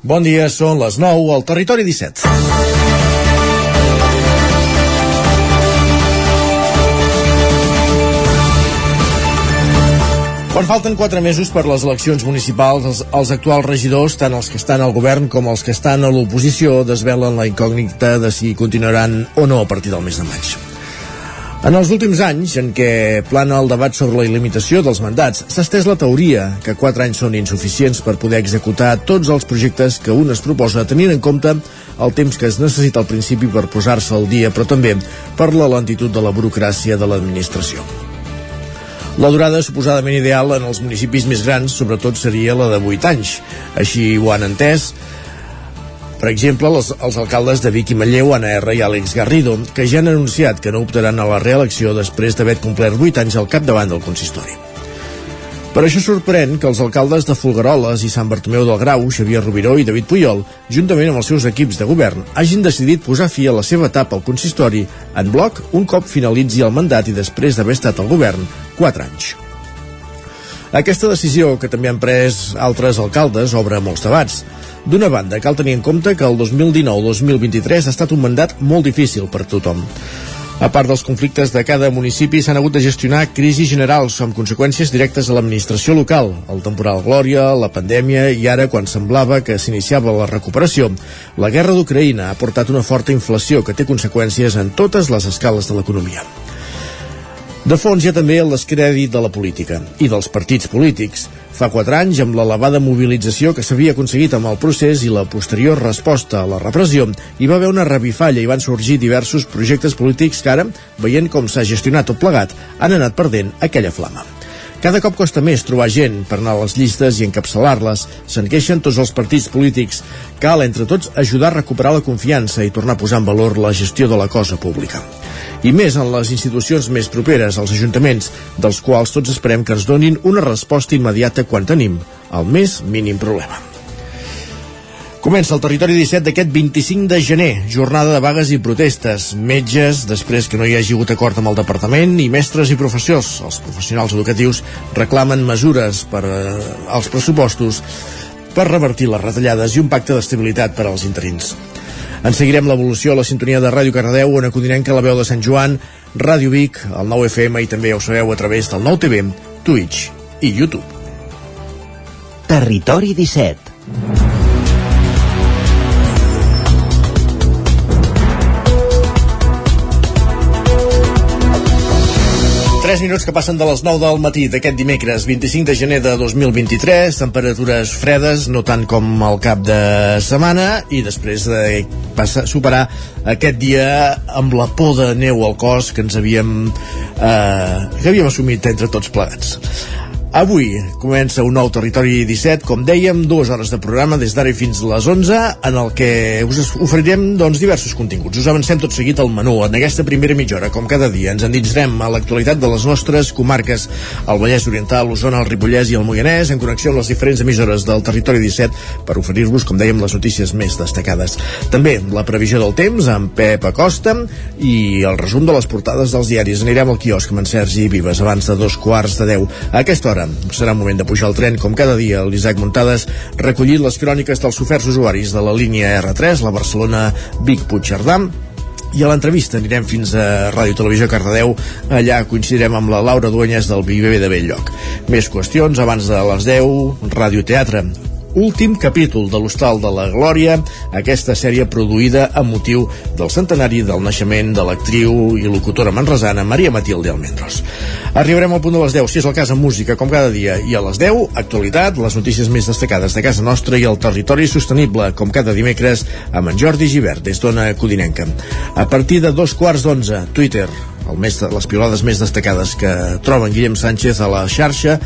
Bon dia, són les 9 al Territori 17. Quan falten 4 mesos per les eleccions municipals, els, els actuals regidors, tant els que estan al govern com els que estan a l'oposició, desvelen la incògnita de si continuaran o no a partir del mes de maig. En els últims anys, en què plana el debat sobre la il·limitació dels mandats, s'ha estès la teoria que 4 anys són insuficients per poder executar tots els projectes que un es proposa, tenint en compte el temps que es necessita al principi per posar-se al dia, però també per la lentitud de la burocràcia de l'administració. La durada suposadament ideal en els municipis més grans, sobretot, seria la de 8 anys. Així ho han entès per exemple, els, els alcaldes de Vic i Manlleu, Anna R i Àlex Garrido, que ja han anunciat que no optaran a la reelecció després d'haver complert 8 anys al capdavant del consistori. Per això sorprèn que els alcaldes de Folgueroles i Sant Bartomeu del Grau, Xavier Rubiró i David Puyol, juntament amb els seus equips de govern, hagin decidit posar fi a la seva etapa al consistori en bloc un cop finalitzi el mandat i després d'haver estat al govern 4 anys. Aquesta decisió, que també han pres altres alcaldes, obre molts debats. D'una banda, cal tenir en compte que el 2019-2023 ha estat un mandat molt difícil per tothom. A part dels conflictes de cada municipi, s'han hagut de gestionar crisis generals amb conseqüències directes a l'administració local, el temporal Glòria, la pandèmia i ara, quan semblava que s'iniciava la recuperació, la guerra d'Ucraïna ha portat una forta inflació que té conseqüències en totes les escales de l'economia. De fons hi ha també el descrèdit de la política i dels partits polítics. Fa quatre anys, amb l'elevada mobilització que s'havia aconseguit amb el procés i la posterior resposta a la repressió, hi va haver una revifalla i van sorgir diversos projectes polítics que ara, veient com s'ha gestionat tot plegat, han anat perdent aquella flama. Cada cop costa més trobar gent per anar a les llistes i encapçalar-les. Se'n queixen tots els partits polítics. Cal, entre tots, ajudar a recuperar la confiança i tornar a posar en valor la gestió de la cosa pública. I més en les institucions més properes, els ajuntaments, dels quals tots esperem que ens donin una resposta immediata quan tenim el més mínim problema. Comença el territori 17 d'aquest 25 de gener, jornada de vagues i protestes. Metges, després que no hi hagi hagut acord amb el departament, i mestres i professors. Els professionals educatius reclamen mesures per eh, als pressupostos per revertir les retallades i un pacte d'estabilitat per als interins. En seguirem l'evolució a la sintonia de Ràdio Cardedeu, on acudirem que la veu de Sant Joan, Ràdio Vic, el 9 FM i també ho sabeu a través del 9 TV, Twitch i YouTube. Territori 17 3 minuts que passen de les 9 del matí d'aquest dimecres 25 de gener de 2023 temperatures fredes, no tant com al cap de setmana i després de passar, superar aquest dia amb la por de neu al cos que ens havíem eh, que havíem assumit entre tots plegats Avui comença un nou Territori 17, com dèiem, dues hores de programa des d'ara fins a les 11, en el que us oferirem doncs, diversos continguts. Us avancem tot seguit al menú. En aquesta primera mitja hora, com cada dia, ens endinsarem a l'actualitat de les nostres comarques, el Vallès Oriental, l'Osona, el Ripollès i el Moianès, en connexió amb les diferents emissores del Territori 17, per oferir-vos, com dèiem, les notícies més destacades. També la previsió del temps amb Pep Acosta i el resum de les portades dels diaris. Anirem al quiosc amb en Sergi Vives abans de dos quarts de deu. A aquesta hora hora. Serà moment de pujar al tren, com cada dia, l'Isaac Muntades recollit les cròniques dels oferts usuaris de la línia R3, la Barcelona-Vic-Puigcerdà, i a l'entrevista anirem fins a Ràdio Televisió Cardedeu. Allà coincidirem amb la Laura Duenyes del BBB de Belllloc. Més qüestions abans de les 10 Ràdio Teatre últim capítol de l'Hostal de la Glòria, aquesta sèrie produïda amb motiu del centenari del naixement de l'actriu i locutora manresana Maria Matilde Almendros. Arribarem al punt de les 10, si és el cas amb música, com cada dia, i a les 10, actualitat, les notícies més destacades de casa nostra i el territori sostenible, com cada dimecres, amb en Jordi Givert, des d'Ona Codinenca. A partir de dos quarts d'onze, Twitter, el més, les piolades més destacades que troben Guillem Sánchez a la xarxa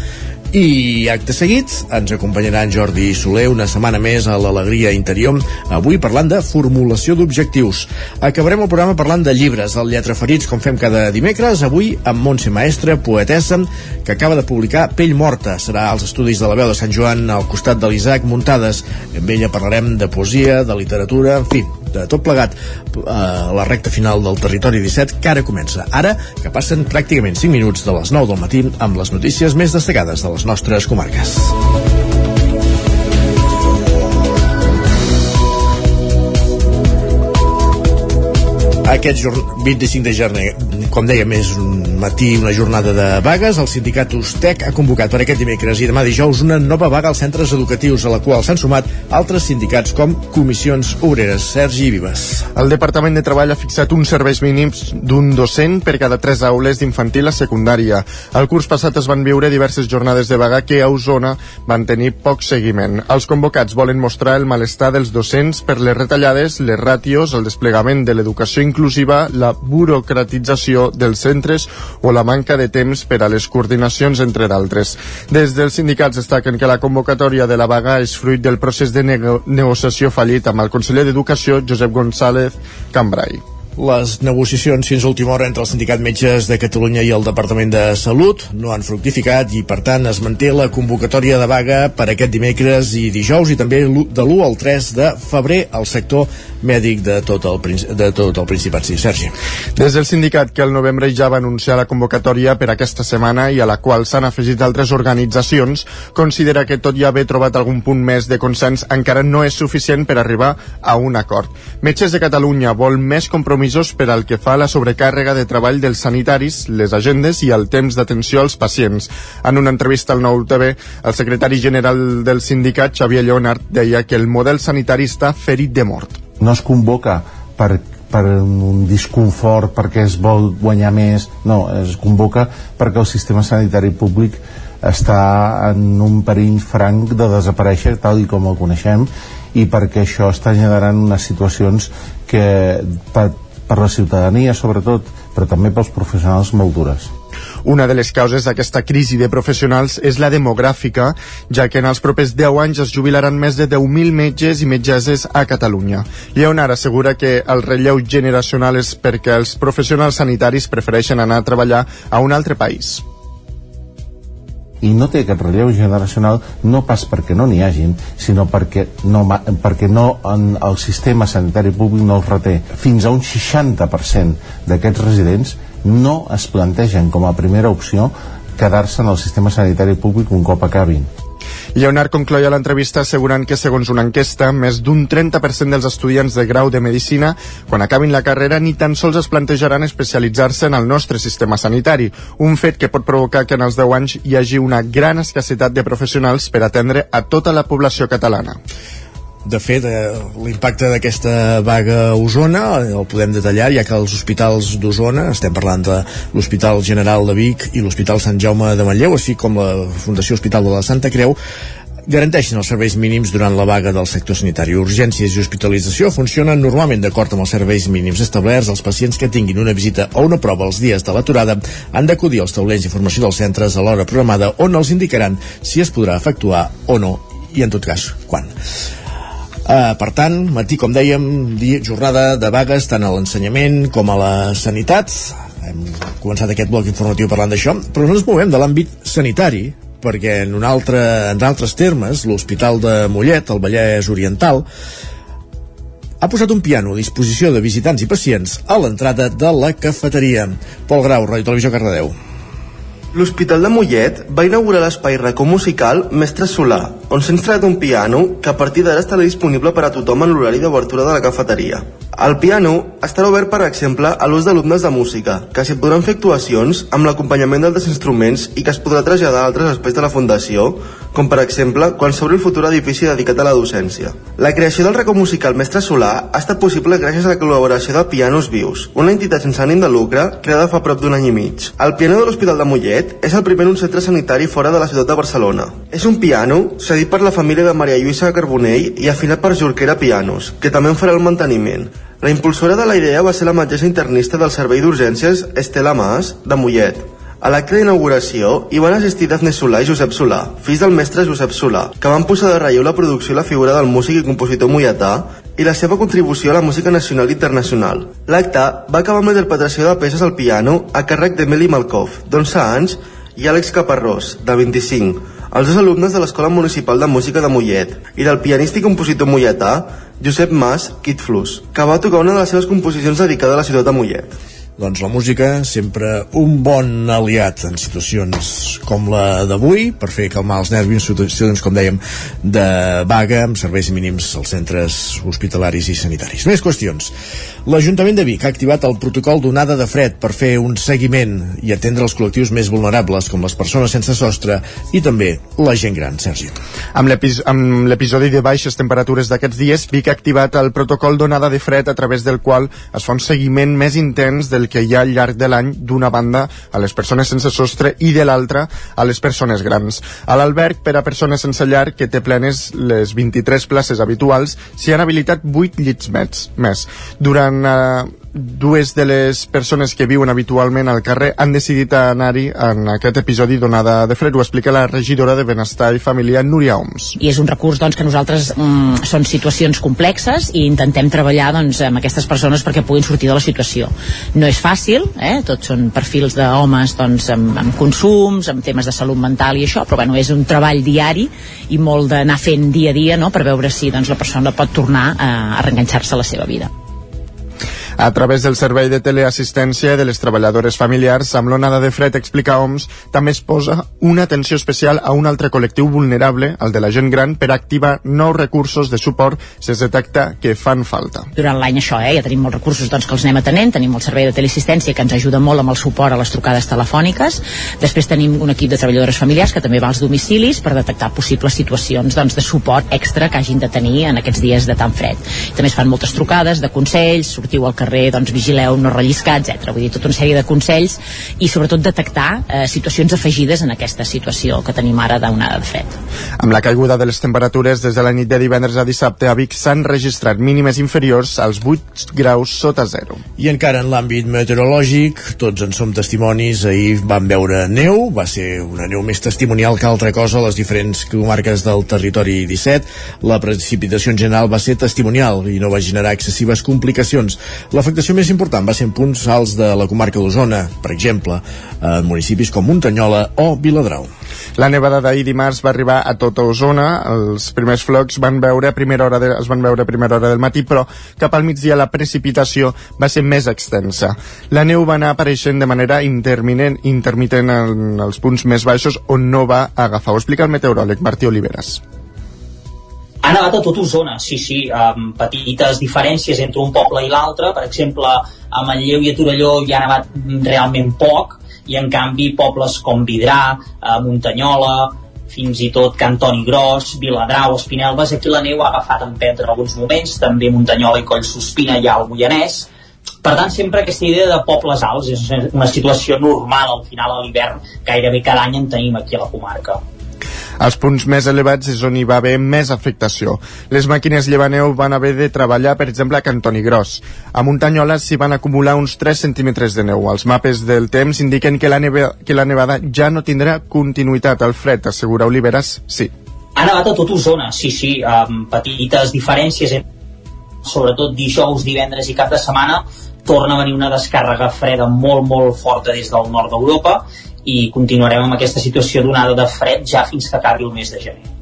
i acte seguit ens acompanyarà en Jordi Soler una setmana més a l'Alegria Interior, avui parlant de formulació d'objectius. Acabarem el programa parlant de llibres, el Lletra Ferits, com fem cada dimecres, avui amb Montse Maestra, poetessa, que acaba de publicar Pell Morta. Serà als estudis de la veu de Sant Joan al costat de l'Isaac Muntades. Amb ella parlarem de poesia, de literatura, en fi, de tot plegat a la recta final del territori 17 que ara comença. Ara que passen pràcticament 5 minuts de les 9 del matí amb les notícies més destacades de les nostres comarques. Aquest 25 de gener, com deia, més un matí, una jornada de vagues. El sindicat USTEC ha convocat per aquest dimecres i demà dijous una nova vaga als centres educatius, a la qual s'han sumat altres sindicats com comissions obreres. Sergi Vives. El Departament de Treball ha fixat uns serveis mínims d'un docent per cada tres aules d'infantil a secundària. El curs passat es van viure diverses jornades de vaga que a Osona van tenir poc seguiment. Els convocats volen mostrar el malestar dels docents per les retallades, les ràtios, el desplegament de l'educació inclusiva, la burocratització dels centres o la manca de temps per a les coordinacions, entre d'altres. Des dels sindicats destaquen que la convocatòria de la vaga és fruit del procés de nego negociació fallit amb el conseller d'Educació, Josep González Cambrai les negociacions fins a última hora entre el Sindicat Metges de Catalunya i el Departament de Salut no han fructificat i, per tant, es manté la convocatòria de vaga per aquest dimecres i dijous i també de l'1 al 3 de febrer al sector mèdic de tot el, de tot el Principat. Sí, Sergi. Des del sindicat que el novembre ja va anunciar la convocatòria per aquesta setmana i a la qual s'han afegit altres organitzacions, considera que tot i haver trobat algun punt més de consens encara no és suficient per arribar a un acord. Metges de Catalunya vol més compromisos per al que fa a la sobrecàrrega de treball dels sanitaris, les agendes i el temps d'atenció als pacients. En una entrevista al Nou TV, el secretari general del sindicat, Xavier Lleonard, deia que el model sanitari està ferit de mort no es convoca per, per un disconfort perquè es vol guanyar més no, es convoca perquè el sistema sanitari públic està en un perill franc de desaparèixer tal i com el coneixem i perquè això està generant unes situacions que per, la ciutadania sobretot però també pels professionals molt dures una de les causes d'aquesta crisi de professionals és la demogràfica, ja que en els propers 10 anys es jubilaran més de 10.000 metges i metgesses a Catalunya. Lleonard assegura que el relleu generacional és perquè els professionals sanitaris prefereixen anar a treballar a un altre país i no té aquest relleu generacional no pas perquè no n'hi hagin, sinó perquè no, perquè no en el sistema sanitari públic no els reté. Fins a un 60% d'aquests residents no es plantegen com a primera opció quedar-se en el sistema sanitari públic un cop acabin. Leonard concloia l'entrevista assegurant que, segons una enquesta, més d'un 30% dels estudiants de grau de Medicina, quan acabin la carrera, ni tan sols es plantejaran especialitzar-se en el nostre sistema sanitari, un fet que pot provocar que en els 10 anys hi hagi una gran escassetat de professionals per atendre a tota la població catalana. De fet, eh, l'impacte d'aquesta vaga a Osona el podem detallar, ja que els hospitals d'Osona, estem parlant de l'Hospital General de Vic i l'Hospital Sant Jaume de Manlleu, així com la Fundació Hospital de la Santa Creu, garanteixen els serveis mínims durant la vaga del sector sanitari. Urgències i hospitalització funcionen normalment d'acord amb els serveis mínims establerts. Els pacients que tinguin una visita o una prova els dies de l'aturada han d'acudir als taulers d'informació dels centres a l'hora programada on els indicaran si es podrà efectuar o no i en tot cas quan. Uh, per tant, matí, com dèiem, dia, jornada de vagues tant a l'ensenyament com a la sanitat. Hem començat aquest bloc informatiu parlant d'això, però no ens movem de l'àmbit sanitari, perquè en, un altre, en altres termes, l'Hospital de Mollet, al Vallès Oriental, ha posat un piano a disposició de visitants i pacients a l'entrada de la cafeteria. Pol Grau, Ràdio Televisió Cardedeu. L'Hospital de Mollet va inaugurar l'espai racó musical Mestre Solà, on s'ha instal·lat un piano que a partir d'ara estarà disponible per a tothom en l'horari d'obertura de la cafeteria. El piano estarà obert, per exemple, a l'ús d'alumnes de música, que s'hi podran fer actuacions amb l'acompanyament d'altres instruments i que es podrà traslladar a altres espais de la Fundació, com per exemple quan s'obri el futur edifici dedicat a la docència. La creació del racó musical Mestre Solà ha estat possible gràcies a la col·laboració de Pianos Vius, una entitat sense ànim de lucre creada fa prop d'un any i mig. El piano de l'Hospital de Mollet és el primer en un centre sanitari fora de la ciutat de Barcelona. És un piano cedit per la família de Maria Lluïsa Carbonell i afinat per Jorquera Pianos, que també en farà el manteniment. La impulsora de la idea va ser la metgessa internista del Servei d'Urgències Estela Mas, de Mollet, a l'acte d'inauguració hi van assistir Dafne Solà i Josep Solà, fills del mestre Josep Solà, que van posar de relleu la producció i la figura del músic i compositor moiatà i la seva contribució a la música nacional i internacional. L'acte va acabar amb la interpretació de peces al piano a càrrec d'Emeli Malkov, d'11 anys, i Àlex Caparrós, de 25, els dos alumnes de l'Escola Municipal de Música de Mollet, i del pianista i compositor molletà Josep Mas Quitflus, que va tocar una de les seves composicions dedicada a la ciutat de Mollet. Doncs la música sempre un bon aliat en situacions com la d'avui per fer calmar els nervis situacions com dèiem de vaga amb serveis mínims als centres hospitalaris i sanitaris. Més qüestions. L'Ajuntament de Vic ha activat el protocol d'onada de fred per fer un seguiment i atendre els col·lectius més vulnerables com les persones sense sostre i també la gent gran, Sergi. Amb l'episodi de baixes temperatures d'aquests dies, Vic ha activat el protocol d'onada de fred a través del qual es fa un seguiment més intens del que hi ha al llarg de l'any d'una banda a les persones sense sostre i de l'altra a les persones grans. A l'alberg per a persones sense llar que té plenes les 23 places habituals s'hi han habilitat 8 llits més. Durant eh, dues de les persones que viuen habitualment al carrer han decidit anar-hi en aquest episodi donada de fred. Ho explica la regidora de Benestar i Família, Núria Oms. I és un recurs doncs, que nosaltres mm, són situacions complexes i intentem treballar doncs, amb aquestes persones perquè puguin sortir de la situació. No és fàcil, eh? tots són perfils d'homes doncs, amb, amb consums, amb temes de salut mental i això, però bueno, és un treball diari i molt d'anar fent dia a dia no? per veure si doncs, la persona pot tornar a, a reenganxar-se a la seva vida a través del servei de teleassistència de les treballadores familiars amb l'onada de fred, explica OMS, també es posa una atenció especial a un altre col·lectiu vulnerable, el de la gent gran, per activar nous recursos de suport si es detecta que fan falta. Durant l'any això, eh, ja tenim molts recursos doncs, que els anem atenent, tenim el servei de teleassistència que ens ajuda molt amb el suport a les trucades telefòniques, després tenim un equip de treballadores familiars que també va als domicilis per detectar possibles situacions doncs, de suport extra que hagin de tenir en aquests dies de tan fred. També es fan moltes trucades de consells, sortiu al carrer, doncs vigileu, no relliscar, etc. Vull dir, tota una sèrie de consells i sobretot detectar eh, situacions afegides en aquesta situació que tenim ara d'onada de fred. Amb la caiguda de les temperatures des de la nit de divendres a dissabte a Vic s'han registrat mínimes inferiors als 8 graus sota zero. I encara en l'àmbit meteorològic, tots en som testimonis, ahir vam veure neu, va ser una neu més testimonial que altra cosa a les diferents comarques del territori 17. La precipitació en general va ser testimonial i no va generar excessives complicacions. L'afectació més important va ser en punts alts de la comarca d'Osona, per exemple, en municipis com Muntanyola o Viladrau. La nevada d'ahir dimarts va arribar a tota Osona. Els primers flocs van veure a primera hora de, es van veure a primera hora del matí, però cap al migdia la precipitació va ser més extensa. La neu va anar apareixent de manera interminent, intermitent en els punts més baixos on no va agafar. Ho explica el meteoròleg Martí Oliveres. Ha nevat a tot Osona, sí, sí, amb petites diferències entre un poble i l'altre. Per exemple, a Manlleu i a Torelló hi ha nevat realment poc, i en canvi pobles com Vidrà, eh, Muntanyola, fins i tot Cantoni Gros, Viladrau, Espinelves, aquí la neu ha agafat en pet en alguns moments, també Muntanyola i Coll Sospina hi ha al Moianès, per tant, sempre aquesta idea de pobles alts és una situació normal al final a l'hivern, gairebé cada any en tenim aquí a la comarca. Als punts més elevats és on hi va haver més afectació. Les màquines llevaneu van haver de treballar, per exemple, a Cantoni Gros. A Muntanyola s'hi van acumular uns 3 centímetres de neu. Els mapes del temps indiquen que la, neve, que la nevada ja no tindrà continuïtat. al fred, assegura Oliveres, sí. Ha nevat a tot Osona, sí, sí, amb petites diferències, sobretot dijous, divendres i cap de setmana, torna a venir una descàrrega freda molt, molt forta des del nord d'Europa i continuarem amb aquesta situació d'onada de fred ja fins que acabi el mes de gener.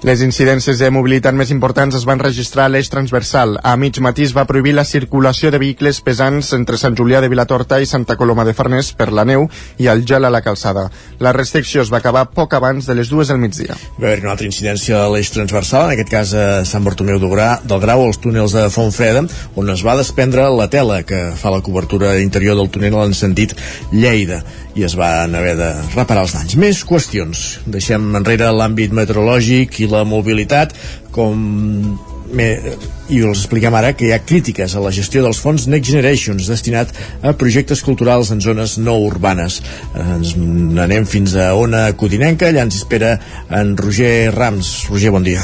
Les incidències de mobilitat més importants es van registrar a l'eix transversal. A mig matí es va prohibir la circulació de vehicles pesants entre Sant Julià de Vilatorta i Santa Coloma de Farners per la neu i el gel a la calçada. La restricció es va acabar poc abans de les dues del migdia. Va haver una altra incidència a l'eix transversal, en aquest cas a Sant Bartomeu del Grau, als túnels de Fontfreda, on es va desprendre la tela que fa la cobertura interior del túnel en sentit Lleida i es van haver de reparar els danys. Més qüestions. Deixem enrere l'àmbit meteorològic i la mobilitat, com i us expliquem ara que hi ha crítiques a la gestió dels fons Next Generations destinat a projectes culturals en zones no urbanes. Ens anem fins a Ona Codinenca, allà ens espera en Roger Rams. Roger, bon dia.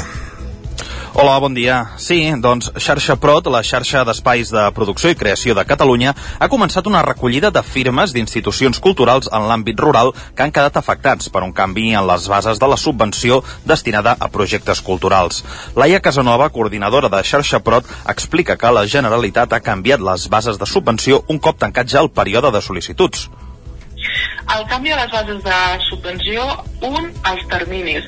Hola, bon dia. Sí, doncs Xarxa Prot, la xarxa d'espais de producció i creació de Catalunya, ha començat una recollida de firmes d'institucions culturals en l'àmbit rural que han quedat afectats per un canvi en les bases de la subvenció destinada a projectes culturals. Laia Casanova, coordinadora de Xarxa Prot, explica que la Generalitat ha canviat les bases de subvenció un cop tancat ja el període de sol·licituds. El canvi de les bases de subvenció, un, els terminis.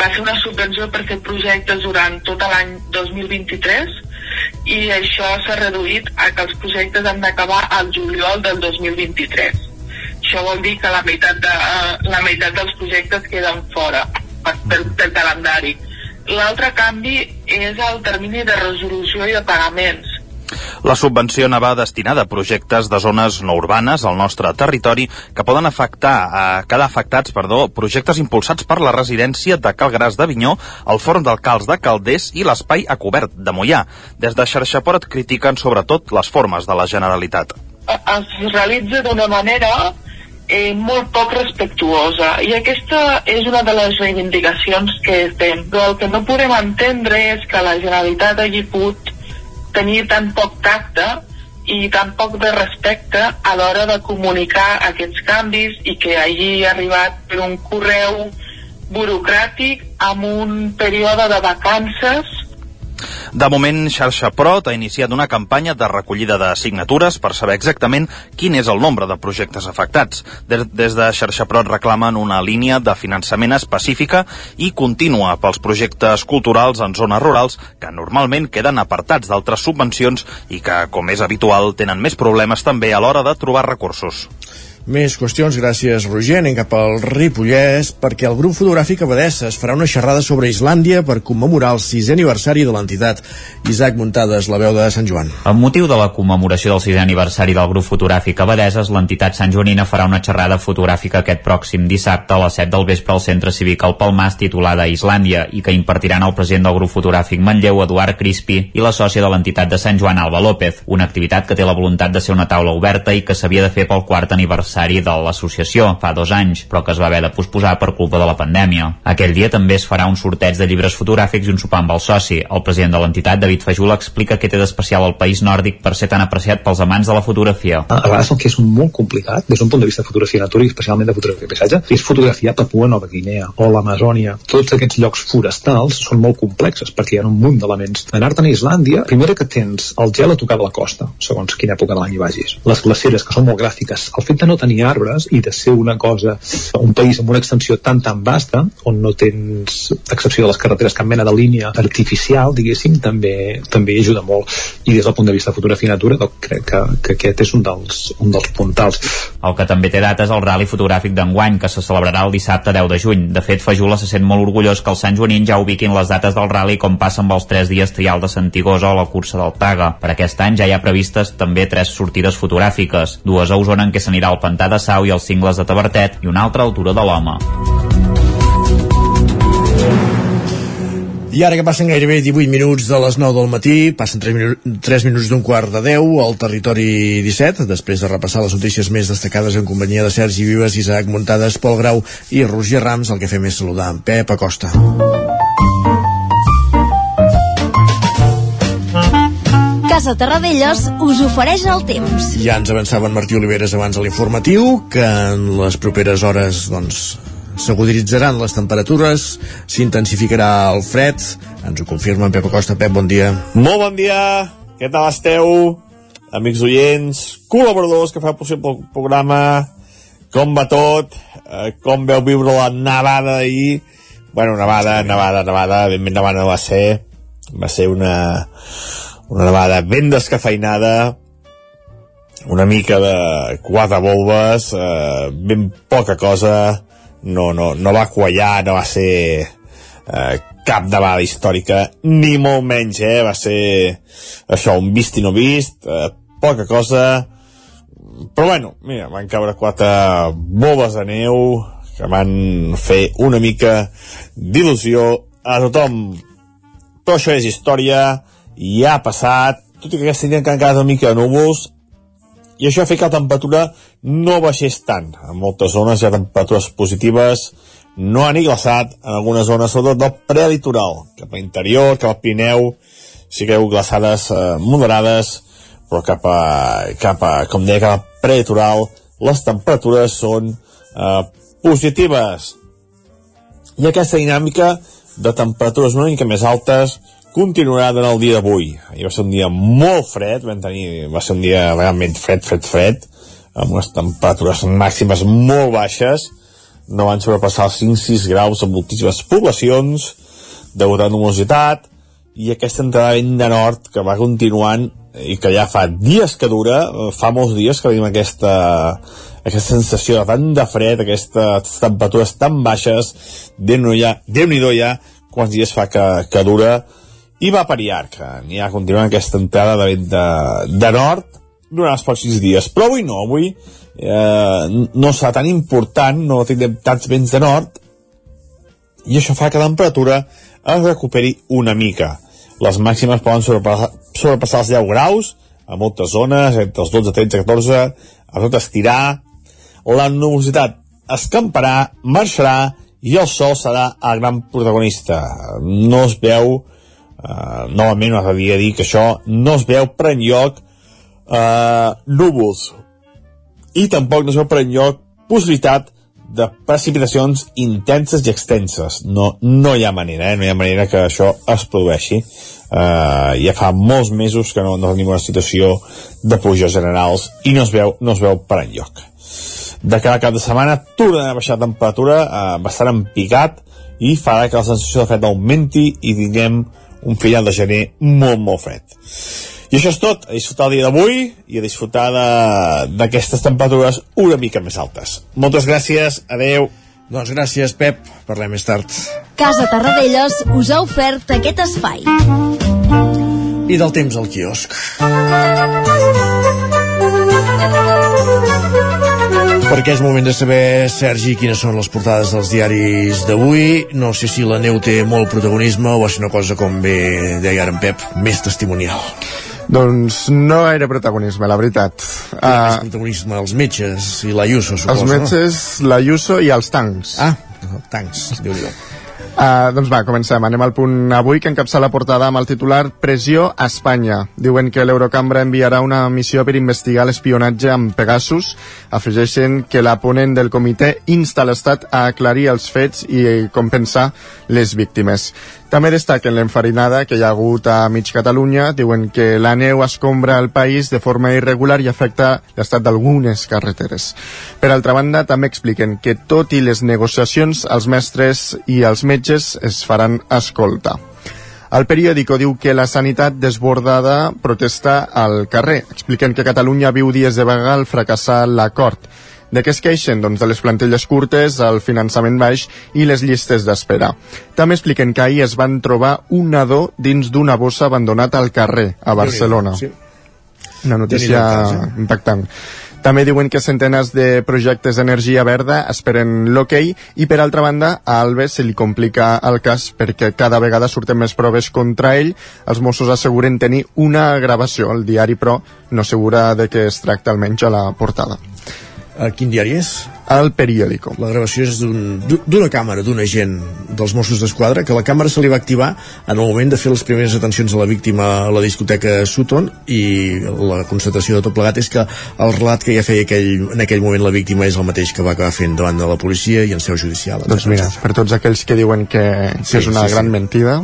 Va ser una subvenció per fer projectes durant tot l'any 2023 i això s'ha reduït a que els projectes han d'acabar al juliol del 2023. Això vol dir que la meitat, de, la meitat dels projectes queden fora per, per, del calendari. L'altre canvi és el termini de resolució i de pagaments. La subvenció anava destinada a projectes de zones no urbanes al nostre territori que poden afectar a quedar afectats perdó, projectes impulsats per la residència de Calgràs d'Avinyó, el Forn del Cals de Calders i l'Espai a cobert de Mollà. Des de Xarxaport critiquen sobretot les formes de la Generalitat. Es realitza d'una manera eh, molt poc respectuosa i aquesta és una de les reivindicacions que fem però el que no podem entendre és que la Generalitat hagi pogut tenir tan poc tacte i tan poc de respecte a l'hora de comunicar aquests canvis i que hagi arribat per un correu burocràtic amb un període de vacances de moment, Xarxa Prot ha iniciat una campanya de recollida de signatures per saber exactament quin és el nombre de projectes afectats. Des de Xarxa Prot reclamen una línia de finançament específica i contínua pels projectes culturals en zones rurals que normalment queden apartats d'altres subvencions i que, com és habitual, tenen més problemes també a l'hora de trobar recursos. Més qüestions, gràcies Roger. Anem cap al Ripollès perquè el grup fotogràfic Abadesses farà una xerrada sobre Islàndia per commemorar el sisè aniversari de l'entitat. Isaac Muntades, la veu de Sant Joan. Amb motiu de la commemoració del sisè aniversari del grup fotogràfic Abadeses, l'entitat Sant Joanina farà una xerrada fotogràfica aquest pròxim dissabte a les 7 del vespre al Centre Cívic al Palmàs titulada Islàndia i que impartiran el president del grup fotogràfic Manlleu, Eduard Crispi, i la sòcia de l'entitat de Sant Joan, Alba López, una activitat que té la voluntat de ser una taula oberta i que s'havia de fer pel quart aniversari aniversari de l'associació fa dos anys, però que es va haver de posposar per culpa de la pandèmia. Aquell dia també es farà un sorteig de llibres fotogràfics i un sopar amb el soci. El president de l'entitat, David Fajula, explica què té d'especial el país nòrdic per ser tan apreciat pels amants de la fotografia. A vegades el que és molt complicat, des d'un punt de vista de fotografia natura i especialment de fotografia de paisatge, és fotografiar Papua Nova Guinea o l'Amazònia. Tots aquests llocs forestals són molt complexes perquè hi ha un munt d'elements. Anar-te'n a Islàndia, primera que tens el gel a tocar de la costa, segons quina època de l'any hi vagis. Les glaceres, que són molt gràfiques. El fet de no tenir arbres arbres i de ser una cosa, un país amb una extensió tan tan vasta, on no tens, excepció de les carreteres, cap mena de línia artificial, diguéssim, també, també ajuda molt. I des del punt de vista de fotografia natura, doncs crec que, que aquest és un dels, un dels puntals. El que també té data és el rally fotogràfic d'enguany, que se celebrarà el dissabte 10 de juny. De fet, Fajula se sent molt orgullós que els Sant Joanín ja ubiquin les dates del rally com passa amb els 3 dies trial de Santigosa o la cursa del Taga. Per aquest any ja hi ha previstes també tres sortides fotogràfiques, dues a Osona en què s'anirà al Pantà de Sau i els cingles de Tabertet i una altra altura de l'Home. I ara que passen gairebé 18 minuts de les 9 del matí, passen 3, minu 3 minuts d'un quart de 10 al territori 17, després de repassar les notícies més destacades en companyia de Sergi Vives, Isaac Muntades, Pol Grau i Roger Rams, el que fem és saludar en Pep Acosta. Casa Terradellos us ofereix el temps. Ja ens avançava en Martí Oliveres abans a l'informatiu que en les properes hores doncs, s'aguditzaran les temperatures, s'intensificarà el fred, ens ho confirma en Pep Acosta. Pep, bon dia. Molt bon dia, què tal esteu? Amics oients, col·laboradors que fa possible el programa, com va tot, eh, com veu viure la nevada ahir, bueno, nevada, nevada, nevada, ben ben nevada no va ser, va ser una, una nevada ben descafeinada, una mica de quatre volves, eh, ben poca cosa, no, no, no va quallar, no va ser eh, cap nevada històrica, ni molt menys, eh? va ser això, un vist i no vist, eh, poca cosa, però bueno, mira, van caure quatre boles de neu que van fer una mica d'il·lusió a tothom. Però això és història, ja ha passat, tot i que aquesta nit quedat una mica de núvols, i això ha fet que la temperatura no baixés tant. En moltes zones hi ha temperatures positives, no han glaçat, en algunes zones, sobretot del prelitoral, cap a interior, cap al Pineu, sí que hi ha glaçades eh, moderades, però cap a, cap a, com deia, cap al prelitoral, les temperatures són eh, positives. I aquesta dinàmica de temperatures una mica més altes continuarà durant el dia d'avui. Ahir va ser un dia molt fred, vam tenir, va ser un dia realment fred, fred, fred, amb unes temperatures màximes molt baixes, no van sobrepassar els 5-6 graus en moltíssimes poblacions, degut a nomositat, i aquesta entrada vent de nord que va continuant i que ja fa dies que dura, eh, fa molts dies que veiem aquesta, aquesta sensació de tant de fred, aquestes temperatures tan baixes, Déu-n'hi ja, Déu ja quants dies fa que, que dura, i va per llarg, n'hi ha continuant aquesta entrada de vent de, de nord durant els pròxims dies, però avui no, avui eh, no serà tan important, no tindrem tants vents de nord, i això fa que la temperatura es recuperi una mica les màximes poden sobrepassar, sobrepassar els 10 graus a moltes zones, entre els 12, 13, 14, a tot estirar. La nubositat escamparà, marxarà i el sol serà el gran protagonista. No es veu, eh, novament m'agradaria dir que això no es veu per enlloc eh, núvols i tampoc no es veu per enlloc possibilitat de precipitacions intenses i extenses. No, no hi ha manera, eh? no hi ha manera que això es produeixi. Uh, ja fa molts mesos que no, no tenim una situació de pluges generals i no es veu, no es veu per enlloc. De cada cap de setmana torna a baixar la temperatura uh, bastant empicat i farà que la sensació de fred augmenti i tinguem un final de gener molt, molt fred. I això és tot, a disfrutar el dia d'avui i a disfrutar d'aquestes temperatures una mica més altes. Moltes gràcies, adeu. Doncs gràcies, Pep. Parlem més tard. Casa Tarradellas us ha ofert aquest espai. I del temps al quiosc. Perquè és moment de saber, Sergi, quines són les portades dels diaris d'avui. No sé si la neu té molt protagonisme o és una cosa, com bé deia ara en Pep, més testimonial. Doncs no gaire protagonisme, la veritat. Uh, més protagonisme els metges i la Ayuso, suposo. Els metges, no? la Ayuso i els tancs. Ah, tancs, déu nhi Uh, doncs va, comencem. Anem al punt avui que encapça la portada amb el titular Pressió a Espanya. Diuen que l'Eurocambra enviarà una missió per investigar l'espionatge amb Pegasus. Afegeixen que la ponent del comitè insta l'Estat a aclarir els fets i compensar les víctimes. També destaquen l'enfarinada que hi ha hagut a mig Catalunya. Diuen que la neu escombra el país de forma irregular i afecta l'estat d'algunes carreteres. Per altra banda, també expliquen que tot i les negociacions, els mestres i els metges es faran escolta. El periòdico diu que la sanitat desbordada protesta al carrer. Expliquen que Catalunya viu dies de vaga al fracassar l'acord. De què es queixen? Doncs de les plantelles curtes, el finançament baix i les llistes d'espera. També expliquen que ahir es van trobar un nadó dins d'una bossa abandonat al carrer, a Barcelona. Sí. Una notícia impactant. També diuen que centenes de projectes d'energia verda esperen l'hoquei i per altra banda a Alves se li complica el cas perquè cada vegada surten més proves contra ell. Els Mossos asseguren tenir una gravació. El diari, però, no assegura de què es tracta almenys a la portada. A quin diari és? El periòdico. La gravació és d'una un, càmera, d'un agent dels Mossos d'Esquadra, que la càmera se li va activar en el moment de fer les primeres atencions a la víctima a la discoteca Sutton i la constatació de tot plegat és que el relat que ja feia aquell, en aquell moment la víctima és el mateix que va acabar fent davant de la policia i en seu judicial. Doncs mira, per tots aquells que diuen que, que sí, és una sí, gran sí. mentida,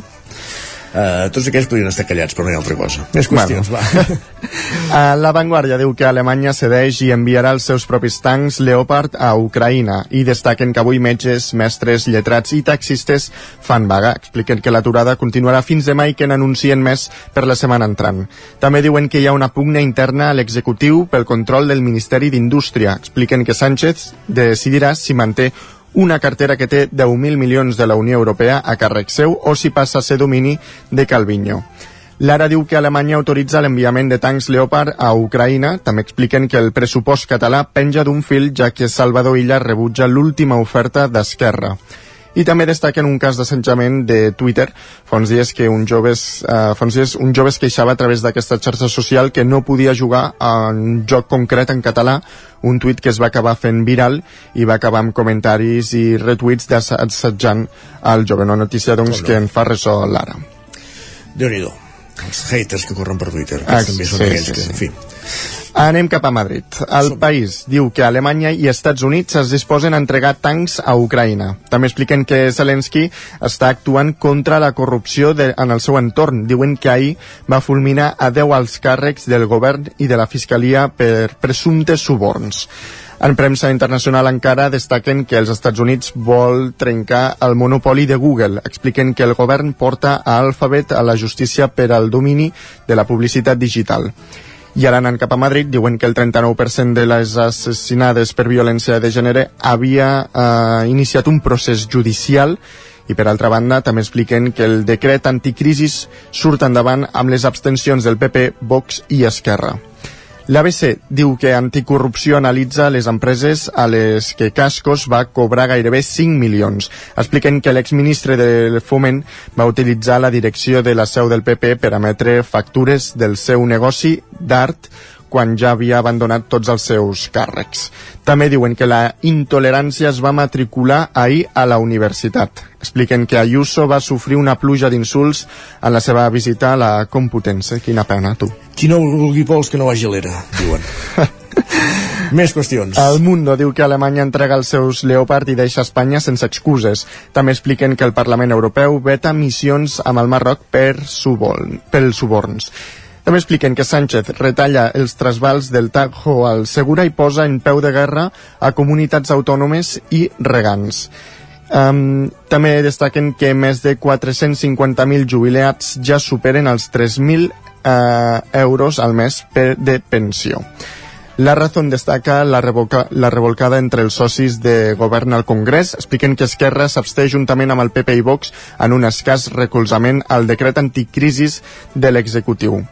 Uh, tots aquests podrien estar callats, però no hi ha altra cosa. Més qüestions, bueno. va. uh, la Vanguardia diu que Alemanya cedeix i enviarà els seus propis tancs Leopard a Ucraïna i destaquen que avui metges, mestres, lletrats i taxistes fan vaga. Expliquen que l'aturada continuarà fins demà i que n'anuncien més per la setmana entrant. També diuen que hi ha una pugna interna a l'executiu pel control del Ministeri d'Indústria. Expliquen que Sánchez decidirà si manté una cartera que té 10.000 milions de la Unió Europea a càrrec seu o si passa a ser domini de Calviño. Lara diu que Alemanya autoritza l'enviament de tancs Leopard a Ucraïna. També expliquen que el pressupost català penja d'un fil ja que Salvador Illa rebutja l'última oferta d'Esquerra. I també destaquen un cas d'assetjament de Twitter. Fa uns dies que un jove, eh, fa uns dies un jove es queixava a través d'aquesta xarxa social que no podia jugar a un joc concret en català, un tuit que es va acabar fent viral i va acabar amb comentaris i retuits d'assetjant al jove. Una notícia doncs, que en fa ressò l'ara. Déu-n'hi-do. Els haters que corren per Twitter, que ah, també són sí, aquells sí, que, sí. en fi Anem cap a Madrid. El país diu que Alemanya i Estats Units es disposen a entregar tancs a Ucraïna. També expliquen que Zelensky està actuant contra la corrupció de, en el seu entorn. Diuen que ahir va fulminar a 10 alts càrrecs del govern i de la Fiscalia per presumptes suborns. En premsa internacional encara destaquen que els Estats Units vol trencar el monopoli de Google. Expliquen que el govern porta a Alphabet a la justícia per al domini de la publicitat digital. I ara anant cap a Madrid, diuen que el 39% de les assassinades per violència de gènere havia eh, iniciat un procés judicial i per altra banda també expliquen que el decret anticrisis surt endavant amb les abstencions del PP, Vox i Esquerra. L'ABC diu que Anticorrupció analitza les empreses a les que Cascos va cobrar gairebé 5 milions. Expliquen que l'exministre del Foment va utilitzar la direcció de la seu del PP per emetre factures del seu negoci d'art quan ja havia abandonat tots els seus càrrecs. També diuen que la intolerància es va matricular ahir a la universitat. Expliquen que Ayuso va sofrir una pluja d'insults en la seva visita a la Complutense. Quina pena, tu. Qui no vulgui pols que no vagi a l'era, diuen. Més qüestions. El Mundo diu que Alemanya entrega els seus Leopard i deixa Espanya sense excuses. També expliquen que el Parlament Europeu veta missions amb el Marroc per suborn, pels suborns. També expliquen que Sánchez retalla els trasbals del Tajo al Segura i posa en peu de guerra a comunitats autònomes i regants. Um, també destaquen que més de 450.000 jubilats ja superen els 3.000 uh, euros al mes per, de pensió. La Razón destaca la, revoca, la revolcada entre els socis de govern al Congrés. Expliquen que Esquerra s'absté juntament amb el PP i Vox en un escàs recolzament al decret anticrisis de l'executiu.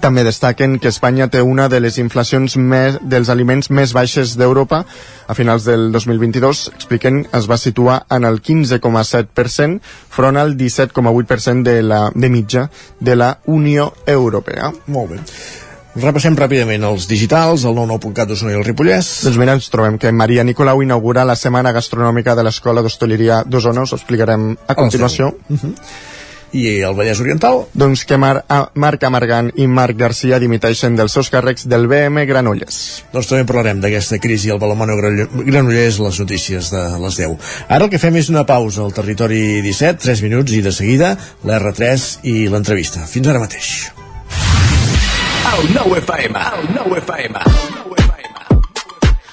També destaquen que Espanya té una de les inflacions més, dels aliments més baixes d'Europa. A finals del 2022, expliquen, es va situar en el 15,7% front al 17,8% de, la, de mitja de la Unió Europea. Molt bé. Repassem ràpidament els digitals, el 99.cat d'Osona i el Ripollès. Doncs mira, ens trobem que Maria Nicolau inaugura la Setmana Gastronòmica de l'Escola d'Hostaleria d'Osona, us ho explicarem a continuació. Uh -huh. I el Vallès Oriental? Doncs que Mar a Marc Amargant i Marc Garcia dimiteixen dels seus càrrecs del BM Granollers. Doncs també parlarem d'aquesta crisi al Balomano Granollers, les notícies de les 10. Ara el que fem és una pausa al territori 17, 3 minuts i de seguida l'R3 i l'entrevista. Fins ara mateix. El nou FM, el nou FM.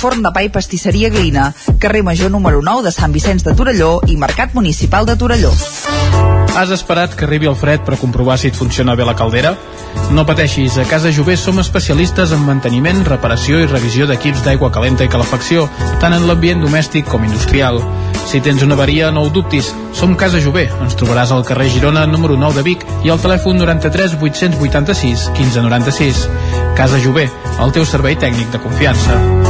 Forn de pa i pastisseria Glina, carrer Major número 9 de Sant Vicenç de Torelló i Mercat Municipal de Torelló. Has esperat que arribi el fred per comprovar si et funciona bé la caldera? No pateixis, a Casa Jové som especialistes en manteniment, reparació i revisió d'equips d'aigua calenta i calefacció, tant en l'ambient domèstic com industrial. Si tens una avaria, no ho dubtis, som Casa Jové. Ens trobaràs al carrer Girona, número 9 de Vic, i al telèfon 93 886 1596. Casa Jové, el teu servei tècnic de confiança.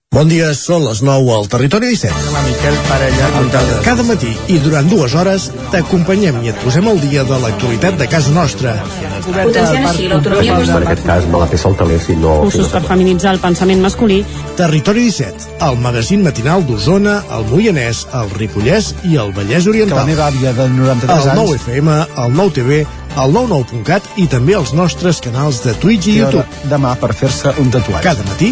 Bon dia, són les 9 al Territori 17. La Miquel Parella, Cada matí i durant dues hores t'acompanyem i et posem al dia de l'actualitat de casa nostra. Potenciant així l'autonomia En aquest cas me la té saltaler si no... Cursos per feminitzar el pensament masculí. Territori 17, el magazín matinal d'Osona, el Moianès, el Ripollès i el Vallès Oriental. Que la meva àvia de 93 el anys... 9 FM, el 9 TV, el 99.cat i també els nostres canals de Twitch i YouTube. Demà per fer-se un tatuatge. Cada matí,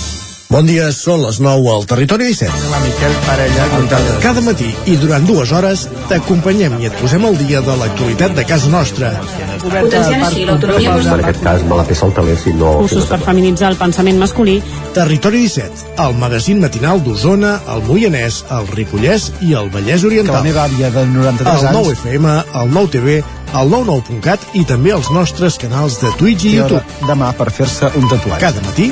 Bon dia, són les 9 al Territori 17. La Miquel Parella. Cada matí i durant dues hores t'acompanyem i et posem al dia de l'actualitat de casa nostra. Potenciant així l'autonomia En aquest cas me la peça el taler si no... Cursos per feminitzar el pensament masculí. Territori 17, el magazín matinal d'Osona, el Moianès, el Ripollès i el Vallès Que Oriental. la meva àvia de 93 El anys... 9 FM, el 9 TV, el 99.cat i també els nostres canals de Twitch i I YouTube. demà per fer-se un tatuatge. Cada matí,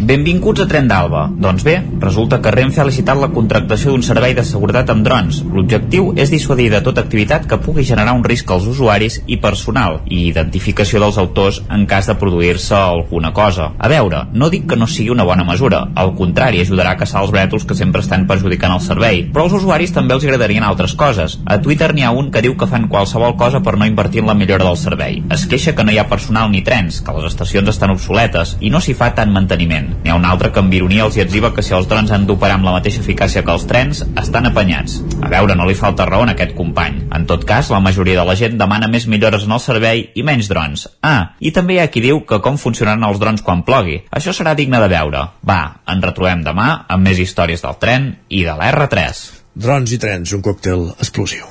Benvinguts a Tren d'Alba. Doncs bé, resulta que Renfe ha licitat la contractació d'un servei de seguretat amb drons. L'objectiu és dissuadir de tota activitat que pugui generar un risc als usuaris i personal i identificació dels autors en cas de produir-se alguna cosa. A veure, no dic que no sigui una bona mesura, al contrari, ajudarà a caçar els brètols que sempre estan perjudicant el servei, però als usuaris també els agradarien altres coses. A Twitter n'hi ha un que diu que fan qualsevol cosa per no invertir en la millora del servei. Es queixa que no hi ha personal ni trens, que les estacions estan obsoletes i no s'hi fa tant manteniment. N'hi ha un altre que amb ironia els hi que si els drons han d'operar amb la mateixa eficàcia que els trens, estan apanyats. A veure, no li falta raó en aquest company. En tot cas, la majoria de la gent demana més millores en el servei i menys drons. Ah, i també hi ha qui diu que com funcionaran els drons quan plogui. Això serà digne de veure. Va, ens retrobem demà amb més històries del tren i de la R3. Drons i trens, un còctel explosiu.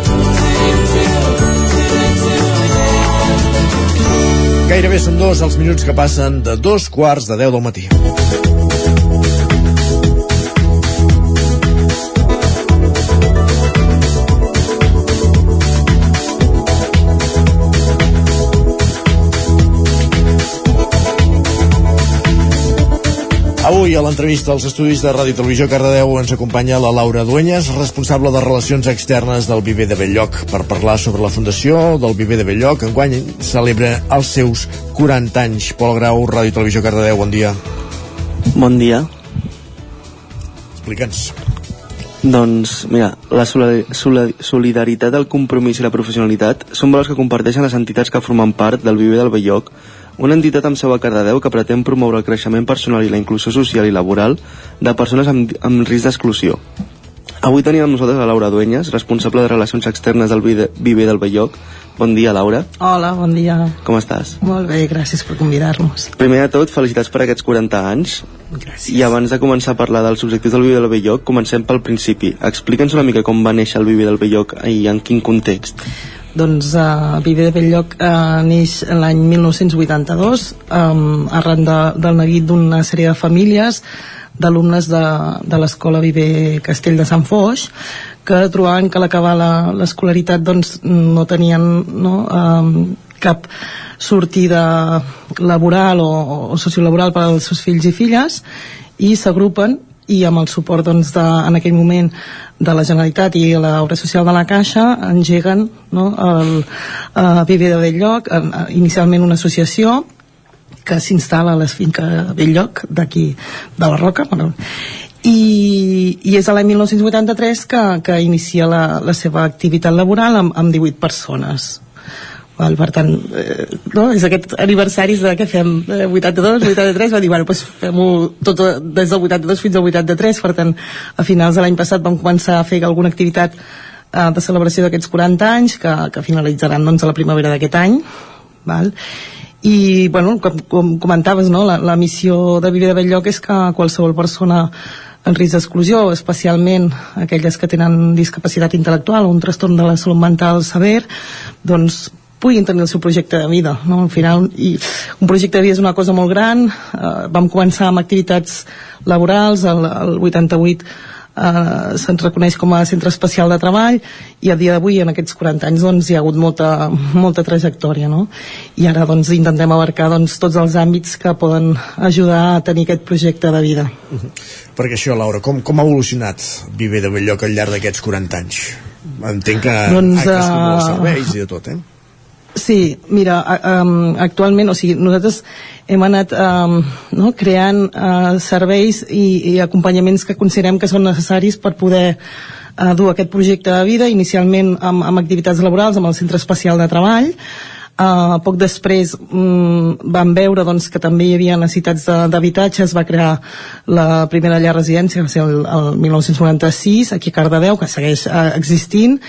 Gairebé són dos els minuts que passen de dos quarts de deu del matí. Avui a l'entrevista als estudis de Ràdio i Televisió Cardedeu ens acompanya la Laura Duenyes, responsable de Relacions Externes del Viver de Belllloc, per parlar sobre la fundació del Viver de Belllloc. Enguany celebra els seus 40 anys. Pol Grau, Ràdio i Televisió Cardedeu, bon dia. Bon dia. Explica'ns. Doncs, mira, la solidari- solidari- solidaritat, el compromís i la professionalitat són valors que comparteixen les entitats que formen part del Viver del Belloc, una entitat amb seu a Cardedeu que pretén promoure el creixement personal i la inclusió social i laboral de persones amb, amb risc d'exclusió. Avui tenim amb nosaltres a Laura Duenyes, responsable de Relacions Externes del Viver del Belloc. Bon dia, Laura. Hola, bon dia. Com estàs? Molt bé, gràcies per convidar-nos. Primer de tot, felicitats per aquests 40 anys. Gràcies. I abans de començar a parlar dels objectius del Viver del Belloc, comencem pel principi. Explica'ns una mica com va néixer el Viver del Belloc i en quin context. Doncs uh, Viver de Belllloc uh, neix l'any 1982 um, arran de, del neguit d'una sèrie de famílies d'alumnes de, de l'escola Viver Castell de Sant Foix que trobaven que a l'acabar la- l'escolaritat doncs, no tenien no, um, cap sortida laboral o, o sociolaboral per als seus fills i filles i s'agrupen i amb el suport doncs, de, en aquell moment de la Generalitat i l'obra social de la Caixa engeguen no, el uh, Viver de Belllloc, en, uh, inicialment una associació que s'instal·la a les finques Belllloc d'aquí de la Roca bueno, i, i és a l'any 1983 que, que inicia la, la seva activitat laboral amb, amb 18 persones Val, per tant, eh, no? és aquest aniversaris de què fem, eh, 82, 83, va dir, bueno, doncs fem-ho tot eh, des del 82 fins al 83, per tant, a finals de l'any passat vam començar a fer alguna activitat eh, de celebració d'aquests 40 anys, que, que finalitzaran doncs, a la primavera d'aquest any, val? i bueno, com, com comentaves no? la, la missió de Viver de Belllloc és que qualsevol persona en risc d'exclusió, especialment aquelles que tenen discapacitat intel·lectual o un trastorn de la salut mental sever, doncs puguin tenir el seu projecte de vida no? al final, i un projecte de vida és una cosa molt gran eh, vam començar amb activitats laborals el, el 88 eh, se'ns reconeix com a centre especial de treball i a dia d'avui en aquests 40 anys doncs, hi ha hagut molta, molta trajectòria no? i ara doncs, intentem abarcar doncs, tots els àmbits que poden ajudar a tenir aquest projecte de vida uh -huh. perquè això Laura, com, com ha evolucionat Viver de Belllloc al llarg d'aquests 40 anys? entenc que doncs, ha crescut uh... els serveis i de tot, eh? Sí, mira, um, actualment, o sigui, nosaltres hem anat um, no, creant uh, serveis i, i acompanyaments que considerem que són necessaris per poder uh, dur aquest projecte de vida, inicialment amb, amb activitats laborals, amb el Centre Especial de Treball, Uh, poc després um, vam veure doncs, que també hi havia necessitats d'habitatge, es va crear la primera llar residència, que va ser el, el 1996, aquí a Cardedeu, que segueix uh, existint,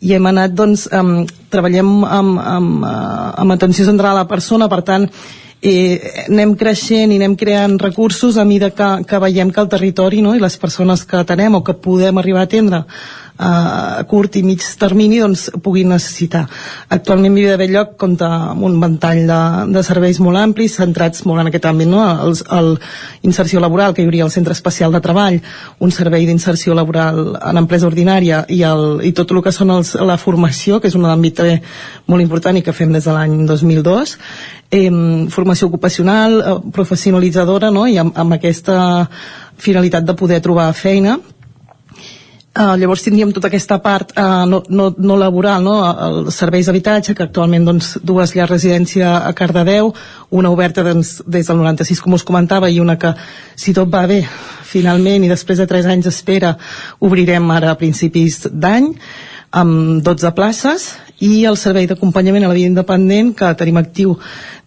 i hem anat doncs, um, treballem amb, amb, uh, amb atenció central a la persona, per tant eh, anem creixent i anem creant recursos a mesura que, que veiem que el territori no, i les persones que tenem o que podem arribar a atendre a curt i mig termini doncs, puguin necessitar. Actualment Vivi de Belllloc compta amb un ventall de, de serveis molt amplis, centrats molt en aquest àmbit, no? el inserció laboral, que hi hauria el Centre Especial de Treball, un servei d'inserció laboral en empresa ordinària i, el, i tot el que són els, la formació, que és un àmbit també molt important i que fem des de l'any 2002, eh, formació ocupacional, eh, professionalitzadora, no? i amb, amb aquesta finalitat de poder trobar feina Uh, llavors tindríem tota aquesta part uh, no, no, no laboral, no? els serveis d'habitatge, que actualment doncs, dues llars residència a Cardedeu, una oberta doncs, des del 96, com us comentava, i una que, si tot va bé, finalment, i després de 3 anys d'espera, obrirem ara a principis d'any, amb 12 places, i el servei d'acompanyament a la vida independent que tenim actiu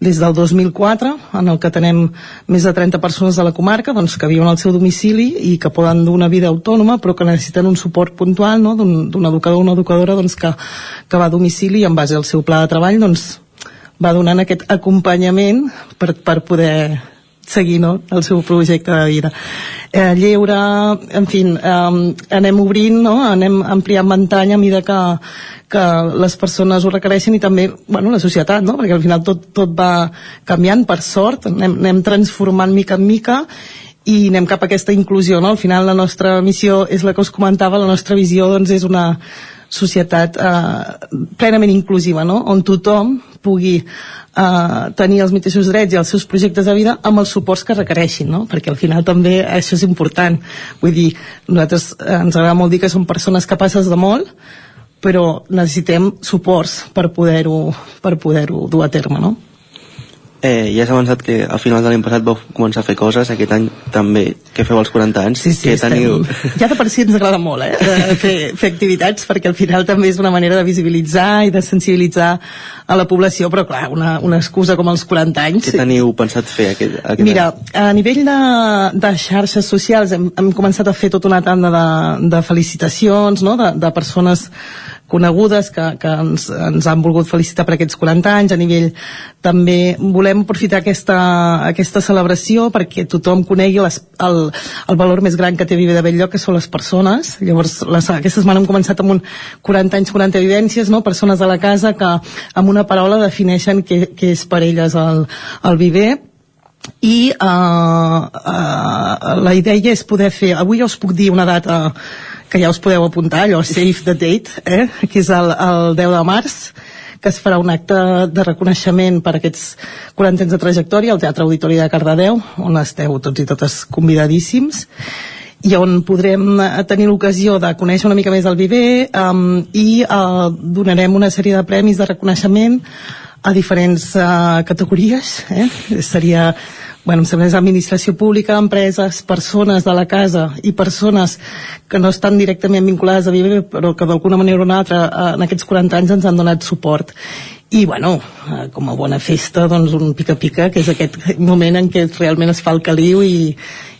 des del 2004 en el que tenem més de 30 persones de la comarca doncs, que viuen al seu domicili i que poden dur una vida autònoma però que necessiten un suport puntual no? d'un educador o una educadora doncs, que, que va a domicili i en base al seu pla de treball doncs, va donant aquest acompanyament per, per poder seguir no? el seu projecte de vida eh, lleure, en fi eh, anem obrint, no? anem ampliant muntanya a mesura que, que les persones ho requereixen i també bueno, la societat, no? perquè al final tot, tot va canviant per sort, anem, anem transformant mica en mica i anem cap a aquesta inclusió. No? Al final la nostra missió és la que us comentava, la nostra visió doncs, és una societat eh, plenament inclusiva, no? on tothom pugui eh, tenir els mateixos drets i els seus projectes de vida amb els suports que requereixin, no? perquè al final també això és important. Vull dir, nosaltres eh, ens agrada molt dir que som persones capaces de molt, però necessitem suports per poder-ho per poder dur a terme, no? Eh, ja has avançat que al final de l'any passat vau començar a fer coses, aquest any també, que feu els 40 anys. Sí, sí, que estem... teniu... Ja de per si ens agrada molt, eh, de fer, fer activitats, perquè al final també és una manera de visibilitzar i de sensibilitzar a la població, però clar, una, una excusa com els 40 anys... Què teniu pensat fer aquest, aquest Mira, a nivell de, de xarxes socials hem, hem començat a fer tota una tanda de, de felicitacions, no?, de, de persones conegudes que, que ens, ens han volgut felicitar per aquests 40 anys. A nivell també volem aprofitar aquesta, aquesta celebració perquè tothom conegui les, el, el valor més gran que té Viver de Belllloc que són les persones. Llavors les, aquesta setmana hem començat amb un 40 anys 40 vivències, no? persones de la casa que amb una paraula defineixen què, què és per elles el, el Viver. I uh, uh, la idea és poder fer avui ja us puc dir una data que ja us podeu apuntar, allò save the date, eh? que és el, el 10 de març, que es farà un acte de reconeixement per aquests 40 anys de trajectòria al Teatre Auditori de Cardedeu, on esteu tots i totes convidadíssims i on podrem tenir l'ocasió de conèixer una mica més del Viver um, i uh, donarem una sèrie de premis de reconeixement a diferents uh, categories eh? seria bueno, em sembla és administració pública, empreses, persones de la casa i persones que no estan directament vinculades a Vive però que d'alguna manera o una altra eh, en aquests 40 anys ens han donat suport. I bueno, eh, com a bona festa doncs un pica-pica que és aquest moment en què realment es fa el caliu i,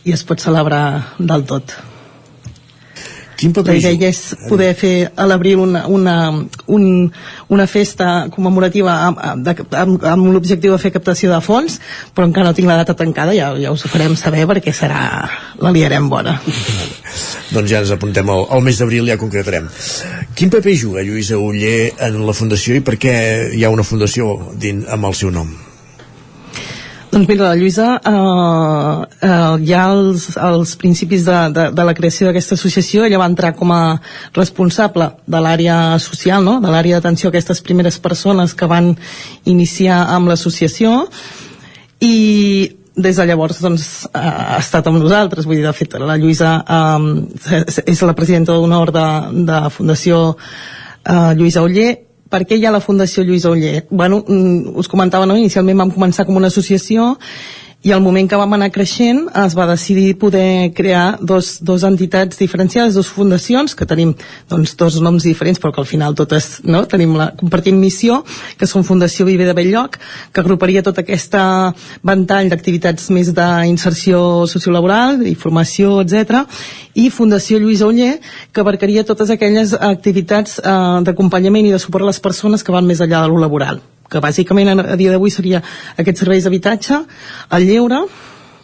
i es pot celebrar del tot Quin paper la idea és poder fer a l'abril una, una, un, una festa commemorativa amb, amb, amb, l'objectiu de fer captació de fons, però encara no tinc la data tancada, ja, ja us ho farem saber perquè serà, la liarem bona. doncs ja ens apuntem al, al mes d'abril, ja concretarem. Quin paper juga Lluïsa Uller en la Fundació i per què hi ha una fundació din, amb el seu nom? Doncs mira, la Lluïsa, eh, eh, ja als, als principis de, de, de la creació d'aquesta associació, ella va entrar com a responsable de l'àrea social, no? de l'àrea d'atenció a aquestes primeres persones que van iniciar amb l'associació, i des de llavors doncs, ha estat amb nosaltres, vull dir, de fet, la Lluïsa eh, és la presidenta d'honor de, de Fundació eh, Lluïsa Oller, per què hi ha la Fundació Lluís Oller? Bueno, mm, us comentava, no? inicialment vam començar com una associació i al moment que vam anar creixent es va decidir poder crear dos, dos entitats diferenciades, dues fundacions que tenim doncs, dos noms diferents però que al final totes no? tenim la, compartim missió que són Fundació Viver de Belllloc que agruparia tot aquesta ventall d'activitats més d'inserció sociolaboral i formació, etc. i Fundació Lluís Oller que abarcaria totes aquelles activitats eh, d'acompanyament i de suport a les persones que van més enllà de lo laboral que bàsicament a, dia d'avui seria aquests serveis d'habitatge, el lleure,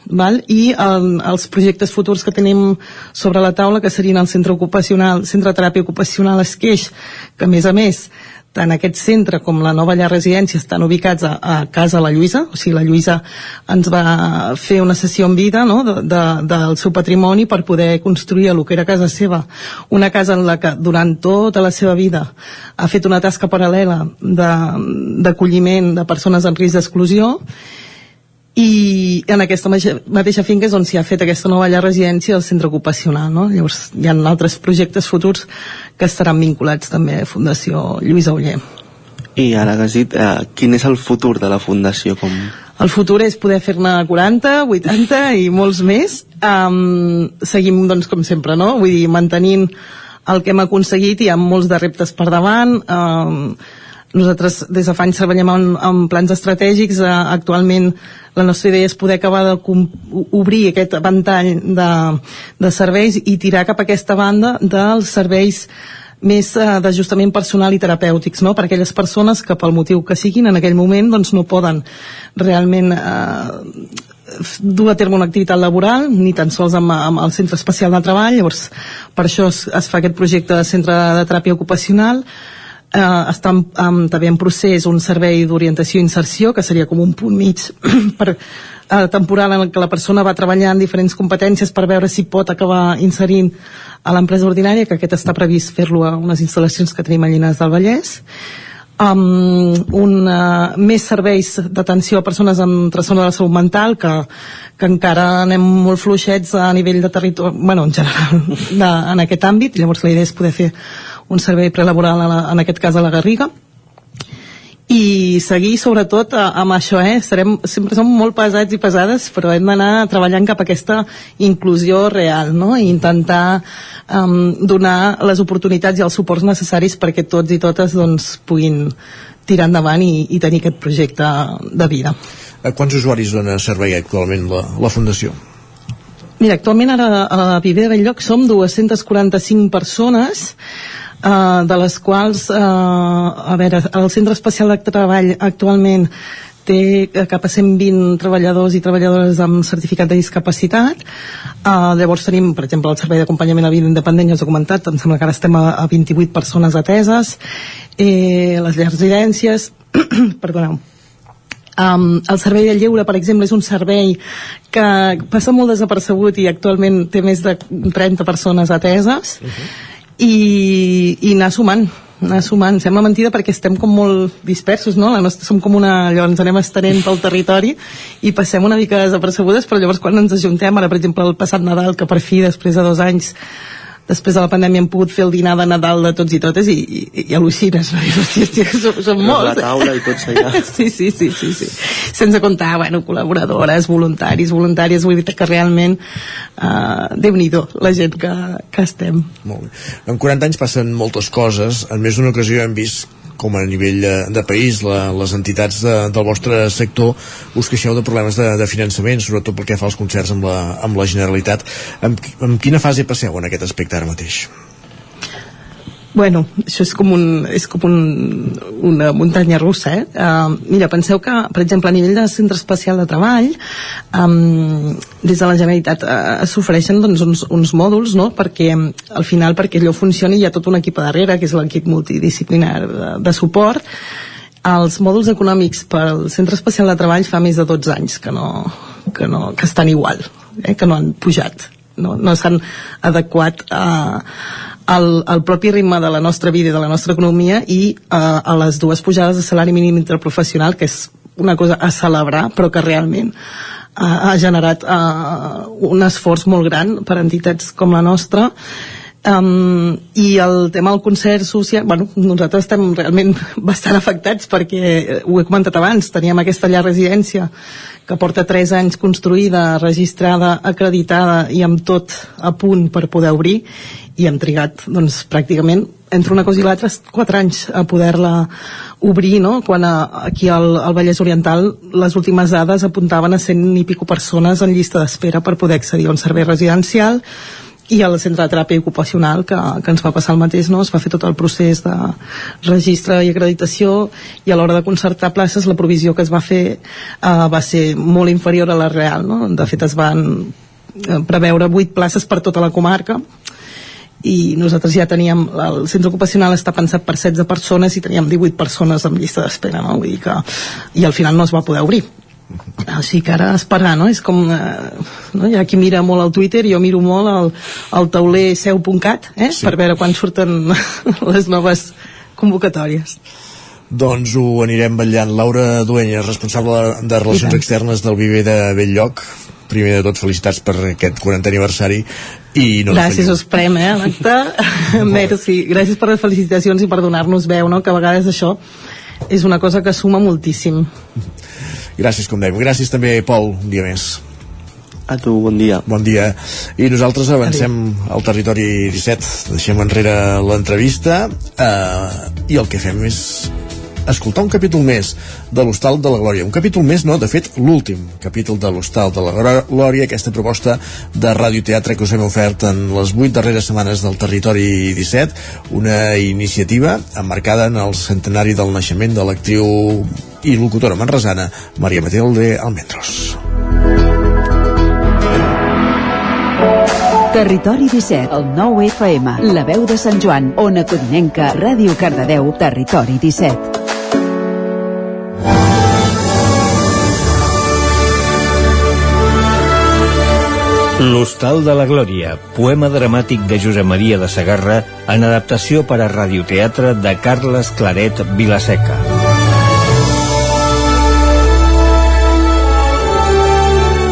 val? i el, els projectes futurs que tenim sobre la taula que serien el centre ocupacional, centre de teràpia ocupacional Esqueix, que a més a més tant aquest centre com la nova llar residència estan ubicats a, a casa la Lluïsa, o sigui, la Lluïsa ens va fer una sessió en vida no? de, de, del seu patrimoni per poder construir el que era casa seva, una casa en la que durant tota la seva vida ha fet una tasca paral·lela d'acolliment de, de persones en risc d'exclusió i en aquesta mateixa finca és on s'hi ha fet aquesta nova llar residència del centre ocupacional no? llavors hi ha altres projectes futurs que estaran vinculats també a Fundació Lluís Auller i ara Gasit, eh, quin és el futur de la Fundació? Com... El futur és poder fer-ne 40, 80 i molts més. Um, seguim, doncs, com sempre, no? Vull dir, mantenint el que hem aconseguit, hi ha molts de reptes per davant. Um, nosaltres des de fa anys treballem en, en plans estratègics. Uh, actualment la nostra idea és poder acabar de obrir aquest ventall de, de serveis i tirar cap a aquesta banda dels serveis més uh, d'ajustament personal i terapèutics no? per a aquelles persones que pel motiu que siguin en aquell moment doncs, no poden realment eh, dur a terme una activitat laboral ni tan sols amb, amb el centre especial de treball llavors per això es, es fa aquest projecte de centre de teràpia ocupacional eh, està en, en, també en procés un servei d'orientació i inserció, que seria com un punt mig per eh, temporal en què la persona va treballar en diferents competències per veure si pot acabar inserint a l'empresa ordinària, que aquest està previst fer-lo a unes instal·lacions que tenim a Llinars del Vallès. Amb un, uh, més serveis d'atenció a persones amb trastorn de la salut mental que, que encara anem molt fluixets a nivell de territori, bueno, en general de, en aquest àmbit, llavors la idea és poder fer un servei prelaboral en, en aquest cas a la Garriga i seguir sobretot amb això, eh? Serem, sempre som molt pesats i pesades, però hem d'anar treballant cap a aquesta inclusió real, no? I intentar um, donar les oportunitats i els suports necessaris perquè tots i totes doncs, puguin tirar endavant i, i tenir aquest projecte de vida. A quants usuaris dona servei actualment la, la Fundació? Mira, actualment ara a la Viver del Lloc som 245 persones eh, de les quals, eh, a veure, el Centre Especial de Treball actualment té cap a 120 treballadors i treballadores amb certificat de discapacitat. Uh, llavors tenim, per exemple, el servei d'acompanyament a vida independent, ja us he comentat, em sembla que ara estem a, a 28 persones ateses. Eh, les residències, perdoneu, Um, el servei de lleure, per exemple, és un servei que passa molt desapercebut i actualment té més de 30 persones ateses. Uh -huh i, i anar sumant anar sumant, sembla mentida perquè estem com molt dispersos, no? La nostra, som com una... Llavors ens anem estenent pel territori i passem una mica desapercebudes, però llavors quan ens ajuntem, ara per exemple el passat Nadal, que per fi després de dos anys després de la pandèmia hem pogut fer el dinar de Nadal de tots i totes i, i, i al·lucines no? I, hòstia, hòstia, som, som molts la taula i tots allà sí, sí, sí, sí, sí. sense comptar bueno, col·laboradores, voluntaris, voluntàries vull dir que realment uh, Déu-n'hi-do la gent que, que estem Molt bé. en 40 anys passen moltes coses en més d'una ocasió hem vist com a nivell de, de país, la, les entitats de, del vostre sector us queixeu de problemes de, de finançament, sobretot pel que fa als concerts amb la, amb la Generalitat. En, en quina fase passeu en aquest aspecte ara mateix? Bueno, això és com, un, és com un, una muntanya russa, eh? Uh, mira, penseu que, per exemple, a nivell de centre especial de treball, um, des de la Generalitat uh, s'ofereixen doncs, uns, uns mòduls, no?, perquè al final, perquè allò funcioni, hi ha tot un equip a darrere, que és l'equip multidisciplinar de, de suport, els mòduls econòmics pel Centre Especial de Treball fa més de 12 anys que no, que, no, que estan igual, eh, que no han pujat, no, no s'han adequat a, al, al propi ritme de la nostra vida i de la nostra economia i a, a les dues pujades de salari mínim interprofessional, que és una cosa a celebrar, però que realment ha, ha generat uh, un esforç molt gran per entitats com la nostra Um, i el tema del concert social bueno, nosaltres estem realment bastant afectats perquè, eh, ho he comentat abans teníem aquesta llar residència que porta 3 anys construïda, registrada acreditada i amb tot a punt per poder obrir i hem trigat doncs, pràcticament entre una cosa i l'altra 4 anys a poder-la obrir no? quan a, aquí al, al Vallès Oriental les últimes dades apuntaven a 100 i pico persones en llista d'espera per poder accedir a un servei residencial i al centre de teràpia ocupacional que, que ens va passar el mateix, no? es va fer tot el procés de registre i acreditació i a l'hora de concertar places la provisió que es va fer eh, va ser molt inferior a la real no? de fet es van eh, preveure 8 places per tota la comarca i nosaltres ja teníem el centre ocupacional està pensat per 16 persones i teníem 18 persones en llista d'espera no? Vull dir que, i al final no es va poder obrir així que ara esperar, no? És com... Eh, no? Hi ha qui mira molt al Twitter, jo miro molt al, al tauler seu.cat, eh? Sí. Per veure quan surten les noves convocatòries. Doncs ho anirem vetllant. Laura Duenya, responsable de Relacions Externes del Viver de Belllloc. Primer de tot, felicitats per aquest 40 aniversari. I no gràcies, us prem, eh, l'acte. Merci. Gràcies per les felicitacions i per donar-nos veu, no? Que a vegades això és una cosa que suma moltíssim. Gràcies, com dèiem. Gràcies també, Pol, un dia més. A tu, bon dia. Bon dia. I nosaltres avancem al territori 17. Deixem enrere l'entrevista eh, i el que fem és escoltar un capítol més de l'Hostal de la Glòria. Un capítol més, no, de fet, l'últim capítol de l'Hostal de la Glòria, aquesta proposta de radioteatre que us hem ofert en les vuit darreres setmanes del territori 17, una iniciativa emmarcada en el centenari del naixement de l'actriu i locutora manresana Maria Matilde Almendros. Territori 17, el 9 FM, la veu de Sant Joan, Ona Codinenca, Ràdio Cardedeu, Territori 17. L'Hostal de la Glòria, poema dramàtic de Josep Maria de Sagarra en adaptació per a radioteatre de Carles Claret Vilaseca.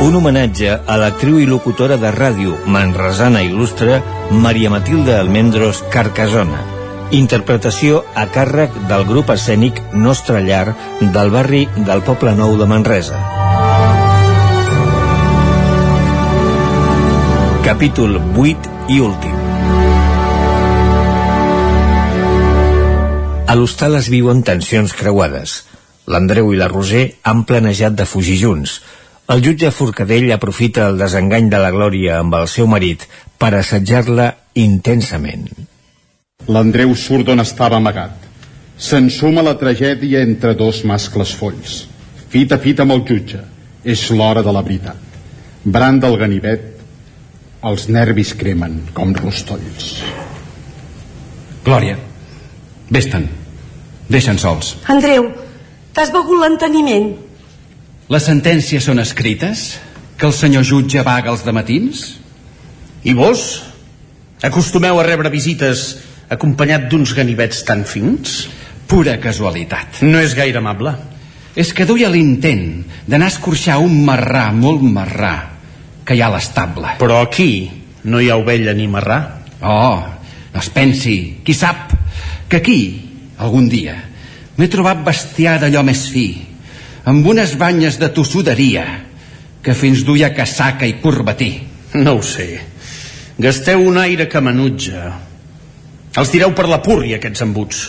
Un homenatge a l'actriu i locutora de ràdio manresana il·lustre Maria Matilde Almendros Carcasona. Interpretació a càrrec del grup escènic Nostra Llar del barri del Poble Nou de Manresa. Capítol 8 i últim. A l'hostal es viuen tensions creuades. L'Andreu i la Roser han planejat de fugir junts. El jutge Forcadell aprofita el desengany de la Glòria amb el seu marit per assetjar-la intensament. L'Andreu surt d'on estava amagat. S'ensuma la tragèdia entre dos mascles folls. Fit a fit amb el jutge. És l'hora de la veritat. Brand del ganivet els nervis cremen com rostolls. Glòria, vés-te'n. Deixa'ns sols. Andreu, t'has begut l'enteniment? Les sentències són escrites? Que el senyor jutge vaga els matins? I vos? Acostumeu a rebre visites acompanyat d'uns ganivets tan fins? Pura casualitat. No és gaire amable. És que duia l'intent d'anar a escorxar un marrà, molt marrà, que hi ha a l'estable. Però aquí no hi ha ovella ni marrà. Oh, no es pensi, qui sap, que aquí, algun dia, m'he trobat bestiar d'allò més fi, amb unes banyes de tossuderia, que fins duia casaca i corbatí. No ho sé. Gasteu un aire que manutja. Els tireu per la púrria, aquests embuts.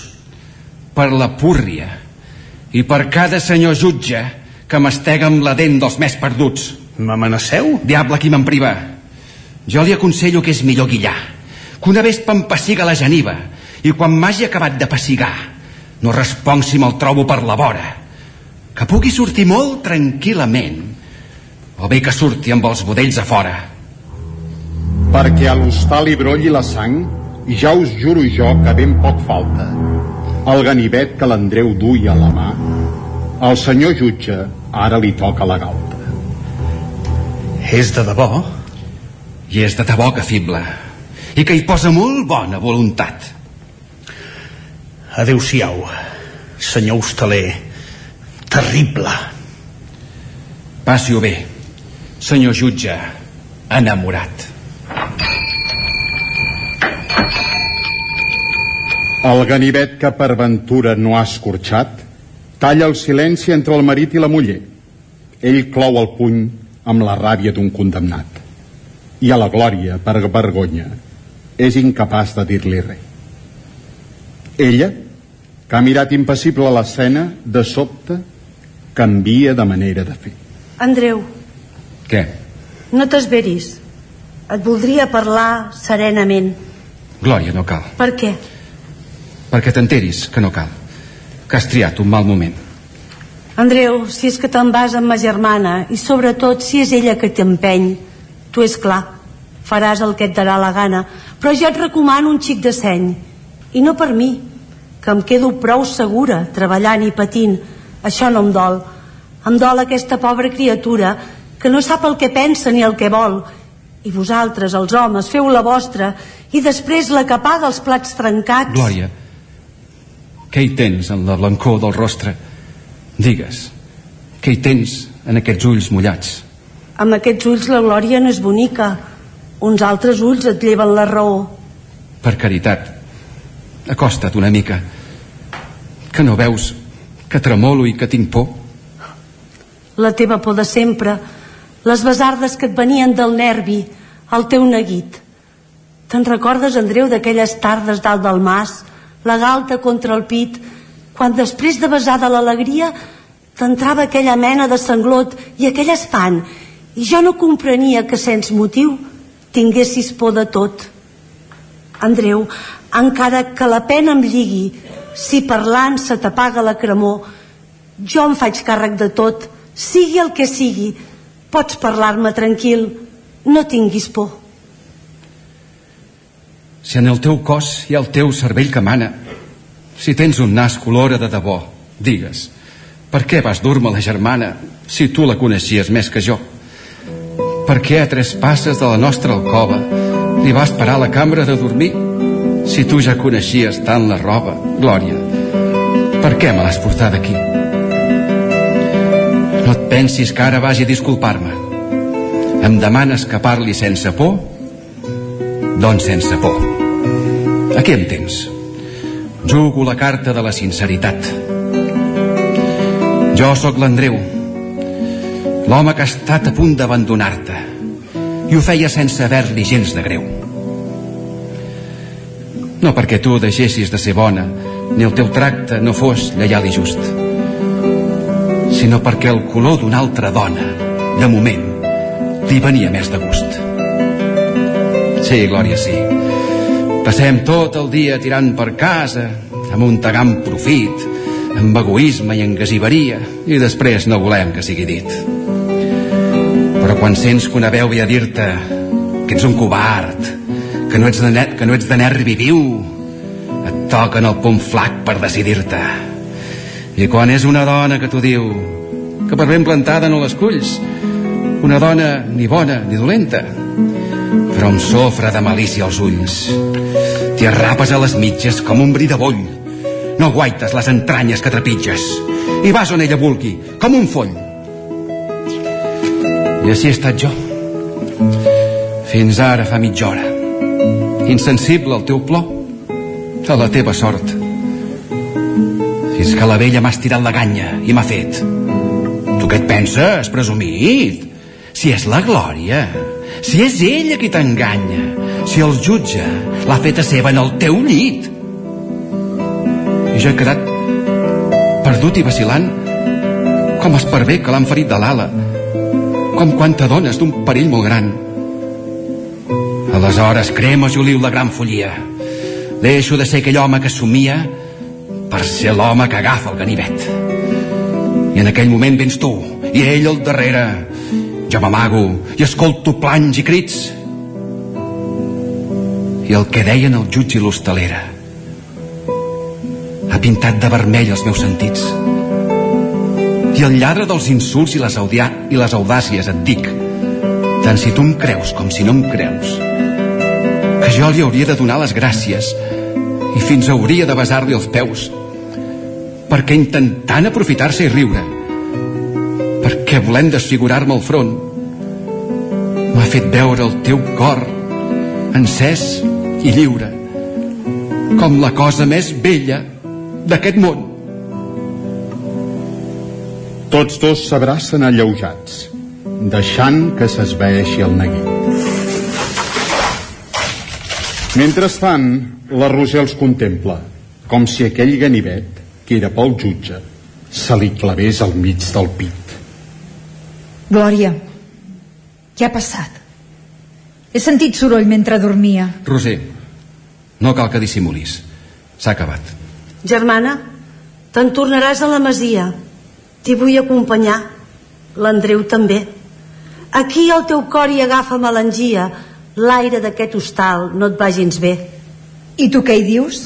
Per la púrria. I per cada senyor jutge que m'estega amb la dent dels més perduts. M'amenaceu? Diable, qui me'n priva. Jo li aconsello que és millor guillar, que una vespa em passiga la geniva, i quan m'hagi acabat de passigar, no responc si me'l trobo per la vora, que pugui sortir molt tranquil·lament, o bé que surti amb els budells a fora. Perquè a l'hostal hi brolli la sang, i ja us juro jo que ben poc falta. el ganivet que l'Andreu duia a la mà, al senyor jutge ara li toca la galta. És de debò? I és de debò que fibla. I que hi posa molt bona voluntat. Adéu-siau, senyor hostaler. Terrible. Passi-ho bé, senyor jutge, enamorat. El ganivet que per ventura no ha escorxat talla el silenci entre el marit i la muller. Ell clou el puny amb la ràbia d'un condemnat. I a la Glòria, per vergonya, és incapaç de dir-li res. Ella, que ha mirat impassible l'escena, de sobte canvia de manera de fer. Andreu, Què? no t'esveris. Et voldria parlar serenament. Glòria, no cal. Per què? Perquè t'enteris que no cal. Que has triat un mal moment. Andreu, si és que te'n vas amb ma germana i sobretot si és ella que t'empeny, tu és clar, faràs el que et darà la gana, però jo et recomano un xic de seny. I no per mi, que em quedo prou segura treballant i patint. Això no em dol. Em dol aquesta pobra criatura que no sap el que pensa ni el que vol. I vosaltres, els homes, feu la vostra i després la que paga els plats trencats... Glòria, què hi tens en la blancor del rostre? Digues, què hi tens en aquests ulls mullats? Amb aquests ulls la glòria no és bonica. Uns altres ulls et lleven la raó. Per caritat, acosta't una mica. Que no veus que tremolo i que tinc por? La teva por de sempre, les besardes que et venien del nervi, el teu neguit. Te'n recordes, Andreu, d'aquelles tardes dalt del mas, la galta contra el pit, quan després de besar de l'alegria t'entrava aquella mena de sanglot i aquell espant, i jo no comprenia que sens motiu tinguessis por de tot. Andreu, encara que la pena em lligui, si parlant se t'apaga la cremor, jo em faig càrrec de tot, sigui el que sigui, pots parlar-me tranquil, no tinguis por. Si en el teu cos ha el teu cervell que mana, si tens un nas colora de debò, digues, per què vas dur-me la germana si tu la coneixies més que jo? Per què a tres passes de la nostra alcova li vas parar a la cambra de dormir si tu ja coneixies tant la roba, Glòria? Per què me l'has portat aquí? Pensis que ara vagi a disculpar-me. Em demanes que parli sense por? Doncs sense por. Aquí em tens. Jugo la carta de la sinceritat. Jo sóc l'Andreu, l'home que ha estat a punt d'abandonar-te, i ho feia sense haver-li gens de greu. No perquè tu deixessis de ser bona, ni el teu tracte no fos lleial i just, sinó perquè el color d'una altra dona, de moment, li venia més de gust. Sí, Glòria, sí. Passem tot el dia tirant per casa, amuntegant profit, amb egoisme i engasiveria, i després no volem que sigui dit. Però quan sents que una veu ve a dir-te que ets un covard, que no ets de, net, que no ets de nervi viu, et toquen el punt flac per decidir-te. I quan és una dona que t'ho diu, que per ben plantada no l'esculls, una dona ni bona ni dolenta, però amb sofre de malícia als ulls. T'hi arrapes a les mitges com un bri de boll. No guaites les entranyes que trepitges. I vas on ella vulgui, com un foll. I així he estat jo. Fins ara fa mitja hora. Insensible al teu plor, a la teva sort. Fins que la vella m'ha estirat la ganya i m'ha fet. Tu què et penses, presumit? Si és la Glòria, si és ella qui t'enganya, si el jutge l'ha feta seva en el teu llit. I jo he quedat perdut i vacilant com esparvé que l'han ferit de l'ala com quan t'adones d'un perill molt gran aleshores crema Juliu la gran follia deixo de ser aquell home que somia per ser l'home que agafa el ganivet. I en aquell moment vens tu i ell al darrere. Jo m'amago i escolto planys i crits. I el que deien el jutge i l'hostalera. Ha pintat de vermell els meus sentits. I el lladre dels insults i les, audià, i les audàcies et dic, tant si tu em creus com si no em creus, que jo li hauria de donar les gràcies i fins hauria de besar-li els peus perquè intentant aprofitar-se i riure? Perquè volent desfigurar-me el front? M'ha fet veure el teu cor encès i lliure com la cosa més bella d'aquest món. Tots dos s'abracen alleujats, deixant que s'esveeixi el neguit. Mentrestant, la Roser els contempla, com si aquell ganivet, que era pel jutge, se li clavés al mig del pit. Glòria, què ha passat? He sentit soroll mentre dormia. Roser, no cal que dissimulis. S'ha acabat. Germana, te'n tornaràs a la masia. T'hi vull acompanyar. L'Andreu també. Aquí el teu cor hi agafa melangia. L'aire d'aquest hostal no et va gens bé. I tu què hi dius?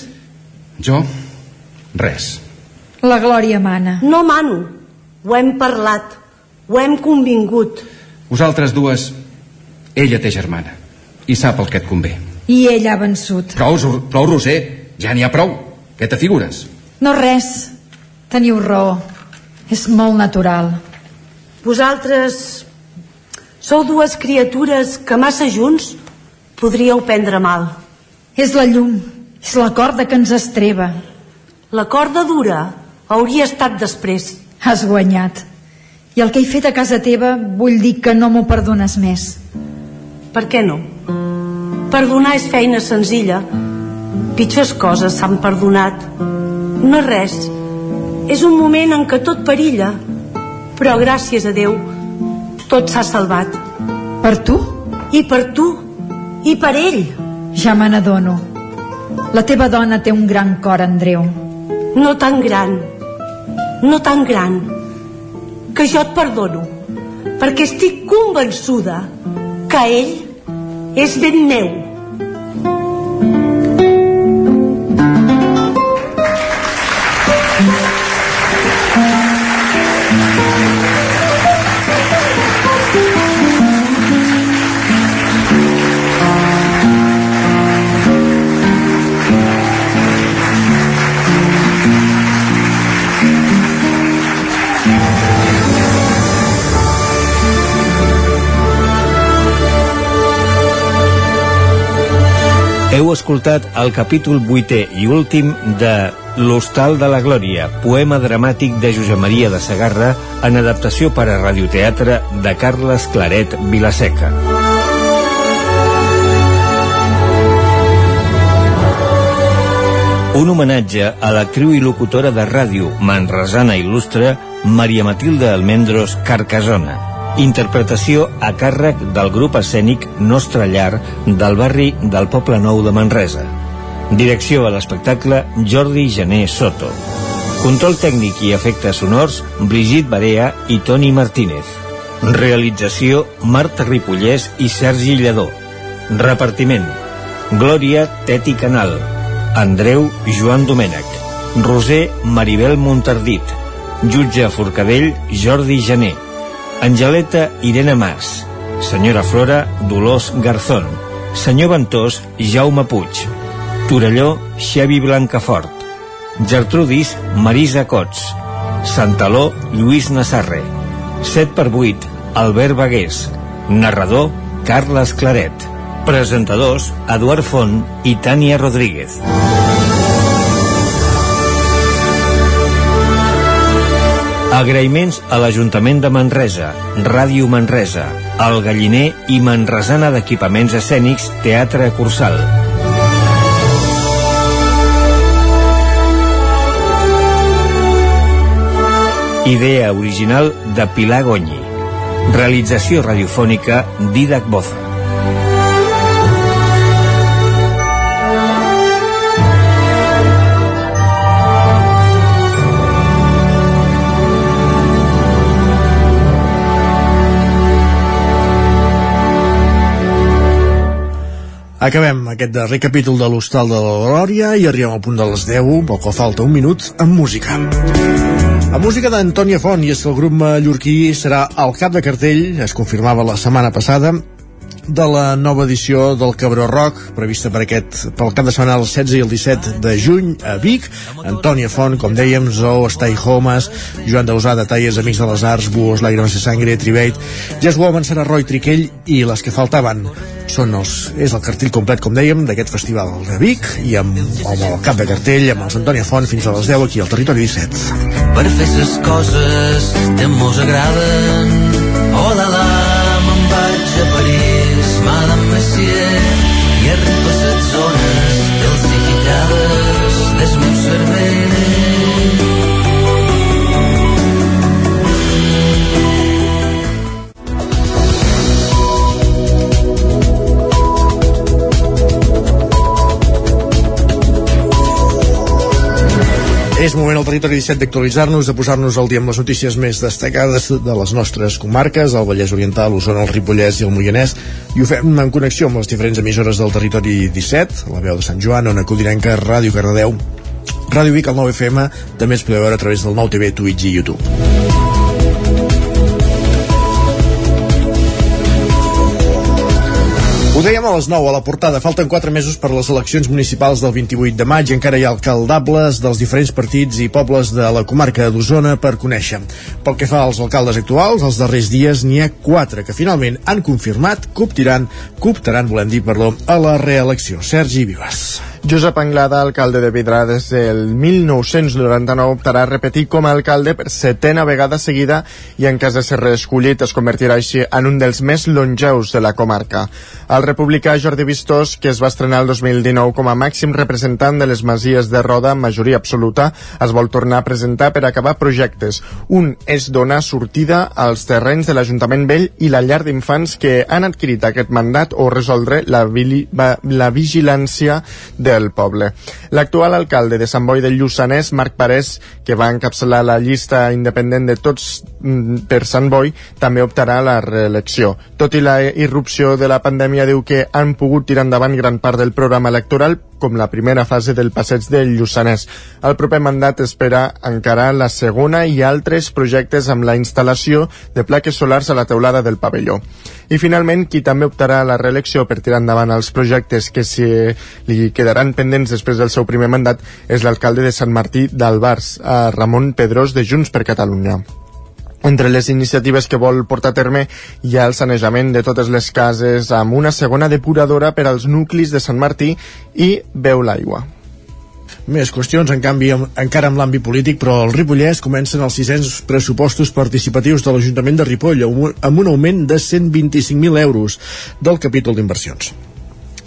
Jo? Res. La Glòria mana. No mano. Ho hem parlat. Ho hem convingut. Vosaltres dues... Ella té germana. I sap el que et convé. I ell ha vençut. Prou, prou Roser. Ja n'hi ha prou. Què te figures? No res. Teniu raó. És molt natural. Vosaltres sou dues criatures que massa junts podríeu prendre mal. És la llum, és la corda que ens estreba. La corda dura hauria estat després. Has guanyat. I el que he fet a casa teva vull dir que no m'ho perdones més. Per què no? Perdonar és feina senzilla. Pitjors coses s'han perdonat. No és res. És un moment en què tot perilla, però gràcies a Déu tot s'ha salvat. Per tu? I per tu, i per ell. Ja me n'adono. La teva dona té un gran cor, Andreu. No tan gran, no tan gran, que jo et perdono, perquè estic convençuda que ell és ben meu. Escoltat el capítol 8è i últim de L'Hostal de la Glòria, poema dramàtic de Josep Maria de Sagarra en adaptació per a radioteatre de Carles Claret Vilaseca. Un homenatge a l'actriu i locutora de ràdio manresana il·lustre Maria Matilde Almendros Carcasona Interpretació a càrrec del grup escènic Nostra Llar del barri del Poble Nou de Manresa. Direcció a l'espectacle Jordi Gené Soto. Control tècnic i efectes sonors Brigitte Barea i Toni Martínez. Realització Marta Ripollès i Sergi Lledó. Repartiment Glòria Teti Canal Andreu Joan Domènech Roser Maribel Montardit Jutge Forcadell Jordi Gené Angeleta Irene Mas, senyora Flora Dolors Garzón, senyor Ventós Jaume Puig, Torelló Xevi Blancafort, Gertrudis Marisa Cots, Santaló Lluís Nassarre, 7 per 8 Albert Bagués, narrador Carles Claret, presentadors Eduard Font i Tània Rodríguez. Agraïments a l'Ajuntament de Manresa, Ràdio Manresa, El Galliner i Manresana d'Equipaments Escènics Teatre Cursal. Idea original de Pilar Gonyi. Realització radiofònica Didac Boza. Acabem aquest darrer capítol de l'Hostal de la Glòria i arribem al punt de les 10, pel qual falta un minut, amb música. La música d'Antònia Font, i és que el grup mallorquí serà al cap de cartell, es confirmava la setmana passada, de la nova edició del Cabró Rock, prevista per aquest, pel cap de setmana el 16 i el 17 de juny a Vic. Antònia Font, com dèiem, Zo, Stay Homes, Joan Dausà, Talles, Amics de les Arts, Buos, Lágrimas de Sangre, Tribate, Jazz Woman, serà Roy Triquell i les que faltaven són els, és el cartell complet, com dèiem, d'aquest festival de Vic i amb, amb el cap de cartell, amb els Antònia Font fins a les 10 aquí al Territori 17. Per fer ses coses que mos agraden, oh la la, see És moment al territori 17 d'actualitzar-nos, de posar-nos al dia amb les notícies més destacades de les nostres comarques, el Vallès Oriental, l'Osona, el Ripollès i el Moianès, i ho fem en connexió amb les diferents emissores del territori 17, la veu de Sant Joan, Ona Codinenca, Ràdio Cardedeu, Ràdio Vic, el 9 FM, també es podeu veure a través del nou TV, Twitch i YouTube. Ho dèiem a les 9 a la portada. Falten 4 mesos per les eleccions municipals del 28 de maig. Encara hi ha alcaldables dels diferents partits i pobles de la comarca d'Osona per conèixer. Pel que fa als alcaldes actuals, els darrers dies n'hi ha 4 que finalment han confirmat que optaran, que optaran volem dir, perdó, a la reelecció. Sergi Vives. Josep Anglada, alcalde de Vidrà des del 1999, optarà a repetir com a alcalde per setena vegada seguida i en cas de ser reescollit es convertirà així en un dels més longeus de la comarca. El republicà Jordi Vistós, que es va estrenar el 2019 com a màxim representant de les masies de Roda amb majoria absoluta, es vol tornar a presentar per acabar projectes. Un és donar sortida als terrenys de l'Ajuntament Vell i la llar d'infants que han adquirit aquest mandat o resoldre la, la vigilància de del poble. L'actual alcalde de Sant Boi del Lluçanès, Marc Parés, que va encapçalar la llista independent de tots mm, per Sant Boi, també optarà a la reelecció. Tot i la irrupció de la pandèmia, diu que han pogut tirar endavant gran part del programa electoral, com la primera fase del passeig del Lluçanès. El proper mandat espera encara la segona i altres projectes amb la instal·lació de plaques solars a la teulada del pavelló. I finalment, qui també optarà a la reelecció per tirar endavant els projectes que si li quedaran pendents després del seu primer mandat és l'alcalde de Sant Martí d'Albars, Ramon Pedrós de Junts per Catalunya. Entre les iniciatives que vol portar a terme hi ha el sanejament de totes les cases amb una segona depuradora per als nuclis de Sant Martí i veu l'aigua. Més qüestions, en canvi, encara amb l'àmbit polític, però al Ripollès comencen els 600 pressupostos participatius de l'Ajuntament de Ripoll amb un augment de 125.000 euros del capítol d'inversions.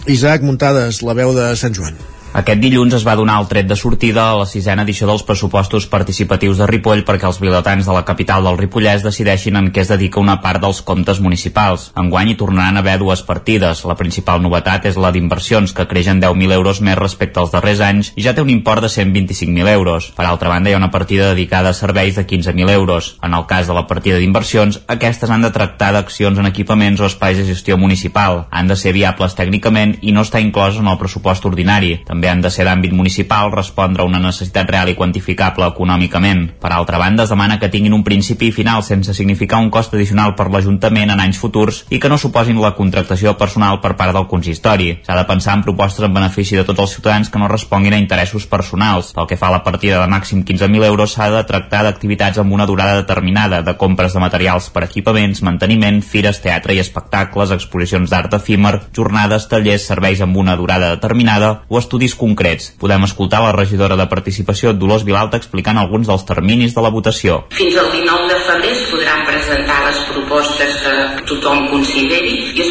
Isaac Muntades, la veu de Sant Joan. Aquest dilluns es va donar el tret de sortida a la sisena edició dels pressupostos participatius de Ripoll perquè els vilatans de la capital del Ripollès decideixin en què es dedica una part dels comptes municipals. Enguany hi tornaran a haver dues partides. La principal novetat és la d'inversions, que creix en 10.000 euros més respecte als darrers anys i ja té un import de 125.000 euros. Per altra banda, hi ha una partida dedicada a serveis de 15.000 euros. En el cas de la partida d'inversions, aquestes han de tractar d'accions en equipaments o espais de gestió municipal. Han de ser viables tècnicament i no està inclòs en el pressupost ordinari. També també han de ser d'àmbit municipal, respondre a una necessitat real i quantificable econòmicament. Per altra banda, es demana que tinguin un principi i final sense significar un cost addicional per l'Ajuntament en anys futurs i que no suposin la contractació personal per part del consistori. S'ha de pensar en propostes en benefici de tots els ciutadans que no responguin a interessos personals. Pel que fa a la partida de màxim 15.000 euros, s'ha de tractar d'activitats amb una durada determinada, de compres de materials per equipaments, manteniment, fires, teatre i espectacles, exposicions d'art efímer, jornades, tallers, serveis amb una durada determinada o estudis terminis concrets. Podem escoltar la regidora de participació Dolors Vilalta explicant alguns dels terminis de la votació. Fins al 19 de febrer es podran presentar les propostes que tothom consideri i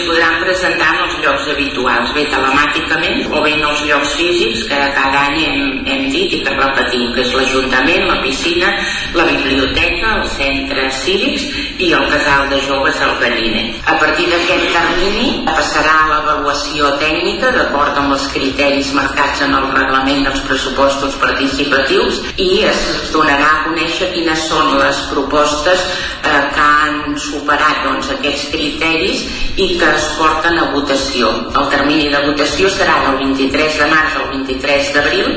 bé telemàticament o bé en els llocs físics que cada any hem, hem dit i que repetim, que és l'Ajuntament, la piscina, la biblioteca, els centres cívics i el casal de joves al Galliner. A partir d'aquest termini passarà a l'avaluació tècnica d'acord amb els criteris marcats en el reglament dels pressupostos participatius i es donarà a conèixer quines són les propostes eh, que han superat doncs, aquests criteris i que es porten a votació. El termini de votació serà del 23 de març al 23 d'abril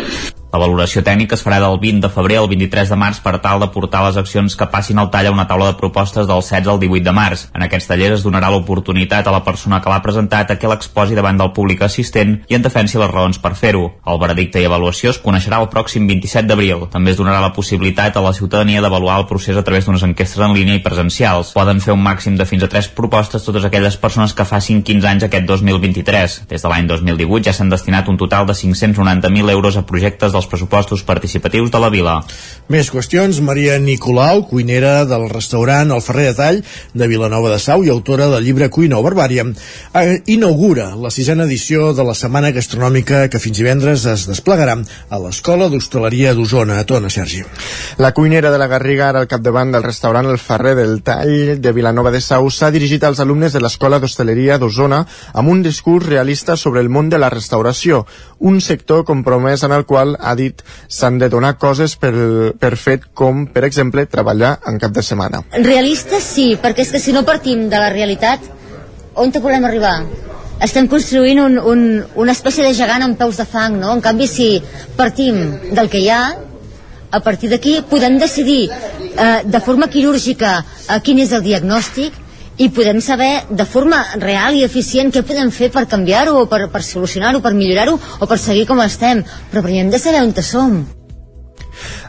la valoració tècnica es farà del 20 de febrer al 23 de març per tal de portar les accions que passin al tall a una taula de propostes del 16 al 18 de març. En aquests tallers es donarà l'oportunitat a la persona que l'ha presentat a que l'exposi davant del públic assistent i en defensi les raons per fer-ho. El veredicte i avaluació es coneixerà el pròxim 27 d'abril. També es donarà la possibilitat a la ciutadania d'avaluar el procés a través d'unes enquestes en línia i presencials. Poden fer un màxim de fins a 3 propostes totes aquelles persones que facin 15 anys aquest 2023. Des de l'any 2018 ja s'han destinat un total de 590.000 euros a projectes dels pressupostos participatius de la vila. Més qüestions. Maria Nicolau, cuinera del restaurant El Ferrer de Tall de Vilanova de Sau i autora del llibre Cuina o Barbària, eh, inaugura la sisena edició de la Setmana Gastronòmica que fins divendres es desplegarà a l'Escola d'Hostaleria d'Osona. A Tona, Sergi. La cuinera de la Garriga, ara al capdavant del restaurant El Ferrer del Tall de Vilanova de Sau, s'ha dirigit als alumnes de l'Escola d'Hostaleria d'Osona amb un discurs realista sobre el món de la restauració, un sector compromès en el qual, ha dit, s'han de donar coses per, per fet com, per exemple, treballar en cap de setmana. Realista sí, perquè és que si no partim de la realitat, on te volem arribar? Estem construint un, un, una espècie de gegant amb peus de fang, no? En canvi, si partim del que hi ha, a partir d'aquí podem decidir eh, de forma quirúrgica eh, quin és el diagnòstic i podem saber de forma real i eficient què podem fer per canviar-ho per, per solucionar-ho, per millorar-ho o per seguir com estem però primer hem de saber on som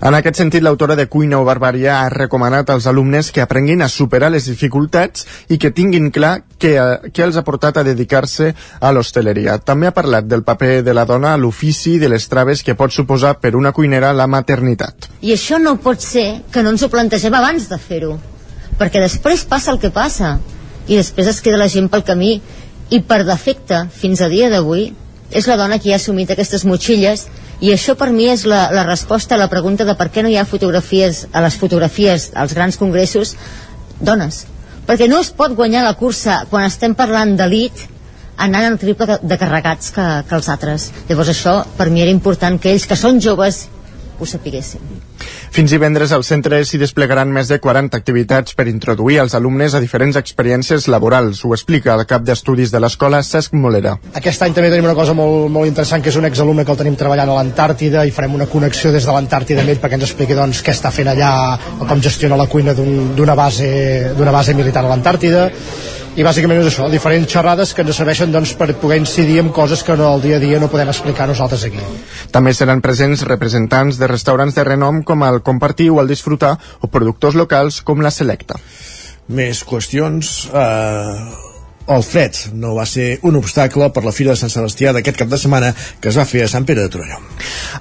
en aquest sentit, l'autora de Cuina o Barbària ha recomanat als alumnes que aprenguin a superar les dificultats i que tinguin clar què, què els ha portat a dedicar-se a l'hostaleria. També ha parlat del paper de la dona a l'ofici de les traves que pot suposar per una cuinera la maternitat. I això no pot ser que no ens ho plantegem abans de fer-ho perquè després passa el que passa i després es queda la gent pel camí i per defecte, fins a dia d'avui és la dona qui ha assumit aquestes motxilles i això per mi és la, la resposta a la pregunta de per què no hi ha fotografies a les fotografies als grans congressos dones perquè no es pot guanyar la cursa quan estem parlant d'elit anant el triple de, carregats que, que els altres llavors això per mi era important que ells que són joves ho sapiguéssim. Fins divendres al centre s'hi desplegaran més de 40 activitats per introduir els alumnes a diferents experiències laborals. Ho explica el cap d'estudis de l'escola, Cesc Molera. Aquest any també tenim una cosa molt, molt interessant, que és un exalumne que el tenim treballant a l'Antàrtida i farem una connexió des de l'Antàrtida amb ell perquè ens expliqui doncs, què està fent allà com gestiona la cuina d'una un, base, base militar a l'Antàrtida i bàsicament és això, diferents xerrades que ens serveixen doncs, per poder incidir en coses que no, el dia a dia no podem explicar nosaltres aquí. També seran presents representants de restaurants de renom com el Compartir o el Disfrutar o productors locals com la Selecta. Més qüestions. Eh, el fred no va ser un obstacle per la Fira de Sant Sebastià d'aquest cap de setmana que es va fer a Sant Pere de Torelló.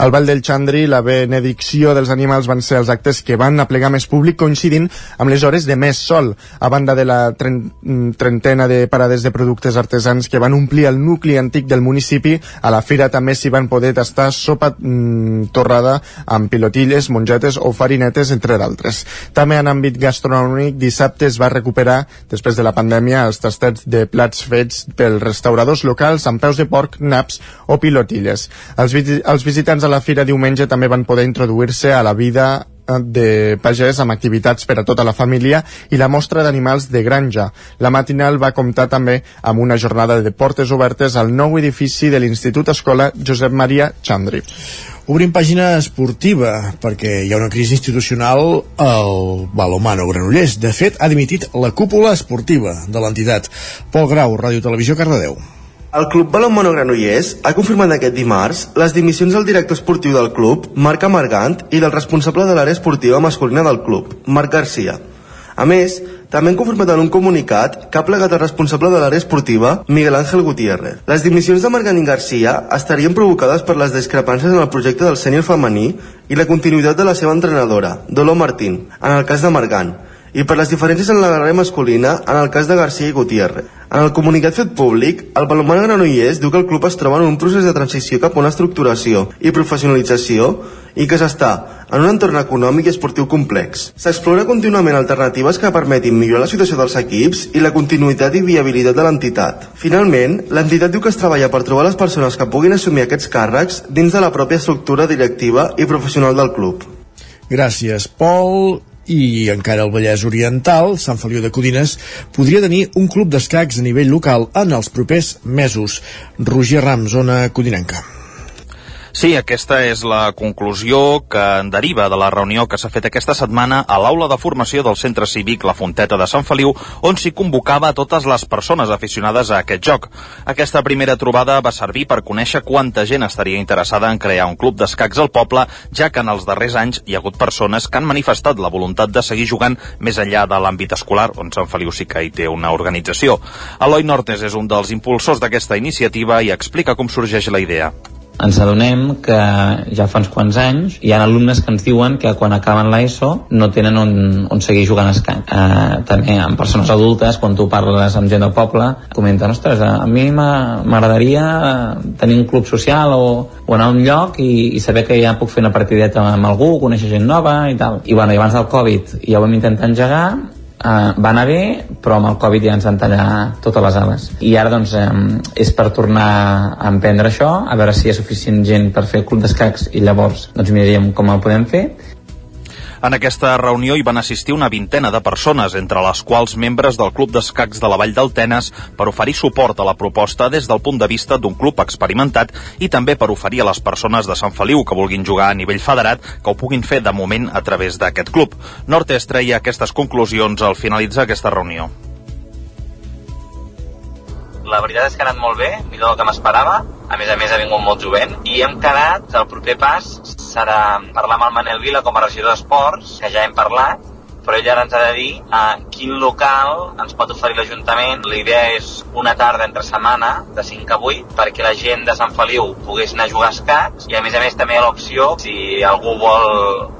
El Vall del Xandri la benedicció dels animals van ser els actes que van aplegar més públic coincidint amb les hores de més sol, a banda de la trentena de parades de productes artesans que van omplir el nucli antic del municipi, a la fira també s'hi van poder tastar sopa mm, torrada amb pilotilles, mongetes o farinetes, entre d'altres. També en àmbit gastronòmic, dissabte es va recuperar, després de la pandèmia, els tastats de de plats fets pels restauradors locals amb peus de porc, naps o pilotilles. Els, els visitants a la fira diumenge també van poder introduir-se a la vida eh, de pagès amb activitats per a tota la família i la mostra d'animals de granja. La matinal va comptar també amb una jornada de portes obertes al nou edifici de l'Institut Escola Josep Maria Chandri. Obrim pàgina esportiva, perquè hi ha una crisi institucional al Balomano Granollers. De fet, ha dimitit la cúpula esportiva de l'entitat. Pol Grau, Ràdio Televisió, Cardedeu. El Club Balonmano Granollers ha confirmat aquest dimarts les dimissions del director esportiu del club, Marc Amargant, i del responsable de l'àrea esportiva masculina del club, Marc Garcia. A més, també han confirmat en un comunicat que ha plegat el responsable de l'àrea esportiva, Miguel Ángel Gutiérrez. Les dimissions de Marganí Garcia estarien provocades per les discrepàncies en el projecte del sènior femení i la continuïtat de la seva entrenadora, Dolor Martín, en el cas de Margant, i per les diferències en la carrera masculina en el cas de Garcia i Gutiérrez. En el comunicat fet públic, el Palomar Granollers diu que el club es troba en un procés de transició cap a una estructuració i professionalització i que s'està en un entorn econòmic i esportiu complex. S'explora contínuament alternatives que permetin millorar la situació dels equips i la continuïtat i viabilitat de l'entitat. Finalment, l'entitat diu que es treballa per trobar les persones que puguin assumir aquests càrrecs dins de la pròpia estructura directiva i professional del club. Gràcies, Pol i encara el Vallès Oriental, Sant Feliu de Codines, podria tenir un club d'escacs a nivell local en els propers mesos. Roger Ram, zona codinenca. Sí, aquesta és la conclusió que en deriva de la reunió que s'ha fet aquesta setmana a l'aula de formació del Centre Cívic La Fonteta de Sant Feliu, on s'hi convocava totes les persones aficionades a aquest joc. Aquesta primera trobada va servir per conèixer quanta gent estaria interessada en crear un club d'escacs al poble, ja que en els darrers anys hi ha hagut persones que han manifestat la voluntat de seguir jugant més enllà de l'àmbit escolar, on Sant Feliu sí que hi té una organització. Eloi Nortes és un dels impulsors d'aquesta iniciativa i explica com sorgeix la idea ens adonem que ja fa uns quants anys hi ha alumnes que ens diuen que quan acaben l'ESO no tenen on, on seguir jugant a escac. Eh, també amb persones adultes, quan tu parles amb gent del poble, comenten, ostres, a mi m'agradaria tenir un club social o, o anar a un lloc i, i saber que ja puc fer una partideta amb algú, conèixer gent nova i tal. I bueno, i abans del Covid ja ho vam intentar engegar eh, va anar bé, però amb el Covid ja ens van tallar totes les ales. I ara doncs eh, és per tornar a emprendre això, a veure si hi ha suficient gent per fer el club d'escacs i llavors doncs miraríem com el podem fer en aquesta reunió hi van assistir una vintena de persones, entre les quals membres del Club d'Escacs de la Vall del Tenes, per oferir suport a la proposta des del punt de vista d'un club experimentat i també per oferir a les persones de Sant Feliu que vulguin jugar a nivell federat que ho puguin fer de moment a través d'aquest club. Nortes treia aquestes conclusions al finalitzar aquesta reunió. La veritat és que ha anat molt bé, millor del que m'esperava. A més a més ha vingut molt jovent i hem quedat que el proper pas serà parlar amb el Manel Vila com a regidor d'Esports, que ja hem parlat, però ell ara ens ha de dir a quin local ens pot oferir l'Ajuntament. La idea és una tarda entre setmana, de 5 a 8, perquè la gent de Sant Feliu pogués anar a jugar a escacs i a més a més també hi ha l'opció, si algú vol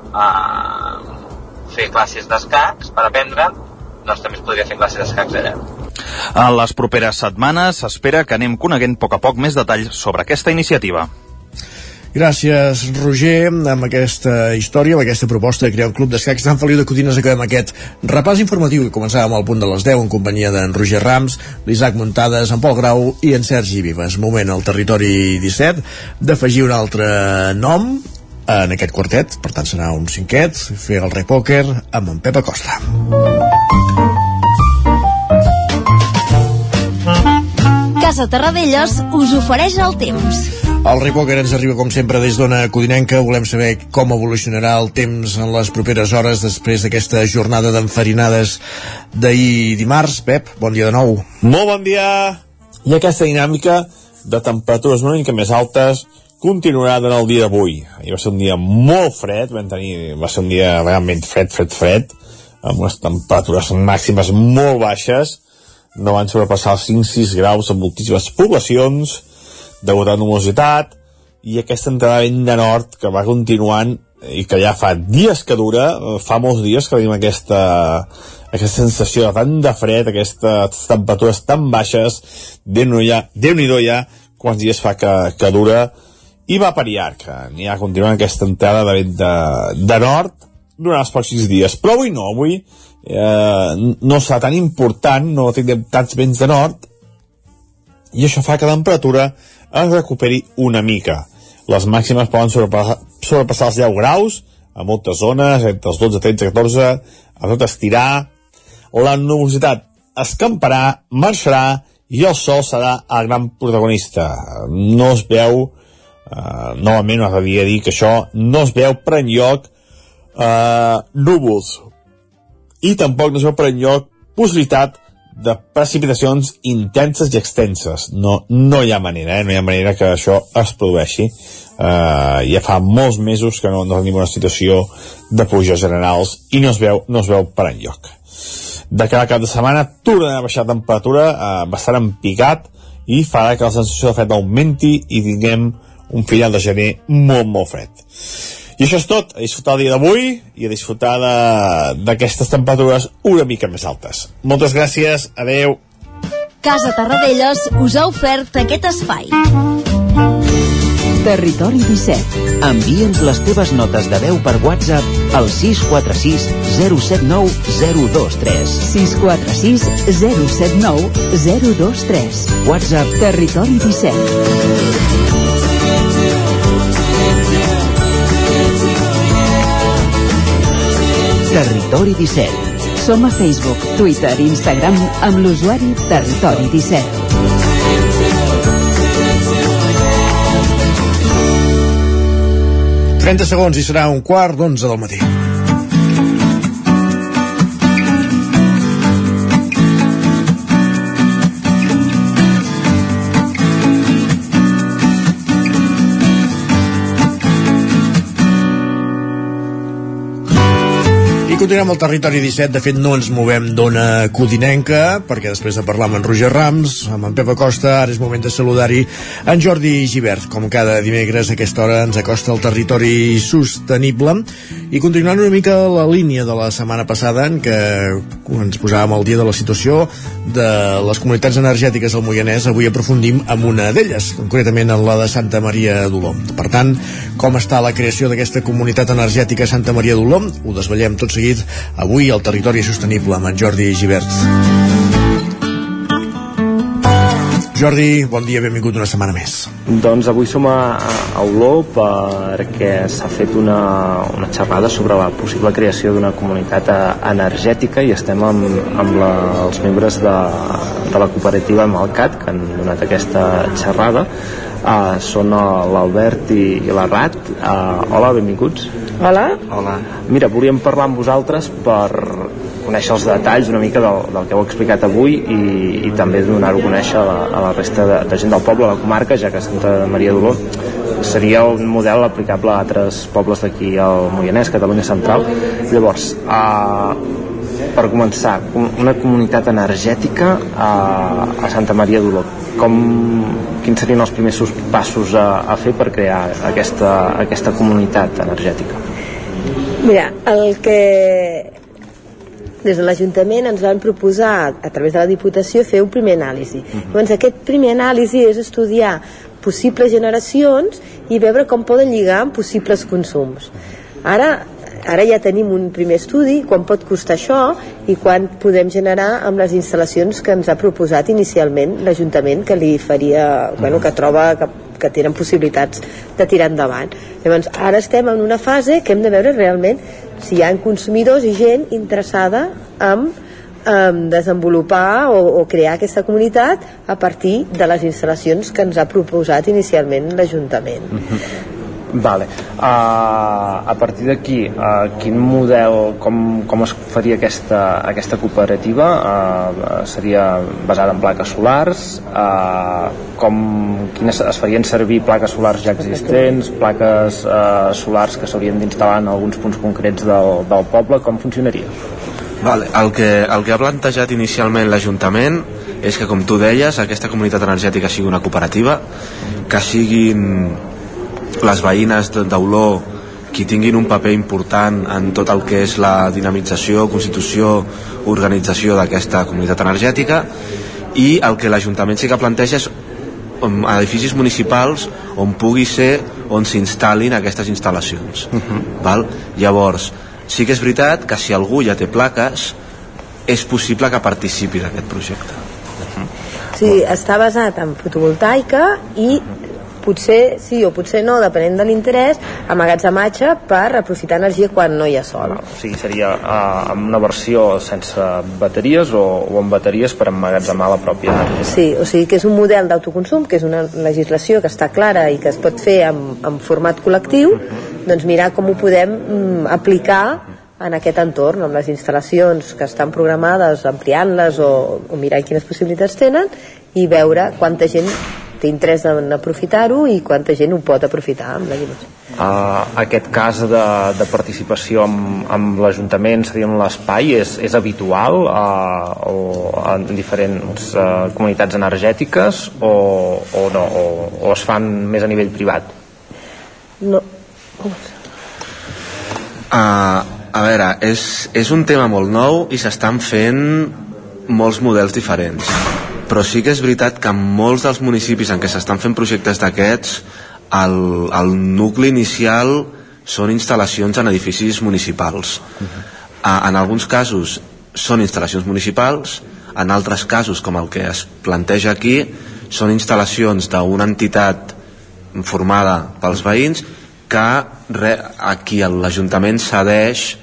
eh, fer classes d'escacs per aprendre, doncs també es podria fer classes d'escacs allà. En les properes setmanes s'espera que anem coneguent a poc a poc més detalls sobre aquesta iniciativa. Gràcies, Roger. Amb aquesta història, amb aquesta proposta de crear un club d'escacs Sant Feliu de Codines, acabem aquest repàs informatiu i començàvem al punt de les 10 en companyia d'en Roger Rams, l'Isaac Muntades, en Pol Grau i en Sergi Vives. Moment al territori 17 d'afegir un altre nom en aquest quartet, per tant serà un cinquet, fer el repòquer amb en Pep Acosta. Casa Terradellos us ofereix el temps. El Repòquer ens arriba, com sempre, des d'Ona Codinenca. Volem saber com evolucionarà el temps en les properes hores després d'aquesta jornada d'enfarinades d'ahir dimarts. Pep, bon dia de nou. Molt bon dia! I aquesta dinàmica de temperatures una mica més altes continuarà durant el dia d'avui. Ahir va ser un dia molt fred, vam tenir, va ser un dia realment fred, fred, fred, amb unes temperatures màximes molt baixes, no van sobrepassar els 5-6 graus en moltíssimes poblacions degut a numositat i aquesta entrada vent de nord que va continuant i que ja fa dies que dura, fa molts dies que tenim aquesta, aquesta sensació de tant de fred, aquestes temperatures tan baixes, Déu-n'hi ja, Déu quants dies fa que, que dura, i va per llarg, n'hi ha continuant aquesta entrada de vent de, de nord durant els pròxims dies, però avui no, avui eh, no serà tan important, no tindrem tants vents de nord, i això fa que la temperatura es recuperi una mica. Les màximes poden sobrepassar, sobrepassar els 10 graus, a moltes zones, entre els 12, 13, 14, a tot estirar, la nubositat escamparà, marxarà i el sol serà el gran protagonista. No es veu, eh, novament m'agradaria dir que això no es veu per enlloc eh, núvols i tampoc no es veu per enlloc possibilitat de precipitacions intenses i extenses. No, no hi ha manera, eh? no hi ha manera que això es produeixi. Uh, ja fa molts mesos que no, no tenim una situació de pluges generals i no es veu, no es veu per enlloc. De cada cap de setmana torna a baixar temperatura uh, bastant empicat i farà que la sensació de fred augmenti i tinguem un final de gener molt, molt fred. I això és tot, a disfrutar el dia d'avui i a disfrutar d'aquestes temperatures una mica més altes. Moltes gràcies, adeu. Casa Tarradellas us ha ofert aquest espai. Territori 17. Envia'ns les teves notes de veu per WhatsApp al 646 079 023. 646 079 023. WhatsApp Territori 17. Territori Territori 17. Som a Facebook, Twitter i Instagram amb l'usuari Territori 17. 30 segons i serà un quart d'onze del matí. Continuem al territori 17, de fet no ens movem d'ona codinenca, perquè després de parlar amb en Roger Rams, amb en Pep Acosta, ara és moment de saludar-hi en Jordi Givert. Com cada dimecres a aquesta hora ens acosta el territori sostenible i continuant una mica la línia de la setmana passada en què ens posàvem al dia de la situació de les comunitats energètiques al Moianès, avui aprofundim en una d'elles, concretament en la de Santa Maria d'Oló. Per tant, com està la creació d'aquesta comunitat energètica Santa Maria d'Oló? Ho desvetllem tot seguit avui al Territori Sostenible amb en Jordi Givert. Jordi, bon dia, benvingut una setmana més. Doncs avui som a, a Oló perquè s'ha fet una, una xerrada sobre la possible creació d'una comunitat eh, energètica i estem amb, amb la, els membres de, de la cooperativa Malcat que han donat aquesta xerrada uh, són l'Albert i, i la Rat uh, hola, benvinguts Hola. Hola. Mira, volíem parlar amb vosaltres per conèixer els detalls una mica del, del que heu explicat avui i, i també donar-ho a conèixer a la, a la resta de, de gent del poble, a la comarca, ja que Santa Maria d'Oló seria un model aplicable a altres pobles d'aquí al Moianès, Catalunya Central. Llavors, uh, per començar, una comunitat energètica a, a Santa Maria d'Oló. Com, quins serien els primers passos a, a fer per crear aquesta, aquesta comunitat energètica? Mira, el que des de l'Ajuntament ens van proposar a través de la Diputació fer un primer anàlisi. Uh -huh. Llavors aquest primer anàlisi és estudiar possibles generacions i veure com poden lligar amb possibles consums. Ara ara ja tenim un primer estudi, quan pot costar això i quan podem generar amb les instal·lacions que ens ha proposat inicialment l'Ajuntament que li faria, bueno, que troba que, que tenen possibilitats de tirar endavant. Llavors, ara estem en una fase que hem de veure realment si hi ha consumidors i gent interessada en desenvolupar o, o crear aquesta comunitat a partir de les instal·lacions que ens ha proposat inicialment l'Ajuntament. Mm -hmm. Vale. Uh, a partir d'aquí, uh, quin model, com, com es faria aquesta, aquesta cooperativa? Uh, seria basada en plaques solars? Uh, com, quines es farien servir plaques solars ja existents? Plaques uh, solars que s'haurien d'instal·lar en alguns punts concrets del, del poble? Com funcionaria? Vale, el, que, el que ha plantejat inicialment l'Ajuntament és que, com tu deies, aquesta comunitat energètica sigui una cooperativa, que siguin les veïnes d'Oló qui tinguin un paper important en tot el que és la dinamització, constitució, organització d'aquesta comunitat energètica i el que l'Ajuntament sí que planteja és um, edificis municipals on pugui ser on s'instal·lin aquestes instal·lacions uh -huh. val? llavors sí que és veritat que si algú ja té plaques és possible que participi d'aquest projecte Sí, està basat en fotovoltaica i potser sí o potser no, depenent de l'interès, amagatzematge per aprofitar energia quan no hi ha sol. O sigui, seria amb una versió sense bateries o, o amb bateries per emmagatzemar la pròpia energia. Sí, o sigui que és un model d'autoconsum, que és una legislació que està clara i que es pot fer en, en format col·lectiu, doncs mirar com ho podem mm, aplicar en aquest entorn, amb les instal·lacions que estan programades, ampliant-les o, o mirar quines possibilitats tenen i veure quanta gent té interès en aprofitar-ho i quanta gent ho pot aprofitar amb la llibertat. Uh, aquest cas de, de participació amb, amb l'Ajuntament seria en l'espai és, és habitual uh, o en diferents uh, comunitats energètiques o, o no? O, o es fan més a nivell privat? No. Uh, a veure és, és un tema molt nou i s'estan fent molts models diferents però sí que és veritat que en molts dels municipis en què s'estan fent projectes d'aquests el, el nucli inicial són instal·lacions en edificis municipals uh -huh. en alguns casos són instal·lacions municipals en altres casos com el que es planteja aquí són instal·lacions d'una entitat formada pels veïns que re, a qui l'Ajuntament cedeix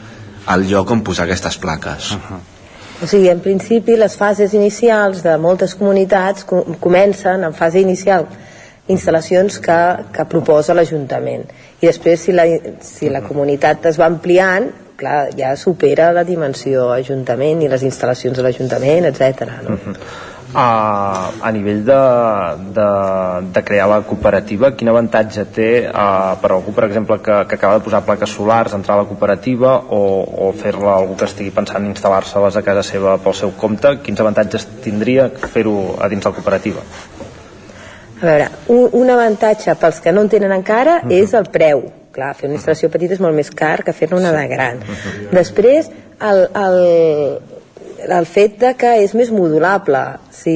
el lloc on posar aquestes plaques. Uh -huh. O sigui, en principi, les fases inicials de moltes comunitats com comencen en fase inicial instal·lacions que, que proposa l'Ajuntament i després si la, si la comunitat es va ampliant clar, ja supera la dimensió Ajuntament i les instal·lacions de l'Ajuntament, etc. No? Uh -huh a, a nivell de, de, de crear la cooperativa quin avantatge té uh, per algú per exemple que, que acaba de posar plaques solars entrar a la cooperativa o, o fer-la algú que estigui pensant en instal·lar-se-les a casa seva pel seu compte quins avantatges tindria fer-ho a dins la cooperativa? A veure, un, un avantatge pels que no en tenen encara uh -huh. és el preu clar, fer una instal·lació petita és molt més car que fer-ne una de gran. Després, el, el, el fet de que és més modulable si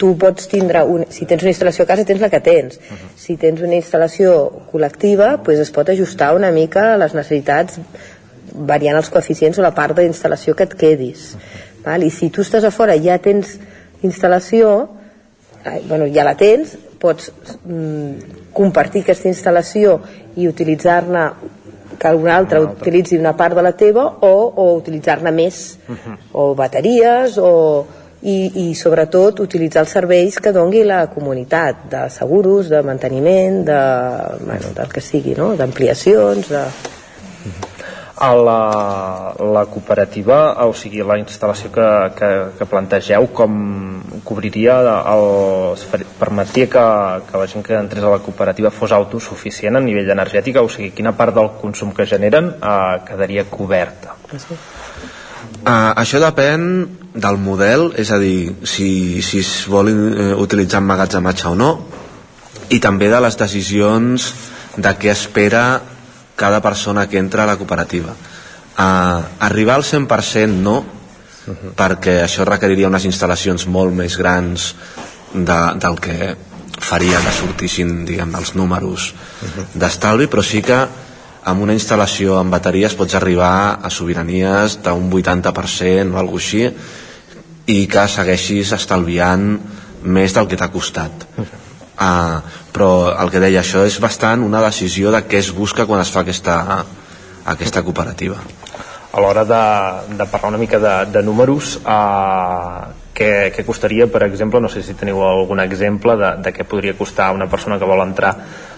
tu pots tindre un, si tens una instal·lació a casa tens la que tens si tens una instal·lació col·lectiva pues es pot ajustar una mica a les necessitats variant els coeficients o la part d'instal·lació que et quedis val? i si tu estàs a fora i ja tens instal·lació bueno, ja la tens pots mm, compartir aquesta instal·lació i utilitzar-ne que algun altre utilitzi una part de la teva o, o utilitzar-ne més uh -huh. o bateries o, i, i sobretot utilitzar els serveis que dongui la comunitat de seguros, de manteniment de, bueno, del que sigui no? d'ampliacions de a la, la cooperativa, o sigui, la instal·lació que, que, que plantegeu, com cobriria, el, permetia que, que la gent que entrés a la cooperativa fos autosuficient a nivell energètic, o sigui, quina part del consum que generen eh, quedaria coberta? Uh, això depèn del model, és a dir, si, si es vol uh, utilitzar emmagatzematge o no, i també de les decisions de què espera cada persona que entra a la cooperativa. Uh, arribar al 100% no, uh -huh. perquè això requeriria unes instal·lacions molt més grans de, del que faria que sortissin diguem, els números uh -huh. d'estalvi, però sí que amb una instal·lació amb bateries pots arribar a sobiranies d'un 80% o alguna així i que segueixis estalviant més del que t'ha costat. Uh -huh uh, però el que deia, això és bastant una decisió de què es busca quan es fa aquesta, aquesta cooperativa. A l'hora de, de parlar una mica de, de números eh, què, què costaria, per exemple, no sé si teniu algun exemple de, de què podria costar una persona que vol entrar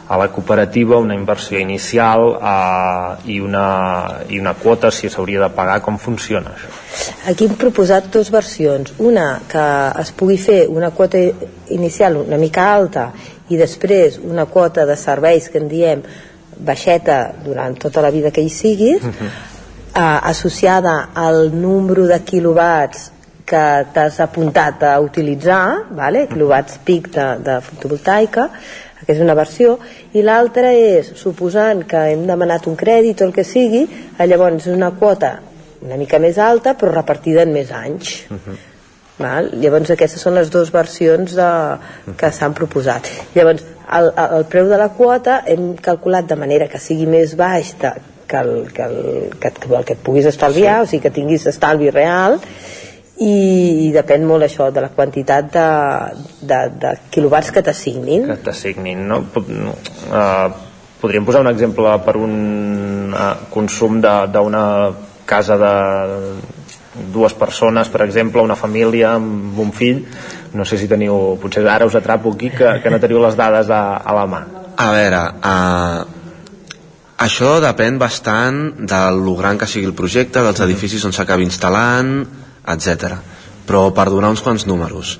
a la cooperativa, una inversió inicial eh, i, una, i una quota, si s'hauria de pagar, com funciona això? Aquí hem proposat dues versions. Una, que es pugui fer una quota inicial una mica alta i després una quota de serveis que en diem baixeta durant tota la vida que hi sigui, uh -huh. eh, associada al número de quilowatts que t'has apuntat a utilitzar, vale? quilowatts pic de, de fotovoltaica, que és una versió, i l'altra és, suposant que hem demanat un crèdit o el que sigui, llavors és una quota una mica més alta però repartida en més anys. Uh -huh Val? Llavors aquestes són les dues versions de, que s'han proposat. Llavors el, el preu de la quota hem calculat de manera que sigui més baix de, que, el, que, el, que, el que et puguis estalviar, sí. o sigui que tinguis estalvi real i, i depèn molt això de la quantitat de, de, de quilowatts que t'assignin que t'assignin no? Uh, podríem posar un exemple per un uh, consum d'una casa de dues persones, per exemple, una família amb un fill, no sé si teniu, potser ara us atrapo aquí, que, que no teniu les dades a, a la mà. A veure, uh, això depèn bastant de lo gran que sigui el projecte, dels edificis on s'acabi instal·lant, etc. Però per donar uns quants números,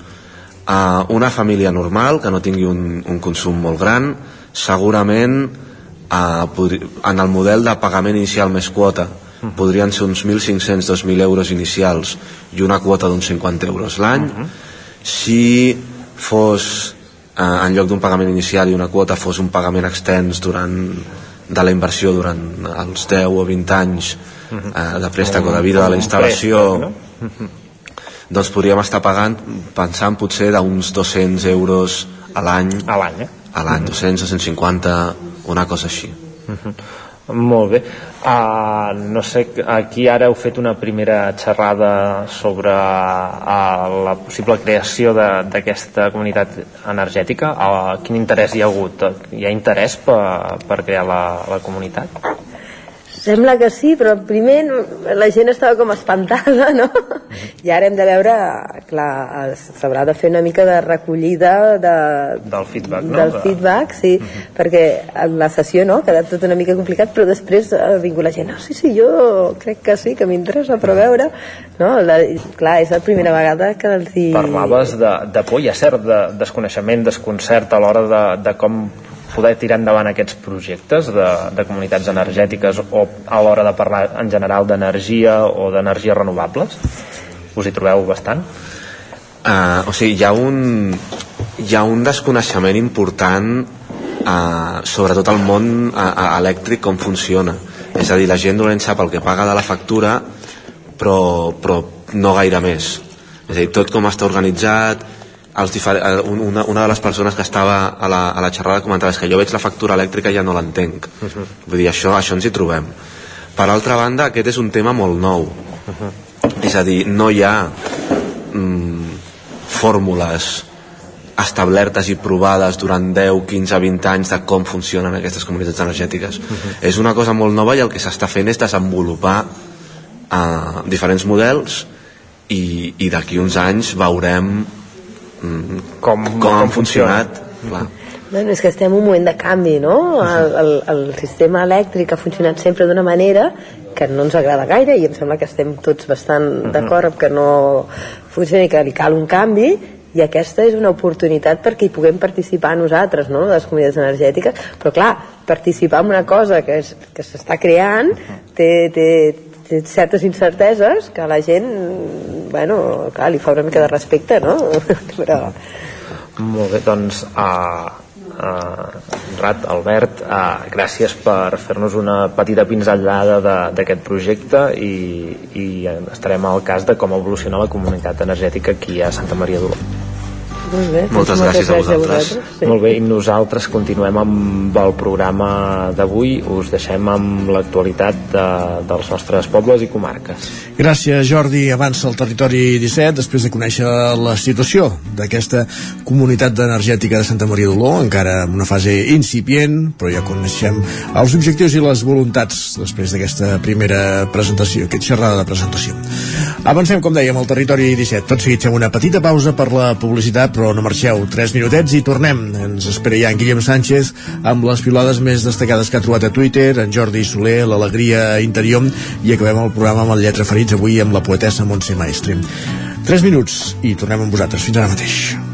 uh, una família normal, que no tingui un, un consum molt gran, segurament uh, en el model de pagament inicial més quota podrien ser uns 1.500-2.000 euros inicials i una quota d'uns 50 euros l'any. Uh -huh. Si fos, eh, en lloc d'un pagament inicial i una quota, fos un pagament extens durant de la inversió durant els 10 o 20 anys eh, de préstec o de vida de la instal·lació? doncs podríem estar pagant pensant potser d'uns 200 euros a l'any a l'any, eh? a l'any, 200 o 150 una cosa així uh -huh. Molt bé. Uh, no sé, aquí ara heu fet una primera xerrada sobre uh, la possible creació d'aquesta comunitat energètica. Uh, quin interès hi ha hagut? Hi ha interès per, per crear la, la comunitat? Sembla que sí, però primer la gent estava com espantada, no? I ara hem de veure, clar, s'haurà de fer una mica de recollida de, del feedback, no? del feedback, sí, uh -huh. perquè en la sessió no, ha quedat tot una mica complicat, però després ha vingut la gent, no, sí, sí, jo crec que sí, que m'interessa, però veure, no? La, clar, és la primera vegada que els hi... Parlaves de, de por, hi ha cert de desconeixement, desconcert a l'hora de, de com poder tirar endavant aquests projectes de, de comunitats energètiques o a l'hora de parlar en general d'energia o d'energies renovables? Us hi trobeu bastant? Uh, o sigui, hi ha un, hi ha un desconeixement important uh, sobretot al món uh, elèctric com funciona és a dir, la gent dolent sap el que paga de la factura però, però no gaire més és a dir, tot com està organitzat els. Eh, una, una de les persones que estava a la, a la xerrada comentava és que jo veig la factura elèctrica i ja no l'entenc uh -huh. vull dir, això, això ens hi trobem per altra banda, aquest és un tema molt nou uh -huh. és a dir, no hi ha mm, fórmules establertes i provades durant 10, 15, 20 anys de com funcionen aquestes comunitats energètiques. Uh -huh. És una cosa molt nova i el que s'està fent és desenvolupar uh, diferents models i, i d'aquí uns anys veurem com, com, com han funcionat. Clar. Bueno, és que estem en un moment de canvi, no? El, el, el sistema elèctric ha funcionat sempre d'una manera que no ens agrada gaire i em sembla que estem tots bastant uh -huh. d'acord amb que no funcioni, que li cal un canvi i aquesta és una oportunitat perquè hi puguem participar nosaltres, no?, les comunitats energètiques, però clar, participar en una cosa que és, que s'està creant té, té, té certes incerteses que la gent bueno, clar, li fa una mica de respecte no? però molt bé, doncs uh, uh, Rat, Albert uh, gràcies per fer-nos una petita pinzellada d'aquest projecte i, i estarem al cas de com evoluciona la comunitat energètica aquí a Santa Maria d'Oló molt bé, moltes, moltes gràcies, gràcies a vosaltres. A vosaltres sí. Molt bé, i nosaltres continuem amb el programa d'avui. Us deixem amb l'actualitat de, dels nostres pobles i comarques. Gràcies, Jordi. Avança el territori 17 després de conèixer la situació d'aquesta comunitat energètica de Santa Maria d'Oló, encara en una fase incipient, però ja coneixem els objectius i les voluntats després d'aquesta primera presentació, aquesta xerrada de presentació. Avancem, com dèiem, al territori 17. Tot seguit fem una petita pausa per la publicitat, però no marxeu. 3 minutets i tornem. Ens espera ja en Guillem Sánchez amb les pilades més destacades que ha trobat a Twitter, en Jordi Soler, l'alegria interior, i acabem el programa amb el Lletra Ferits avui amb la poetessa Montse Maestre. 3 minuts i tornem amb vosaltres. Fins ara mateix.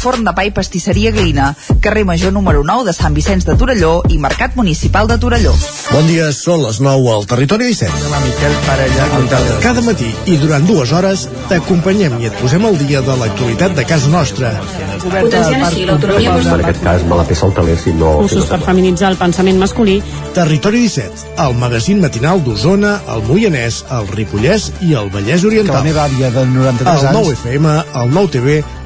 forn de pa i pastisseria Glina, carrer Major número 9 de Sant Vicenç de Torelló i Mercat Municipal de Torelló. Bon dia, són les 9 al Territori 17. Demà, Miquel Parella. Cada matí i durant dues hores t'acompanyem i et posem al dia de l'actualitat de casa nostra. Potenciant així l'autonomia... En aquest cas me la peça el taler si no... Cursos per feminitzar el pensament masculí. Territori 17, el magazín matinal d'Osona, el Moianès, el Ripollès i el Vallès Oriental. Que la meva àvia de 93 anys... El 9 anys... FM, el 9 TV,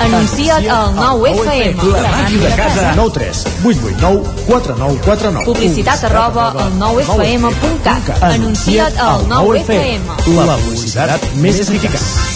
Anuncia't al 9FM. La màquina de casa. 9 3 8 8 9 4 9 4 9 Publicitat arroba al 9FM.cat. Anuncia't al 9FM. La publicitat més eficaç.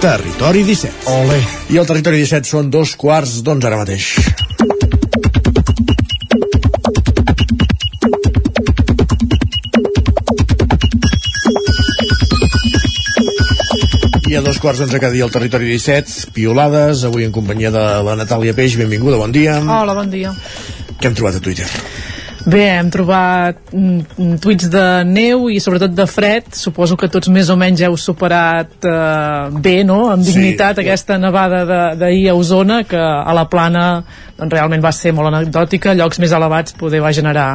Territori 17. Ole. I el Territori 17 són dos quarts d'onze ara mateix. I a dos quarts d'onze cada dia al Territori 17, piolades, avui en companyia de la Natàlia Peix, benvinguda, bon dia. Hola, bon dia. Què hem trobat a Twitter? Bé, hem trobat mm, tuits de neu i sobretot de fred. Suposo que tots més o menys heu superat eh, bé, no?, amb Sí. dignitat aquesta nevada d'ahir a Osona, que a la plana doncs, realment va ser molt anecdòtica. Llocs més elevats poder va generar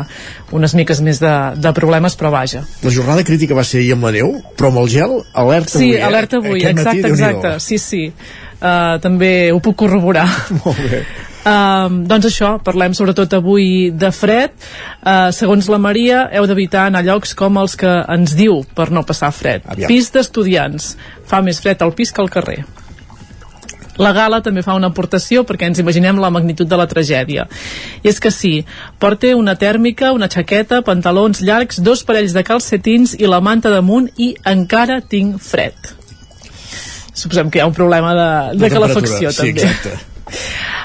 unes miques més de, de problemes, però vaja. La jornada crítica va ser ahir amb la neu, però amb el gel, alerta Sí, avui. eh? alerta avui, matí, exacte, Déu-n'hi-do. exacte. Sí, sí. Uh, també ho puc corroborar. Molt bé. Um, doncs això, parlem sobretot avui de fred. Uh, segons la Maria, heu d'evitar anar a llocs com els que ens diu per no passar fred. Aviam. Pis d'estudiants. Fa més fred al pis que al carrer. La gala també fa una aportació perquè ens imaginem la magnitud de la tragèdia. I és que sí, porta una tèrmica, una jaqueta, pantalons llargs, dos parells de calcetins i la manta damunt i encara tinc fred. Suposem que hi ha un problema de, de, De calefacció sí, també. exacte.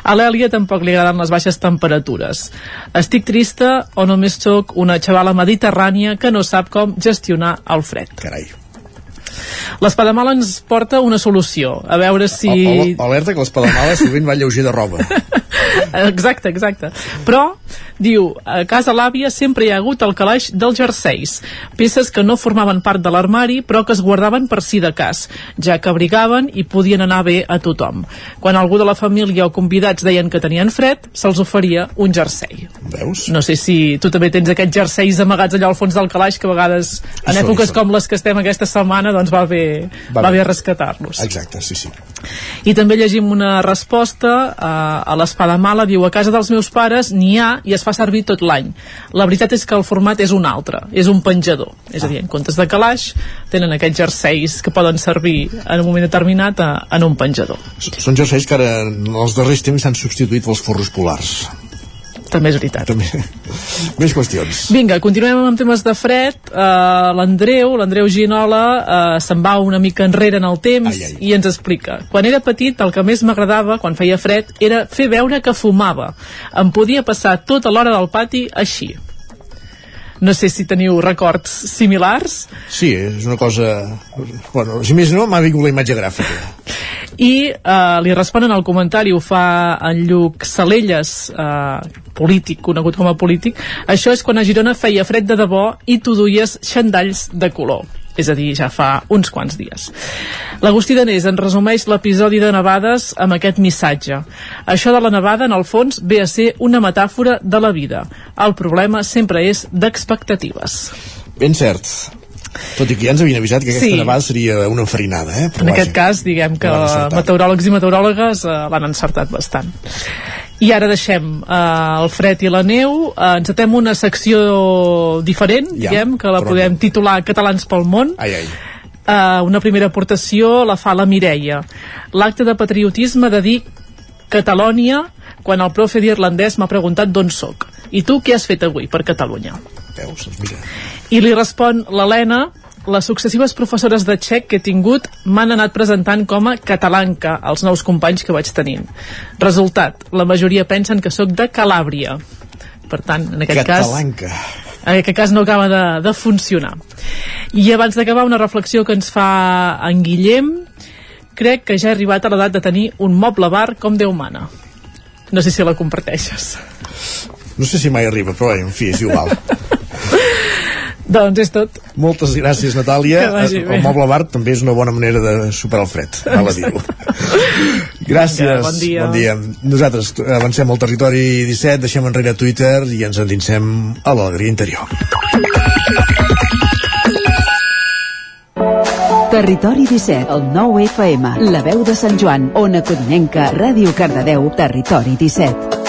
A l'Èlia tampoc li agraden les baixes temperatures. Estic trista o només sóc una xavala mediterrània que no sap com gestionar el fred. Carai. L'Espadamala ens porta una solució. A veure si... O, o, alerta que l'espadamala sovint va lleuger de roba. Exacte, exacte. Però, diu, a casa l'àvia sempre hi ha hagut el calaix dels jerseis, peces que no formaven part de l'armari, però que es guardaven per si de cas, ja que abrigaven i podien anar bé a tothom. Quan algú de la família o convidats deien que tenien fred, se'ls oferia un jersei. Veus? No sé si tu també tens aquests jerseis amagats allà al fons del calaix que a vegades, en èpoques com les que estem aquesta setmana, doncs va bé, Va va bé. bé rescatar-los. Exacte, sí, sí. I també llegim una resposta a, a l'Espada Mala, diu a casa dels meus pares n'hi ha i es fa servir tot l'any. La veritat és que el format és un altre, és un penjador. És a dir, en comptes de calaix, tenen aquests jerseis que poden servir en un moment determinat a, en un penjador. Són jerseis que ara en els darrers temps s'han substituït pels forros polars. També és veritat. També. Més qüestions. Vinga, continuem amb temes de fred. Uh, L'Andreu, l'Andreu Ginola, uh, se'n va una mica enrere en el temps Ai, ai. i ens explica. Quan era petit, el que més m'agradava, quan feia fred, era fer veure que fumava. Em podia passar tota l'hora del pati així. No sé si teniu records similars. Sí, és una cosa... Bueno, si més no, m'ha vingut la imatge gràfica. I eh, li responen al comentari, ho fa en Lluc Salelles, eh, polític, conegut com a polític, això és quan a Girona feia fred de debò i tu duies xandalls de color és a dir, ja fa uns quants dies. L'Agustí Danés en resumeix l'episodi de nevades amb aquest missatge. Això de la nevada, en el fons, ve a ser una metàfora de la vida. El problema sempre és d'expectatives. Ben cert. Tot i que ja ens havien avisat que aquesta Sí. nevada seria una enfarinada, eh? Però En vaja. aquest cas, diguem que meteoròlegs i meteoròlogues eh, l'han encertat bastant. I ara deixem eh, el fred i la neu, eh, ens atem una secció diferent, Ja, diguem, que la podem titular Catalans pel món. Ai, ai. Uh, una primera aportació la fa la Mireia. L'acte de patriotisme de dir Catalònia quan el profe d'irlandès m'ha preguntat d'on sóc. I tu què has fet avui per Catalunya? Veus, doncs mira. I li respon l'Helena les successives professores de txec que he tingut m'han anat presentant com a catalanca als nous companys que vaig tenint. Resultat, la majoria pensen que sóc de Calàbria. per tant, en aquest cas Catalanca. en aquest cas no acaba de, de funcionar i abans d'acabar una reflexió que ens fa en Guillem crec que ja he arribat a l'edat de tenir un moble bar com Déu mana no sé si la comparteixes No sé si mai arriba, però en fi, és igual. doncs és tot Moltes gràcies, Natàlia. Que vagi bé. El moble bar també és una bona manera de superar el fred, val a dir-ho. Gràcies. Vinga, bon dia. bon dia. Nosaltres avancem al territori 17, deixem enrere Twitter i ens endinsem a l'alegria interior. Territori 17, el 9 FM, la veu de Sant Joan, Ona Codinenca, Ràdio Cardedeu, Territori 17.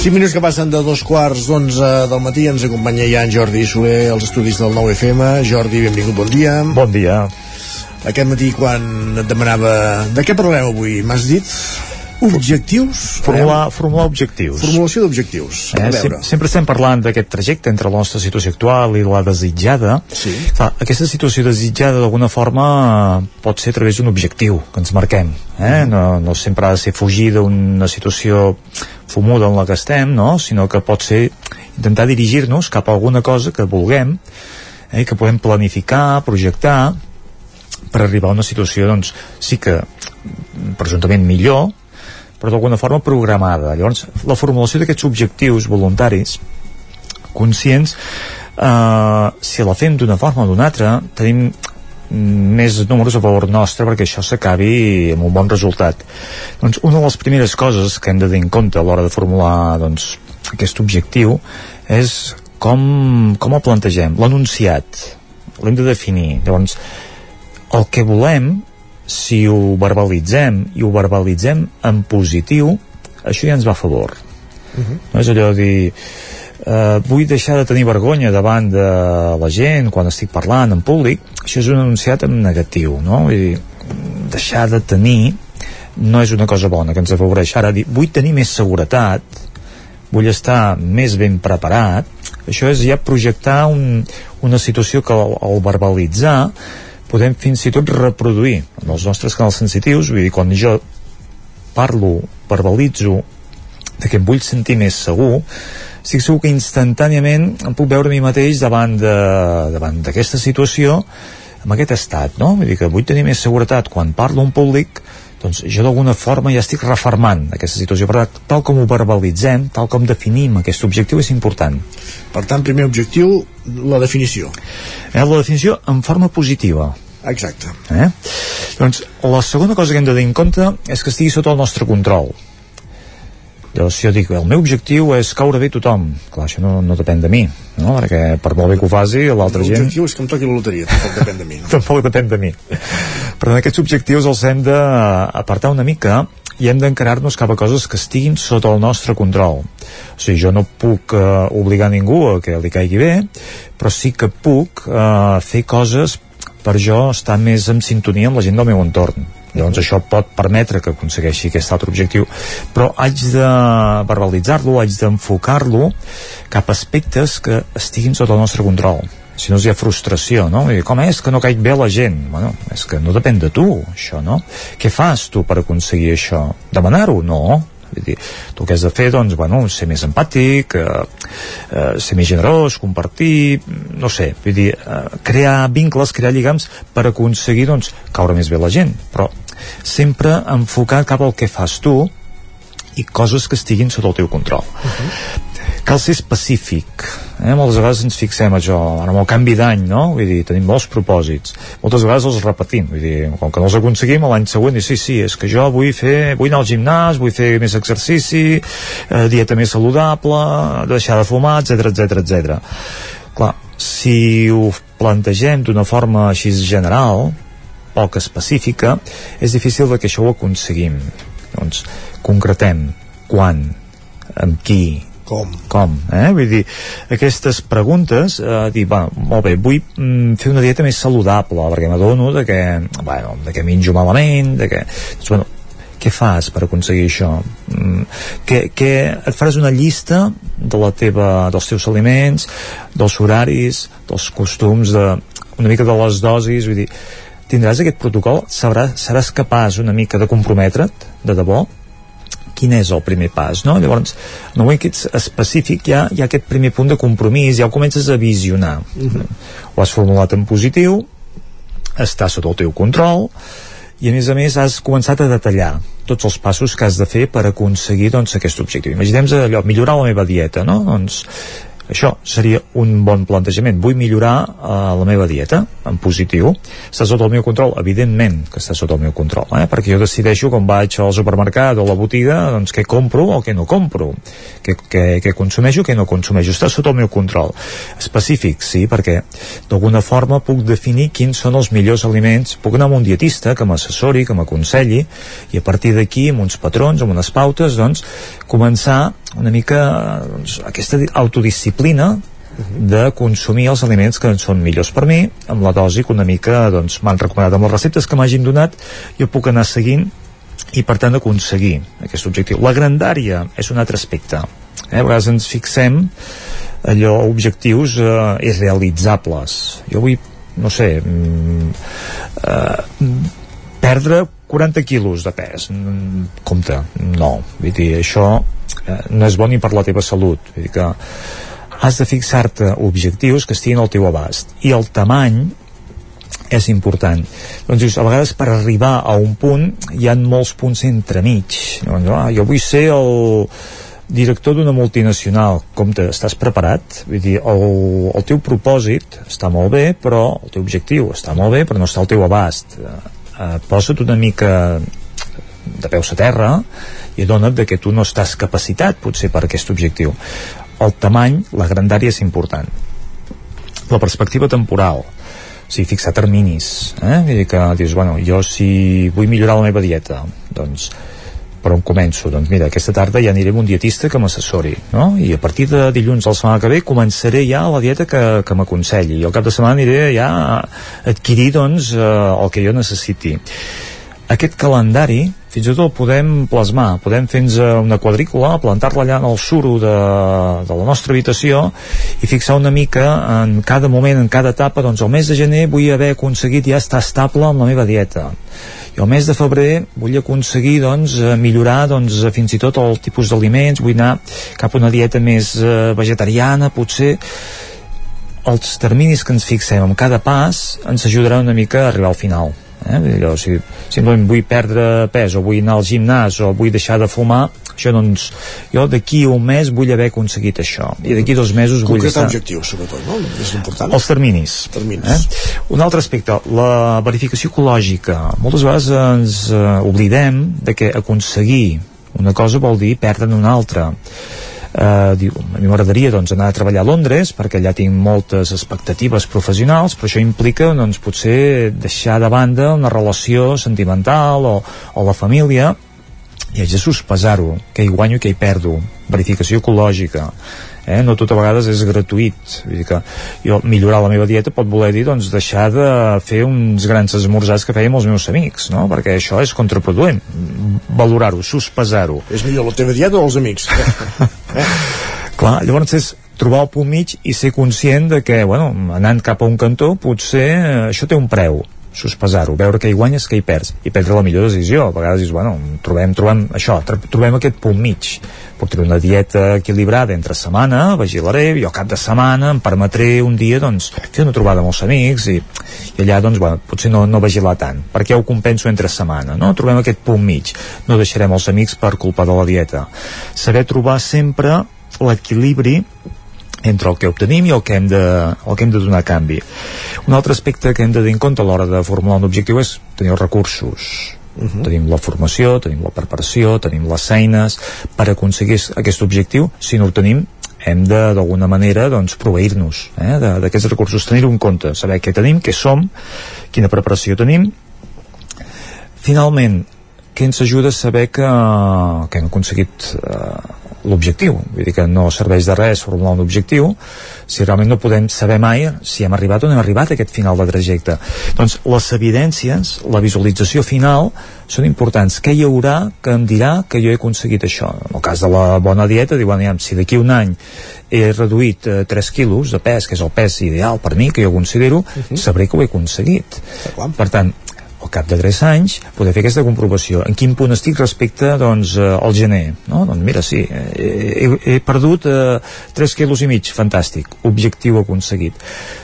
Cinc minuts que passen de dos quarts d'onze del matí ens acompanya ja en Jordi Soler als estudis del 9FM. Jordi, benvingut, bon dia. Bon dia. Aquest matí quan et demanava de què parlem avui, m'has dit objectius? Formular, formular objectius. Formulació d'objectius. Eh, sem sempre estem parlant d'aquest trajecte entre la nostra situació actual i la desitjada. Sí. Clar, aquesta situació desitjada d'alguna forma pot ser a través d'un objectiu que ens marquem. Eh? No, no sempre ha de ser fugir d'una situació fumuda en la que estem, no? sinó que pot ser intentar dirigir-nos cap a alguna cosa que vulguem, eh? que podem planificar, projectar, per arribar a una situació, doncs, sí que mm, presumptament millor, però d'alguna forma programada. Llavors, la formulació d'aquests objectius voluntaris conscients, eh, si la fem d'una forma o d'una altra, tenim més números a favor nostre perquè això s'acabi amb un bon resultat. Doncs una de les primeres coses que hem de tenir en compte a l'hora de formular doncs, aquest objectiu és com, com el plantegem, l'enunciat, l'hem de definir. Llavors, el que volem si ho verbalitzem i ho verbalitzem en positiu això ja ens va a favor. No és allò de dir eh, vull deixar de tenir vergonya davant de la gent quan estic parlant en públic això és un anunciat en negatiu no? Vull dir, deixar de tenir no és una cosa bona que ens afavoreix ara dir, vull tenir més seguretat vull estar més ben preparat això és ja projectar un, una situació que al verbalitzar podem fins i tot reproduir en els nostres canals sensitius vull dir, quan jo parlo, verbalitzo de que em vull sentir més segur estic segur que instantàniament em puc veure a mi mateix davant d'aquesta situació amb aquest estat, no? Vull dir que vull tenir més seguretat quan parlo en públic doncs jo d'alguna forma ja estic reformant aquesta situació, per tant, tal com ho verbalitzem tal com definim aquest objectiu és important Per tant, primer objectiu, la definició. eh? la definició en forma positiva Exacte. Eh? Doncs la segona cosa que hem de tenir en compte és que estigui sota el nostre control. Llavors, si jo dic, el meu objectiu és caure bé tothom, clar, això no, no depèn de mi, no? perquè per molt bé que ho faci, l'altra gent... L'objectiu és que em toqui la loteria, tampoc depèn de mi. No? Tampoc depèn de mi. Per tant, aquests objectius els hem d'apartar una mica i hem d'encarar-nos cap a coses que estiguin sota el nostre control. O sigui, jo no puc eh, obligar ningú a que li caigui bé, però sí que puc eh, fer coses per jo estar més en sintonia amb la gent del meu entorn. Llavors això pot permetre que aconsegueixi aquest altre objectiu, però haig de verbalitzar-lo, haig d'enfocar-lo cap a aspectes que estiguin sota el nostre control si no hi ha frustració, no? I com és que no caic bé la gent? Bueno, és que no depèn de tu, això, no? Què fas tu per aconseguir això? Demanar-ho? No. Vull dir, tu que has de fer, doncs, bueno, ser més empàtic, eh, eh, ser més generós, compartir, no sé, vull dir, eh, crear vincles, crear lligams per aconseguir, doncs, caure més bé la gent. Però sempre enfocar cap al que fas tu i coses que estiguin sota el teu control. Cal ser específic. Eh? Moltes vegades ens fixem això, amb el canvi d'any, no? Vull dir, tenim molts propòsits. Moltes vegades els repetim, vull dir, com que no els aconseguim, l'any següent, i sí, sí, és que jo vull fer, vull anar al gimnàs, vull fer més exercici, eh, dieta més saludable, deixar de fumar, etc etc etc. Clar, si ho plantegem d'una forma així general, poc específica, és difícil de que això ho aconseguim. Doncs, concretem quan, amb qui, com, com eh? vull dir, aquestes preguntes eh, dir, bueno, molt bé, vull mm, fer una dieta més saludable perquè m'adono de que bueno, de que menjo malament de que, doncs, bueno, què fas per aconseguir això? Mm, que, que et faràs una llista de la teva, dels teus aliments, dels horaris, dels costums, de, una mica de les dosis, vull dir, tindràs aquest protocol, sabràs, seràs capaç una mica de comprometre't, de debò, quin és el primer pas, no? Llavors, en el moment que ets específic hi ha, hi ha aquest primer punt de compromís, ja ho comences a visionar. Uh -huh. Ho has formulat en positiu, està sota el teu control, i a més a més has començat a detallar tots els passos que has de fer per aconseguir doncs, aquest objectiu. Imaginem allò, millorar la meva dieta, no? Doncs això seria un bon plantejament. Vull millorar uh, la meva dieta en positiu. Està sota el meu control? Evidentment que està sota el meu control, eh? perquè jo decideixo com vaig al supermercat o a la botiga doncs què compro o què no compro, què, què, què consumeixo o què no consumeixo. Està sota el meu control. Específic, sí, perquè d'alguna forma puc definir quins són els millors aliments. Puc anar amb un dietista que m'assessori, que m'aconselli, i a partir d'aquí, amb uns patrons, amb unes pautes, doncs, començar una mica doncs, aquesta autodisciplina de consumir els aliments que són millors per mi, amb la dosi que una mica doncs, m'han recomanat amb les receptes que m'hagin donat, jo puc anar seguint i per tant aconseguir aquest objectiu. La grandària és un altre aspecte. Eh? A vegades ens fixem allò, objectius eh, irrealitzables. Jo vull, no sé, mm, eh, perdre 40 quilos de pes. Mm, compte, no. Vull dir, això eh, no és bo ni per la teva salut vull dir que has de fixar-te objectius que estiguin al teu abast. I el tamany és important. Doncs dius, a vegades per arribar a un punt hi han molts punts entremig. Doncs, ah, jo vull ser el director d'una multinacional, compte, estàs preparat? Vull dir, el, el teu propòsit està molt bé, però el teu objectiu està molt bé, però no està al teu abast. Eh, posa't una mica de peus a terra i adona't de que tu no estàs capacitat potser per aquest objectiu el tamany, la grandària és important la perspectiva temporal o sigui, fixar terminis eh? Vull dir que dius, bueno, jo si vull millorar la meva dieta doncs per on començo? Doncs mira, aquesta tarda ja aniré amb un dietista que m'assessori, no? I a partir de dilluns la setmana que ve començaré ja la dieta que, que m'aconselli. I al cap de setmana aniré ja a adquirir, doncs, eh, el que jo necessiti aquest calendari fins i tot el podem plasmar, podem fer-nos una quadrícula, plantar-la allà en el suro de, de la nostra habitació i fixar una mica en cada moment, en cada etapa, doncs el mes de gener vull haver aconseguit ja estar estable amb la meva dieta. I el mes de febrer vull aconseguir doncs, millorar doncs, fins i tot el tipus d'aliments, vull anar cap a una dieta més eh, vegetariana, potser. Els terminis que ens fixem amb cada pas ens ajudaran una mica a arribar al final eh? Allò, si simplement vull perdre pes o vull anar al gimnàs o vull deixar de fumar això doncs, jo d'aquí un mes vull haver aconseguit això i d'aquí dos mesos vull estar... objectiu, sobretot, no? És important. Els terminis. terminis. Eh? Un altre aspecte, la verificació ecològica. Moltes vegades ens eh, oblidem de que aconseguir una cosa vol dir perdre'n una altra eh, diu, a mi m'agradaria doncs, anar a treballar a Londres perquè allà tinc moltes expectatives professionals però això implica doncs, potser deixar de banda una relació sentimental o, o la família i haig de sospesar-ho, què hi guanyo i què hi perdo. Verificació ecològica eh? no tot a vegades és gratuït vull dir que jo millorar la meva dieta pot voler dir doncs deixar de fer uns grans esmorzars que fèiem els meus amics no? perquè això és contraproduent valorar-ho, sospesar-ho és millor la teva dieta o els amics eh? clar, llavors és trobar el punt mig i ser conscient de que, bueno, anant cap a un cantó potser això té un preu sospesar-ho, veure què hi guanyes, què hi perds i prendre la millor decisió, a vegades dius bueno, trobem, trobem això, trobem aquest punt mig. Puc tenir una dieta equilibrada entre setmana, vigilaré, jo cap de setmana em permetré un dia doncs, fer una trobada amb els amics i, i allà doncs, bueno, potser no, no vigilar tant perquè ho compenso entre setmana no? trobem aquest punt mig, no deixarem els amics per culpa de la dieta. Saber trobar sempre l'equilibri entre el que obtenim i el que hem de, el que hem de donar a canvi. Un altre aspecte que hem de tenir en compte a l'hora de formular un objectiu és tenir els recursos. Uh -huh. Tenim la formació, tenim la preparació, tenim les eines per aconseguir aquest objectiu. Si no ho tenim, hem de d'alguna manera doncs, proveir-nos eh, d'aquests recursos, tenir-ho en compte, saber què tenim, què som, quina preparació tenim. Finalment, què ens ajuda a saber que, que hem aconseguit eh, l'objectiu. Vull dir que no serveix de res formular un objectiu si realment no podem saber mai si hem arribat o no hem arribat a aquest final de trajecte. Doncs les evidències la visualització final són importants. Què hi haurà que em dirà que jo he aconseguit això? En el cas de la bona dieta diuen, ja, si d'aquí un any he reduït eh, 3 quilos de pes, que és el pes ideal per mi, que jo considero, uh -huh. sabré que ho he aconseguit. Per tant, al cap de 3 anys poder fer aquesta comprovació. En quin punt estic respecte doncs, eh, al gener? No? doncs mira, sí, he, he perdut eh, 3 quilos i mig, fantàstic. Objectiu aconseguit.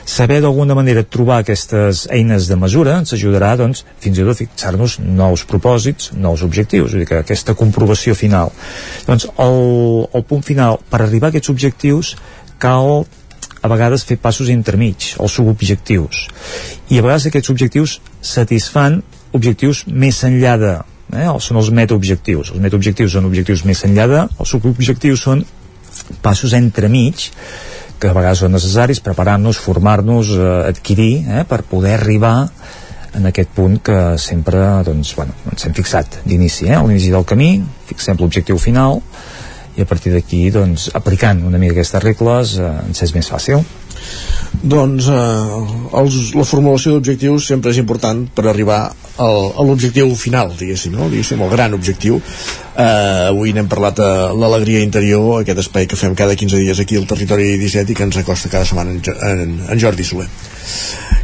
Saber d'alguna manera trobar aquestes eines de mesura ens ajudarà doncs, fins i tot fixar-nos nous propòsits, nous objectius. Vull dir que aquesta comprovació final. Doncs el, el punt final per arribar a aquests objectius cal a vegades fer passos intermig, els subobjectius. I a vegades aquests objectius satisfan objectius més enllà de... Eh? Són els metaobjectius. Els metaobjectius són objectius més enllà de... Els subobjectius són passos entremig que a vegades són necessaris, preparar-nos, formar-nos, eh, adquirir, eh, per poder arribar en aquest punt que sempre doncs, bueno, ens hem fixat d'inici, eh? a l'inici del camí, fixem l'objectiu final, i a partir d'aquí doncs, aplicant una mica aquestes regles eh, ens és més fàcil. Doncs eh, els, la formulació d'objectius sempre és important per arribar al, a l'objectiu final diguéssim, no? diguéssim, el gran objectiu. Eh, avui n'hem parlat a l'alegria interior, aquest espai que fem cada 15 dies aquí al territori 17 i que ens acosta cada setmana en, en, en Jordi Soler.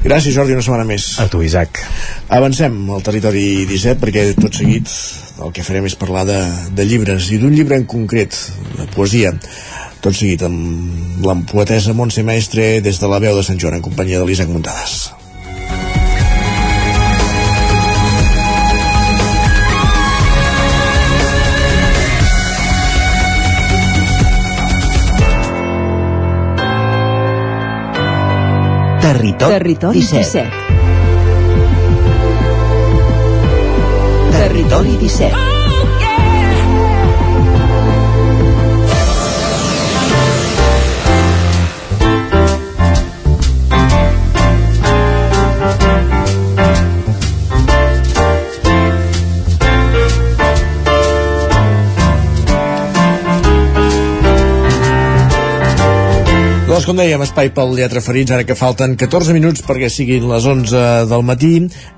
Gràcies Jordi, una setmana més. A tu Isaac. Avancem al territori 17 perquè tot seguit el que farem és parlar de, de llibres i d'un llibre en concret, de poesia tot seguit amb la poetesa Montse Mestre des de la veu de Sant Joan en companyia de l'Isaac Muntades Territori, Territori 17. 17. Territori 17. Doncs com dèiem, espai pel Lletra Ferits, ara que falten 14 minuts perquè siguin les 11 del matí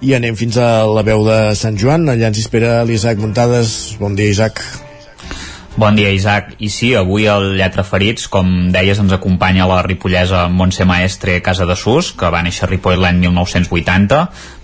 i anem fins a la veu de Sant Joan. Allà ens espera l'Isaac Muntades. Bon dia, Isaac. Bon dia, Isaac. I sí, avui al Lletra Ferits, com deies, ens acompanya la ripollesa Montse Maestre Casa de Sus, que va néixer a Ripoll l'any 1980.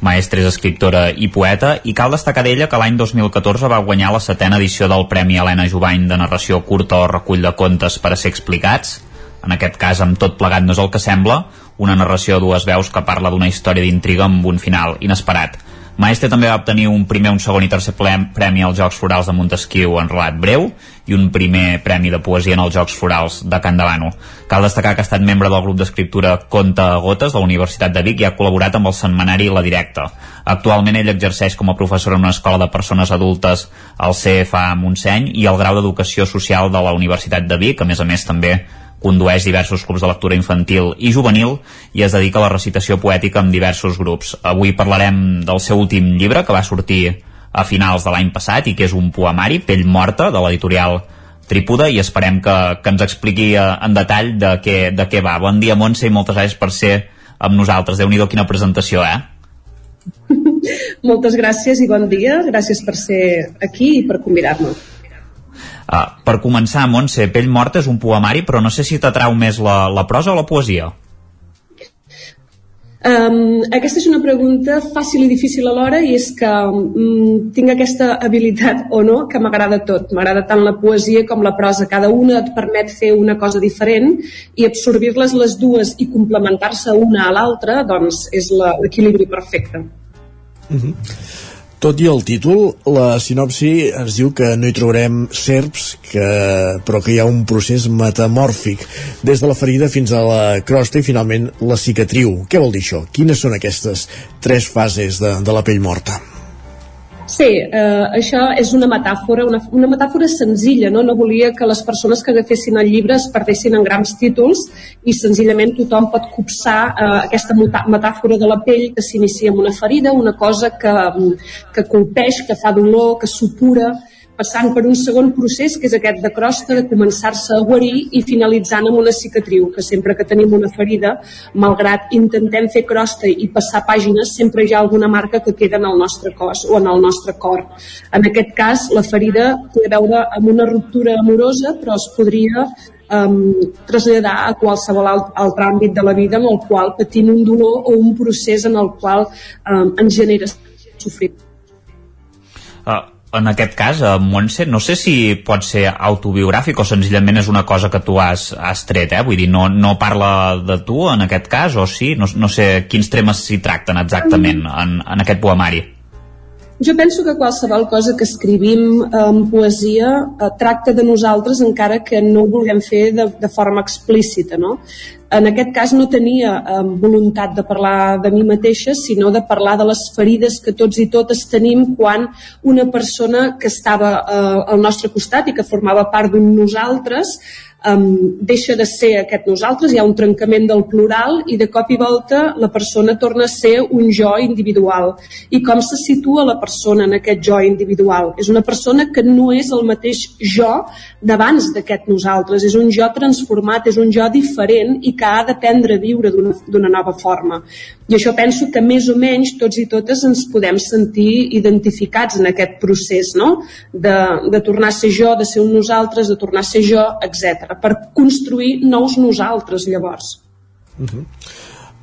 Maestre és escriptora i poeta, i cal destacar d'ella que l'any 2014 va guanyar la setena edició del Premi Helena Jovany de narració curta o recull de contes per a ser explicats en aquest cas amb tot plegat no és el que sembla, una narració a dues veus que parla d'una història d'intriga amb un final inesperat. Maestre també va obtenir un primer, un segon i tercer premi als Jocs Florals de Montesquieu en relat breu i un primer premi de poesia en els Jocs Florals de Can. Cal destacar que ha estat membre del grup d'escriptura Conte a Gotes de la Universitat de Vic i ha col·laborat amb el setmanari La Directa. Actualment ell exerceix com a professor en una escola de persones adultes al CFA Montseny i el grau d'Educació Social de la Universitat de Vic, a més a més també condueix diversos clubs de lectura infantil i juvenil i es dedica a la recitació poètica amb diversos grups. Avui parlarem del seu últim llibre que va sortir a finals de l'any passat i que és un poemari, Pell morta, de l'editorial Trípoda i esperem que, que ens expliqui eh, en detall de què, de què va. Bon dia, Montse, i moltes gràcies per ser amb nosaltres. déu nhi quina presentació, eh? Moltes gràcies i bon dia. Gràcies per ser aquí i per convidar-me. Uh, per començar, Montse, Pell morta és un poemari, però no sé si t'atrau més la, la prosa o la poesia. Um, aquesta és una pregunta fàcil i difícil alhora i és que um, tinc aquesta habilitat o no que m'agrada tot. M'agrada tant la poesia com la prosa. Cada una et permet fer una cosa diferent i absorbir-les les dues i complementar-se una a l'altra doncs és l'equilibri perfecte. Uh mhm. -huh. Tot i el títol, la sinopsi ens diu que no hi trobarem serps, que, però que hi ha un procés metamòrfic, des de la ferida fins a la crosta i finalment la cicatriu. Què vol dir això? Quines són aquestes tres fases de, de la pell morta? Sí, eh, això és una metàfora, una, una metàfora senzilla, no? No volia que les persones que agafessin el llibre es perdessin en grans títols i senzillament tothom pot copsar eh, aquesta metàfora de la pell que s'inicia amb una ferida, una cosa que, que colpeix, que fa dolor, que sutura, passant per un segon procés que és aquest de crosta de començar-se a guarir i finalitzant amb una cicatriu, que sempre que tenim una ferida, malgrat intentem fer crosta i passar pàgines, sempre hi ha alguna marca que queda en el nostre cos o en el nostre cor. En aquest cas, la ferida té a veure amb una ruptura amorosa, però es podria um, traslladar a qualsevol alt, altre àmbit de la vida en el qual patim un dolor o un procés en el qual um, ens genera sofrir. Uh, en aquest cas, a Montse, no sé si pot ser autobiogràfic o senzillament és una cosa que tu has, has tret, eh? Vull dir, no, no parla de tu en aquest cas, o sí? No, no sé quins temes s'hi tracten exactament en, en aquest poemari. Jo penso que qualsevol cosa que escrivim en poesia eh, tracta de nosaltres encara que no ho vulguem fer de, de forma explícita, no? En aquest cas no tenia eh, voluntat de parlar de mi mateixa, sinó de parlar de les ferides que tots i totes tenim quan una persona que estava eh, al nostre costat i que formava part d'un nosaltres um, deixa de ser aquest nosaltres, hi ha un trencament del plural i de cop i volta la persona torna a ser un jo individual. I com se situa la persona en aquest jo individual? És una persona que no és el mateix jo d'abans d'aquest nosaltres, és un jo transformat, és un jo diferent i que ha d'aprendre a viure d'una nova forma. I això penso que més o menys tots i totes ens podem sentir identificats en aquest procés, no? De, de tornar a ser jo, de ser un nosaltres, de tornar a ser jo, etc per construir nous nosaltres llavors. Uh -huh.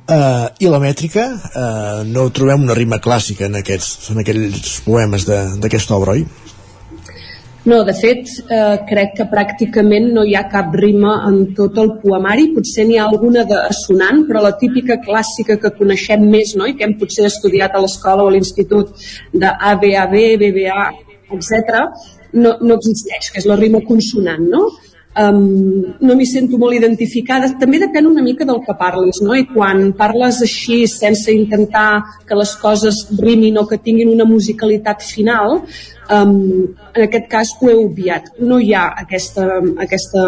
Uh, I la mètrica, uh, no trobem una rima clàssica en, aquests, en aquells poemes d'aquesta obra, oi? No, de fet, eh, crec que pràcticament no hi ha cap rima en tot el poemari. Potser n'hi ha alguna de assonant, però la típica clàssica que coneixem més, no? i que hem potser estudiat a l'escola o a l'institut de ABAB, BBA, etc., no, no existeix, que és la rima consonant, no? Um, no m'hi sento molt identificada. També depèn una mica del que parlis, no? I quan parles així, sense intentar que les coses rimin o que tinguin una musicalitat final, um, en aquest cas ho he obviat. No hi ha aquesta, aquesta,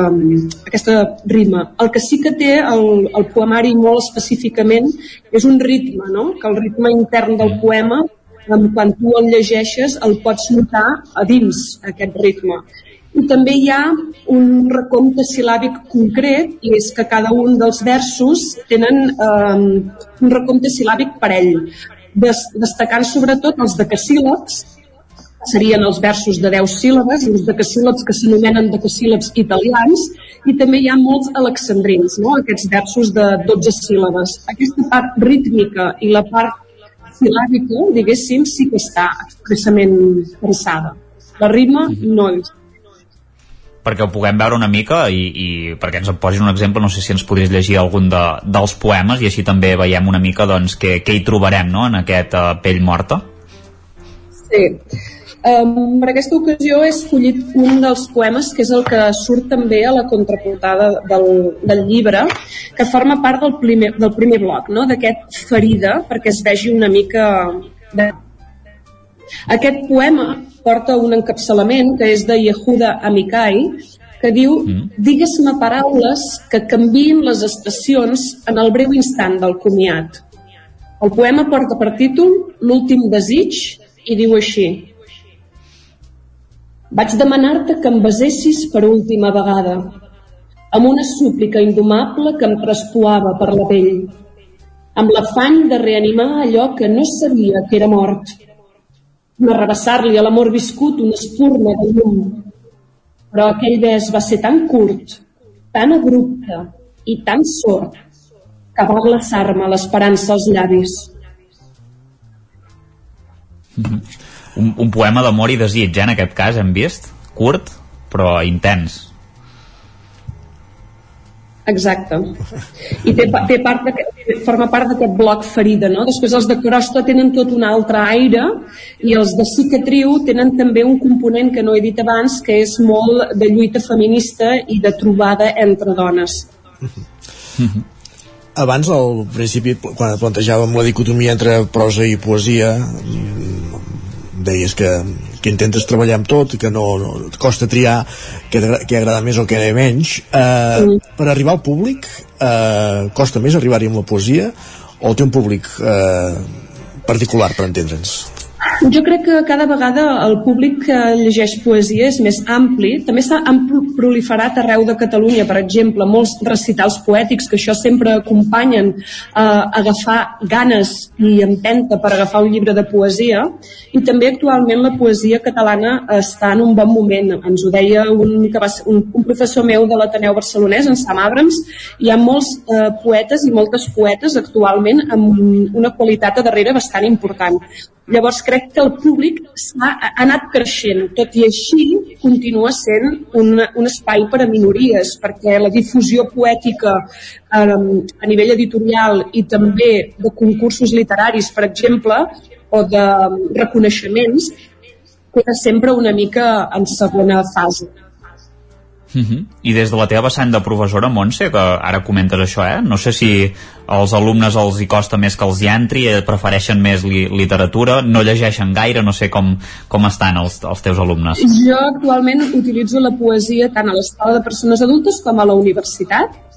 aquesta rima. El que sí que té el, el poemari molt específicament és un ritme, no? Que el ritme intern del poema quan tu el llegeixes el pots notar a dins aquest ritme i també hi ha un recompte sil·làbic concret i és que cada un dels versos tenen eh, un recompte sil·làbic parell des, destacant sobretot els decasíl·labs serien els versos de 10 síl·labes els decasíl·labs que s'anomenen decasíl·labs italians i també hi ha molts alexandrins, no? aquests versos de 12 síl·labes. Aquesta part rítmica i la part sil·làbica, diguéssim, sí que està expressament pensada. La rima no és perquè ho puguem veure una mica i, i perquè ens en posin un exemple, no sé si ens podries llegir algun de, dels poemes i així també veiem una mica doncs, què, què hi trobarem no? en aquest uh, pell morta. Sí. Um, per aquesta ocasió he escollit un dels poemes que és el que surt també a la contraportada del, del llibre que forma part del primer, del primer bloc no? d'aquest ferida perquè es vegi una mica de... aquest poema porta un encapçalament que és de Yehuda Amikai, que diu mm. digues-me paraules que canvien les estacions en el breu instant del comiat. El poema porta per títol L'últim desig i diu així Vaig demanar-te que em besessis per última vegada, amb una súplica indomable que em traspoava per la pell, amb l'afany de reanimar allò que no sabia que era mort, arrabassar-li a l'amor viscut una espurna de llum. Però aquell bes va ser tan curt, tan abrupte i tan sord que va glaçar-me l'esperança als llavis. Mm -hmm. un, un poema d'amor i desig, eh, en aquest cas, hem vist? Curt, però intens. Exacte. I té, té part de, forma part d'aquest bloc ferida, no? Després els de crosta tenen tot un altre aire i els de cicatriu tenen també un component que no he dit abans, que és molt de lluita feminista i de trobada entre dones. Abans, al principi, quan plantejàvem la dicotomia entre prosa i poesia, deies que, que intentes treballar amb tot i que no, no et costa triar què, què agrada més o què menys eh, mm. per arribar al públic eh, costa més arribar-hi amb la poesia o té un públic eh, particular per entendre'ns Jo crec que cada vegada el públic que llegeix poesia és més ampli. També s'ha proliferat arreu de Catalunya, per exemple, molts recitals poètics que això sempre acompanyen a eh, agafar ganes i empenta per agafar un llibre de poesia. I també actualment la poesia catalana està en un bon moment. Ens ho deia un, que va ser un, un professor meu de l'Ateneu Barcelonès, en Sam Abrams. Hi ha molts eh, poetes i moltes poetes actualment amb una qualitat a darrere bastant important. Llavors crec que el públic ha, ha anat creixent, tot i així continua sent un, un espai per a minories, perquè la difusió poètica eh, a nivell editorial i també de concursos literaris, per exemple, o de reconeixements, queda sempre una mica en segona fase. Uh mhm. -huh. I des de la teva vessant de professora, Montse, que ara comentes això, eh? No sé si als alumnes els hi costa més que els hi entri, eh, prefereixen més li literatura, no llegeixen gaire, no sé com, com estan els, els teus alumnes. Jo actualment utilitzo la poesia tant a l'escola de persones adultes com a la universitat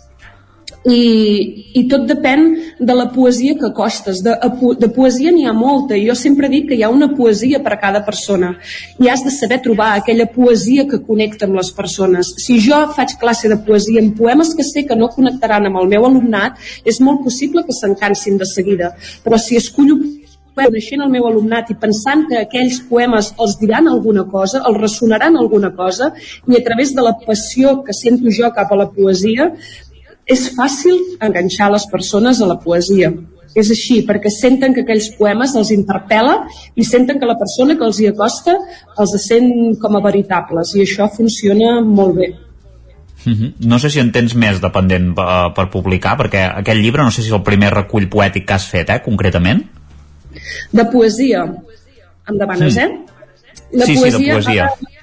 i, i tot depèn de la poesia que costes. De, de poesia n'hi ha molta, i jo sempre dic que hi ha una poesia per a cada persona, i has de saber trobar aquella poesia que connecta amb les persones. Si jo faig classe de poesia en poemes que sé que no connectaran amb el meu alumnat, és molt possible que s'encansin de seguida, però si escullo coneixent el meu alumnat i pensant que aquells poemes els diran alguna cosa, els ressonaran alguna cosa, i a través de la passió que sento jo cap a la poesia, és fàcil enganxar les persones a la poesia. És així, perquè senten que aquells poemes els interpel·la i senten que la persona que els hi acosta els sent com a veritables i això funciona molt bé. Mm -hmm. No sé si en tens més dependent per, eh, per publicar, perquè aquest llibre no sé si és el primer recull poètic que has fet, eh, concretament. De poesia. Em demanes, mm. eh? La sí, poesia, sí, de poesia. Ara,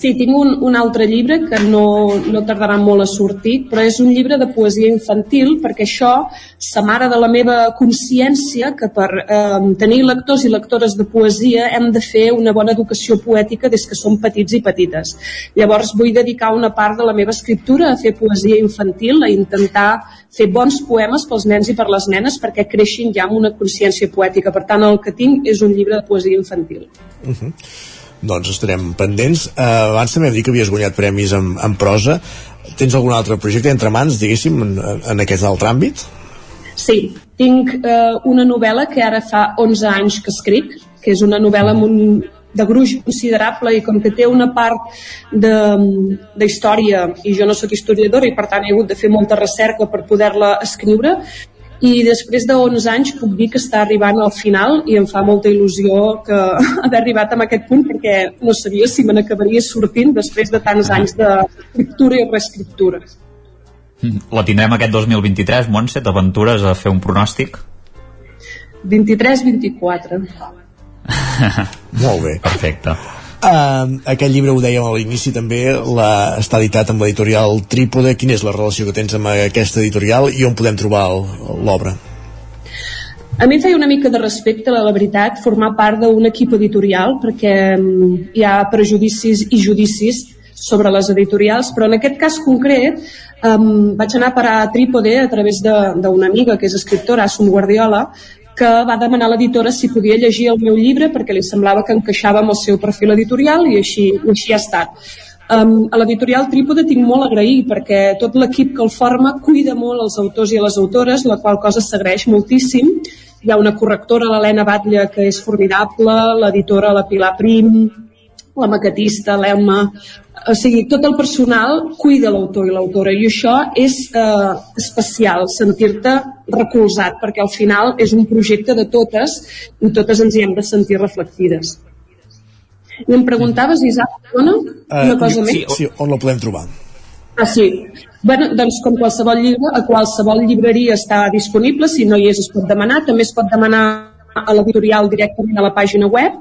Sí, tinc un, un altre llibre que no, no tardarà molt a sortir, però és un llibre de poesia infantil perquè això s'amara de la meva consciència que per eh, tenir lectors i lectores de poesia hem de fer una bona educació poètica des que som petits i petites. Llavors vull dedicar una part de la meva escriptura a fer poesia infantil, a intentar fer bons poemes pels nens i per les nenes perquè creixin ja amb una consciència poètica. Per tant, el que tinc és un llibre de poesia infantil. Uh -huh doncs estarem pendents. Uh, abans també hem dit que havies guanyat premis en, en prosa. Tens algun altre projecte entre mans, diguéssim, en, en aquest altre àmbit? Sí, tinc uh, una novel·la que ara fa 11 anys que escric, que és una novel·la amb un de gruix considerable i com que té una part d'història i jo no sóc historiadora i per tant he hagut de fer molta recerca per poder-la escriure i després de 11 anys puc dir que està arribant al final i em fa molta il·lusió que haver arribat a aquest punt perquè no sabia si me n'acabaria sortint després de tants anys d'escriptura i reescriptura. Mm, la tindrem aquest 2023, Montse, t'aventures a fer un pronòstic? 23-24. Molt bé. Perfecte. Uh, aquest llibre, ho dèiem a l'inici també, la, està editat amb l'editorial Trípode. Quina és la relació que tens amb aquesta editorial i on podem trobar l'obra? A mi em feia una mica de respecte, la, la veritat, formar part d'un equip editorial, perquè hi ha prejudicis i judicis sobre les editorials, però en aquest cas concret um, vaig anar a parar a Trípode a través d'una amiga que és escriptora, Assum Guardiola, que va demanar a l'editora si podia llegir el meu llibre perquè li semblava que encaixava amb el seu perfil editorial i així, així ha estat. Um, a l'editorial Trípode tinc molt agrair perquè tot l'equip que el forma cuida molt els autors i les autores, la qual cosa s'agraeix moltíssim. Hi ha una correctora, l'Helena Batlle, que és formidable, l'editora, la Pilar Prim, la maquetista, l'Emma, o sigui, tot el personal cuida l'autor i l'autora i això és eh, especial, sentir-te recolzat, perquè al final és un projecte de totes i totes ens hi hem de sentir reflectides. I em preguntaves, Isaac, dona uh, una cosa sí, més? Sí, on la podem trobar? Ah, sí. Bueno, doncs com qualsevol llibre, a qualsevol llibreria està disponible, si no hi és es pot demanar, també es pot demanar a l'editorial directament a la pàgina web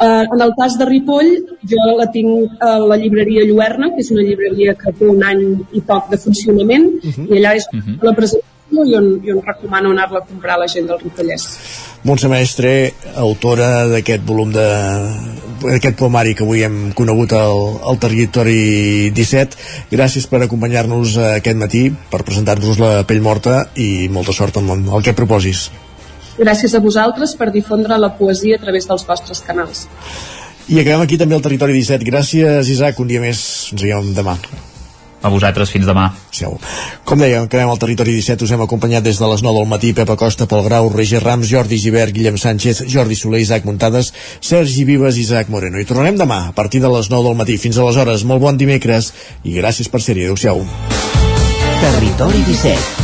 Eh, en el cas de Ripoll, jo la tinc a la llibreria Lluerna, que és una llibreria que té un any i poc de funcionament, uh mhm. -huh. i allà és uh mhm. -huh. la presentació i on, i on recomano anar-la a comprar a la gent del Ripollès. Montse Mestre, autora d'aquest volum de d'aquest poemari que avui hem conegut al, al territori 17 gràcies per acompanyar-nos aquest matí per presentar-nos la pell morta i molta sort amb el que proposis gràcies a vosaltres per difondre la poesia a través dels vostres canals. I acabem aquí també el Territori 17. Gràcies, Isaac. Un dia més. Ens veiem demà. A vosaltres, fins demà. Seu. Com dèiem, acabem el Territori 17. Us hem acompanyat des de les 9 del matí. Pepa Costa, Pol Grau, Roger Rams, Jordi Givert, Guillem Sánchez, Jordi Soler, Isaac Muntades, Sergi Vives, Isaac Moreno. I tornarem demà, a partir de les 9 del matí. Fins aleshores, molt bon dimecres i gràcies per ser-hi. Adéu-siau. Territori 17